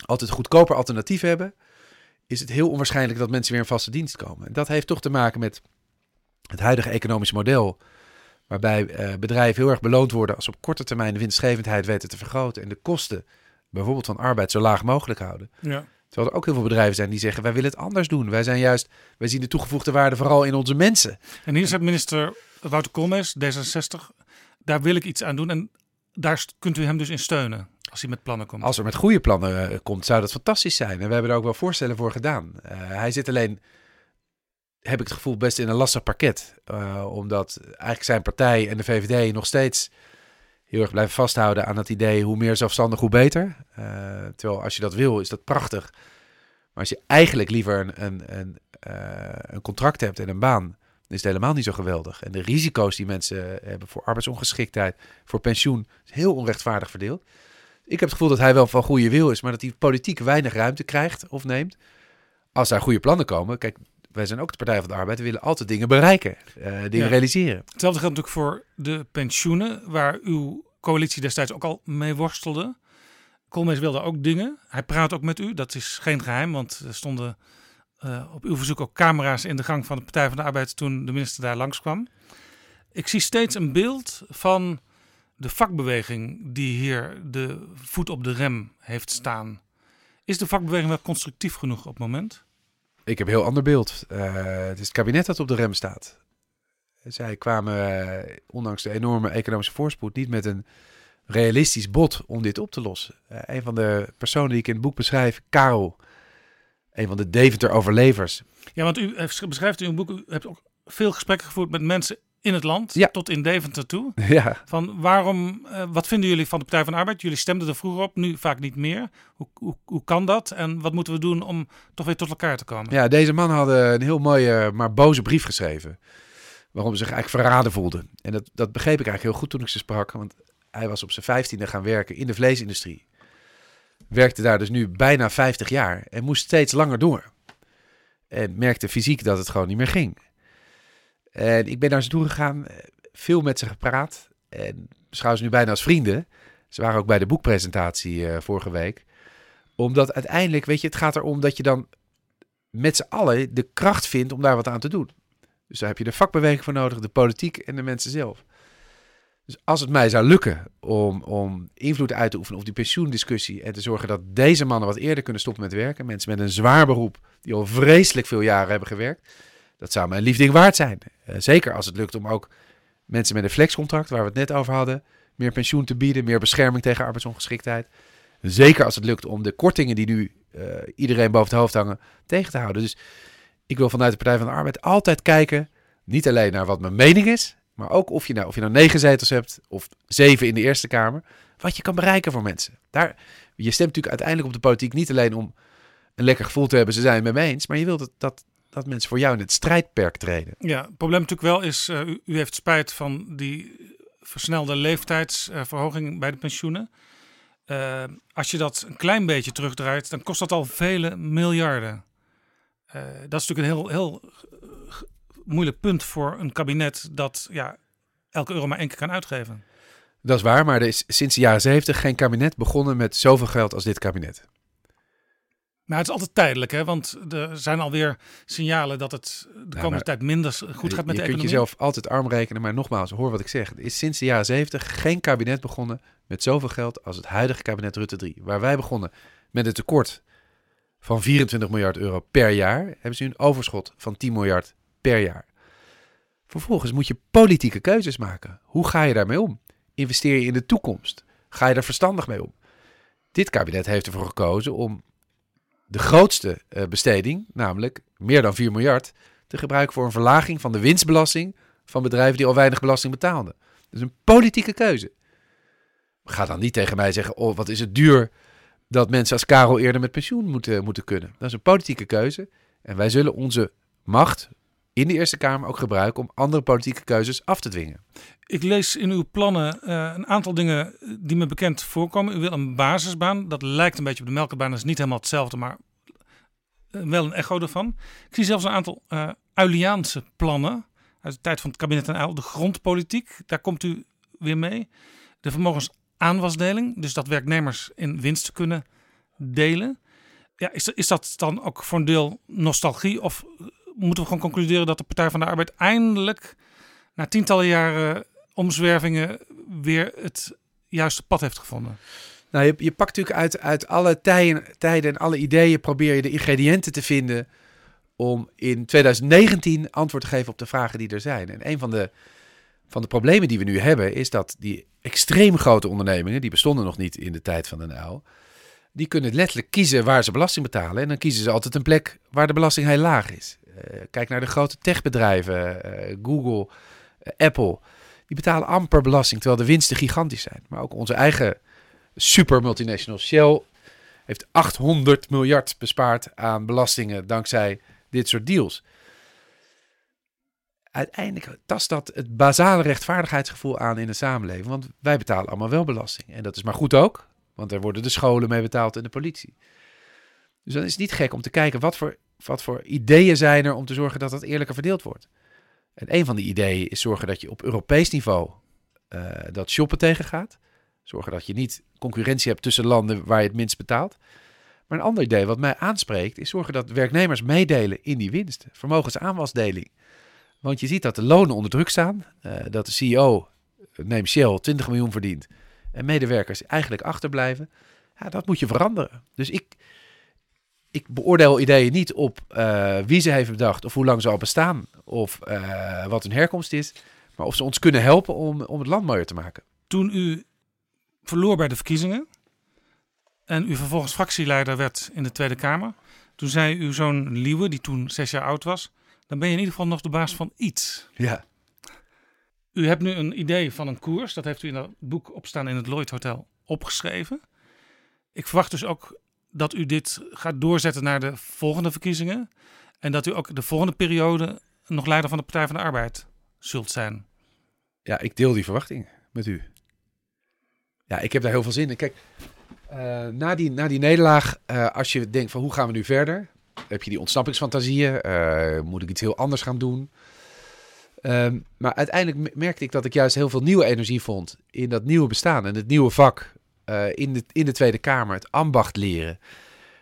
altijd goedkoper alternatief hebben, is het heel onwaarschijnlijk dat mensen weer in vaste dienst komen. En dat heeft toch te maken met het huidige economische model, waarbij uh, bedrijven heel erg beloond worden als ze op korte termijn de winstgevendheid weten te vergroten en de kosten, bijvoorbeeld van arbeid, zo laag mogelijk houden. Ja. Terwijl er ook heel veel bedrijven zijn die zeggen: wij willen het anders doen. Wij zijn juist, wij zien de toegevoegde waarde vooral in onze mensen. En hier zegt minister Wouter Koolmees, D66, daar wil ik iets aan doen. En daar kunt u hem dus in steunen. Als hij met plannen komt. Als er met goede plannen uh, komt, zou dat fantastisch zijn. En we hebben er ook wel voorstellen voor gedaan. Uh, hij zit alleen, heb ik het gevoel, best in een lastig parket. Uh, omdat eigenlijk zijn partij en de VVD nog steeds heel erg blijven vasthouden aan het idee hoe meer zelfstandig, hoe beter. Uh, terwijl als je dat wil, is dat prachtig. Maar als je eigenlijk liever een, een, een, uh, een contract hebt en een baan, dan is het helemaal niet zo geweldig. En de risico's die mensen hebben voor arbeidsongeschiktheid, voor pensioen, is heel onrechtvaardig verdeeld. Ik heb het gevoel dat hij wel van goede wil is, maar dat hij politiek weinig ruimte krijgt of neemt. Als daar goede plannen komen. Kijk, wij zijn ook de Partij van de Arbeid. We willen altijd dingen bereiken, uh, dingen realiseren. Hetzelfde geldt natuurlijk voor de pensioenen, waar uw coalitie destijds ook al mee worstelde. Koolmees wilde ook dingen. Hij praat ook met u. Dat is geen geheim, want er stonden uh, op uw verzoek ook camera's in de gang van de Partij van de Arbeid toen de minister daar langskwam. Ik zie steeds een beeld van de vakbeweging die hier de voet op de rem heeft staan. Is de vakbeweging wel constructief genoeg op het moment? Ik heb een heel ander beeld. Uh, het is het kabinet dat op de rem staat. Zij kwamen, uh, ondanks de enorme economische voorspoed, niet met een realistisch bod om dit op te lossen. Uh, een van de personen die ik in het boek beschrijf, Karel, een van de Deventer-overlevers. Ja, want u beschrijft in uw boek, u hebt ook veel gesprekken gevoerd met mensen in het land, ja. tot in Deventer toe. Ja. Van waarom, uh, wat vinden jullie van de Partij van de Arbeid? Jullie stemden er vroeger op, nu vaak niet meer. Hoe, hoe, hoe kan dat? En wat moeten we doen om toch weer tot elkaar te komen? Ja, deze man had een heel mooie, maar boze brief geschreven. Waarom ze zich eigenlijk verraden voelde. En dat, dat begreep ik eigenlijk heel goed toen ik ze sprak. Want hij was op zijn vijftiende gaan werken in de vleesindustrie. Werkte daar dus nu bijna 50 jaar en moest steeds langer door. En merkte fysiek dat het gewoon niet meer ging. En ik ben naar ze toe gegaan, eh, veel met ze gepraat. En beschouw ze nu bijna als vrienden. Ze waren ook bij de boekpresentatie uh, vorige week. Omdat uiteindelijk, weet je, het gaat erom dat je dan met z'n allen de kracht vindt om daar wat aan te doen. Dus daar heb je de vakbeweging voor nodig, de politiek en de mensen zelf. Dus als het mij zou lukken om, om invloed uit te oefenen op die pensioendiscussie en te zorgen dat deze mannen wat eerder kunnen stoppen met werken, mensen met een zwaar beroep die al vreselijk veel jaren hebben gewerkt, dat zou mijn liefding waard zijn. Uh, zeker als het lukt om ook mensen met een flexcontract, waar we het net over hadden, meer pensioen te bieden, meer bescherming tegen arbeidsongeschiktheid. Zeker als het lukt om de kortingen die nu uh, iedereen boven het hoofd hangen tegen te houden. Dus ik wil vanuit de Partij van de Arbeid altijd kijken, niet alleen naar wat mijn mening is, maar ook of je nou, of je nou negen zetels hebt of zeven in de Eerste Kamer, wat je kan bereiken voor mensen. Daar, je stemt natuurlijk uiteindelijk op de politiek niet alleen om een lekker gevoel te hebben, ze zijn het met me eens, maar je wilt dat, dat, dat mensen voor jou in het strijdperk treden. Ja, het probleem natuurlijk wel is, uh, u, u, heeft spijt van die versnelde leeftijdsverhoging bij de pensioenen. Uh, als je dat een klein beetje terugdraait, dan kost dat al vele miljarden. Uh, dat is natuurlijk een heel, heel moeilijk punt voor een kabinet dat ja, elke euro maar één keer kan uitgeven. Dat is waar, maar er is sinds de jaren zeventig geen kabinet begonnen met zoveel geld als dit kabinet. Maar het is altijd tijdelijk, hè? want er zijn alweer signalen dat het de komende tijd minder goed gaat met je de economie. Je kunt jezelf altijd arm rekenen, maar nogmaals, hoor wat ik zeg. Er is sinds de jaren zeventig geen kabinet begonnen met zoveel geld als het huidige kabinet Rutte 3. Waar wij begonnen met een tekort van 24 miljard euro per jaar, hebben ze nu een overschot van 10 miljard per jaar. Vervolgens moet je politieke keuzes maken. Hoe ga je daarmee om? Investeer je in de toekomst? Ga je er verstandig mee om? Dit kabinet heeft ervoor gekozen om de grootste uh, besteding, namelijk meer dan 4 miljard, te gebruiken voor een verlaging van de winstbelasting van bedrijven die al weinig belasting betaalden. Dat is een politieke keuze. Ga dan niet tegen mij zeggen: Oh, wat is het duur dat mensen als Karel eerder met pensioen moeten, moeten kunnen. Dat is een politieke keuze. En wij zullen onze macht in de Eerste Kamer ook gebruiken om andere politieke keuzes af te dwingen. Ik lees in uw plannen uh, een aantal dingen die me bekend voorkomen. U wil een basisbaan. Dat lijkt een beetje op de melkbaan. Dat is niet helemaal hetzelfde, maar uh, wel een echo ervan. Ik zie zelfs een aantal uh, plannen uit de tijd van het kabinet en Uil. De grondpolitiek, daar komt u weer mee. De vermogensaanwasdeling, dus dat werknemers in winst kunnen delen. Ja, is, is dat dan ook voor een deel nostalgie of moeten we gewoon concluderen dat de Partij van de Arbeid eindelijk na tientallen jaren omzwervingen weer het juiste pad heeft gevonden? Nou, je, je pakt natuurlijk uit, uit alle tijden, tijden en alle ideeën, probeer je de ingrediënten te vinden om in 2019 antwoord te geven op de vragen die er zijn. En een van de, van de problemen die we nu hebben, is dat die extreem grote ondernemingen, die bestonden nog niet in de tijd van de NL, die kunnen letterlijk kiezen waar ze belasting betalen. En dan kiezen ze altijd een plek waar de belasting heel laag is. Uh, kijk naar de grote techbedrijven, uh, Google, uh, Apple. die betalen amper belasting, terwijl de winsten gigantisch zijn. Maar ook onze eigen super multinational Shell heeft 800 miljard bespaard aan belastingen dankzij dit soort deals. Uiteindelijk tast dat het basale rechtvaardigheidsgevoel aan in de samenleving. Want wij betalen allemaal wel belasting. En dat is maar goed ook, want er worden de scholen mee betaald en de politie. Dus dan is het niet gek om te kijken wat voor, wat voor ideeën zijn er om te zorgen dat dat eerlijker verdeeld wordt. En een van die ideeën is zorgen dat je op Europees niveau uh, dat shoppen tegengaat. Zorgen dat je niet concurrentie hebt tussen landen waar je het minst betaalt. Maar een ander idee wat mij aanspreekt is zorgen dat werknemers meedelen in die winst. Vermogensaanwasdeling. Want je ziet dat de lonen onder druk staan. Uh, dat de CEO, neem Shell, 20 miljoen verdient. En medewerkers eigenlijk achterblijven. Ja, dat moet je veranderen. Dus ik, ik beoordeel ideeën niet op uh, wie ze heeft bedacht of hoe lang ze al bestaan of uh, wat hun herkomst is, maar of ze ons kunnen helpen om, om het land mooier te maken. Toen u verloor bij de verkiezingen en u vervolgens fractieleider werd in de Tweede Kamer, toen zei uw zoon Liewe, die toen zes jaar oud was, dan ben je in ieder geval nog de baas van iets. Ja. U hebt nu een idee van een koers, dat heeft u in dat boek opstaan in het Lloyd Hotel opgeschreven. Ik verwacht dus ook dat u dit gaat doorzetten naar de volgende verkiezingen. En dat u ook de volgende periode nog leider van de Partij van de Arbeid zult zijn. Ja, ik deel die verwachting met u. Ja, ik heb daar heel veel zin in. Kijk, uh, na, die, na die nederlaag, uh, als je denkt van hoe gaan we nu verder? Heb je die ontsnappingsfantasieën? Uh, moet ik iets heel anders gaan doen? Um, maar uiteindelijk merkte ik dat ik juist heel veel nieuwe energie vond in dat nieuwe bestaan en het nieuwe vak uh, in, de, in de Tweede Kamer, het ambacht leren.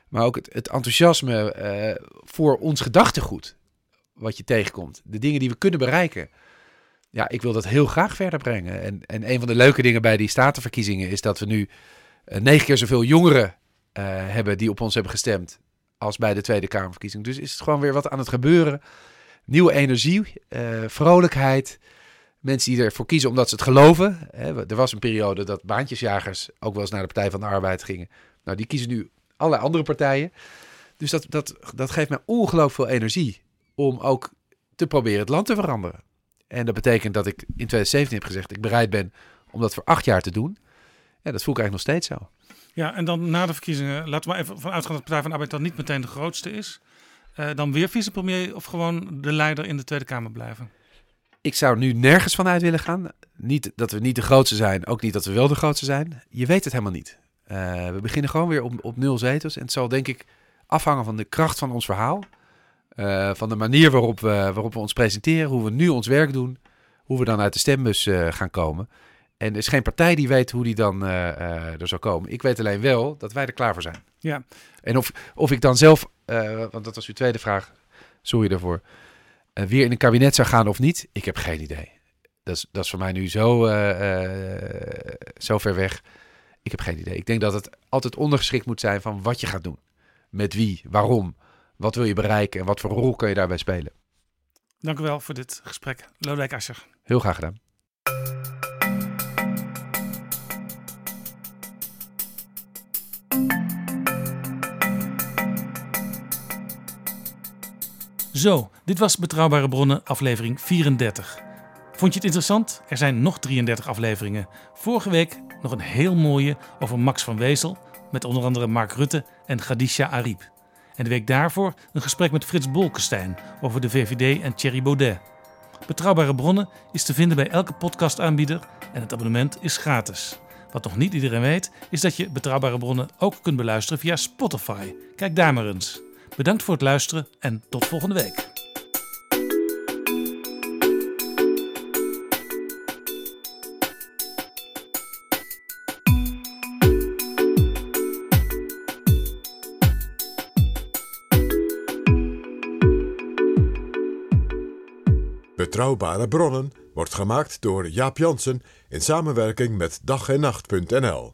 Maar ook het, het enthousiasme uh, voor ons gedachtegoed, wat je tegenkomt. De dingen die we kunnen bereiken. Ja, ik wil dat heel graag verder brengen. En, en een van de leuke dingen bij die statenverkiezingen is dat we nu uh, negen keer zoveel jongeren hebben die op ons hebben gestemd als bij de Tweede Kamerverkiezing. Dus is het gewoon weer wat aan het gebeuren. Nieuwe energie, vrolijkheid mensen die ervoor kiezen omdat ze het geloven. Er was een periode dat baantjesjagers ook wel eens naar de Partij van de Arbeid gingen. Nou, die kiezen nu allerlei andere partijen. Dus dat, dat, dat geeft mij ongelooflijk veel energie om ook te proberen het land te veranderen. En dat betekent dat ik in 2017 heb gezegd, ik bereid ben om dat voor acht jaar te doen. Ja, dat voel ik eigenlijk nog steeds zo. Ja, en dan na de verkiezingen, laten we even vanuit gaan dat de Partij van de Arbeid dan niet meteen de grootste is. Uh, dan weer vicepremier of gewoon de leider in de Tweede Kamer blijven? Ik zou nu nergens vanuit willen gaan. Niet dat we niet de grootste zijn, ook niet dat we wel de grootste zijn. Je weet het helemaal niet. Uh, we beginnen gewoon weer op, op nul zetels. En het zal denk ik afhangen van de kracht van ons verhaal. Uh, van de manier waarop we, waarop we ons presenteren, hoe we nu ons werk doen, hoe we dan uit de stembus uh, gaan komen. En er is geen partij die weet hoe die dan er zal komen. Ik weet alleen wel dat wij er klaar voor zijn. Ja. En of, of ik dan zelf, want dat was uw tweede vraag, sorry daarvoor weer in een kabinet zou gaan of niet, ik heb geen idee. Dat is, dat is voor mij nu zo, uh, uh, zo ver weg. Ik heb geen idee. Ik denk dat het altijd ondergeschikt moet zijn van wat je gaat doen. Met wie, waarom, wat wil je bereiken en wat voor rol kan je daarbij spelen. Dank u wel voor dit gesprek, Lodewijk Asscher. Heel graag gedaan. Zo, dit was Betrouwbare Bronnen, aflevering 34. Vond je het interessant? Er zijn nog 33 afleveringen. Vorige week nog een heel mooie over Max van Wezel, met onder andere Mark Rutte en Khadija Ariep. En de week daarvoor een gesprek met Frits Bolkestein over de VVD en Thierry Baudet. Betrouwbare Bronnen is te vinden bij elke podcastaanbieder en het abonnement is gratis. Wat nog niet iedereen weet, is dat je Betrouwbare Bronnen ook kunt beluisteren via Spotify. Kijk daar maar eens. Bedankt voor het luisteren en tot volgende week. Betrouwbare bronnen wordt gemaakt door Jaap Jansen in samenwerking met dag en nacht.nl.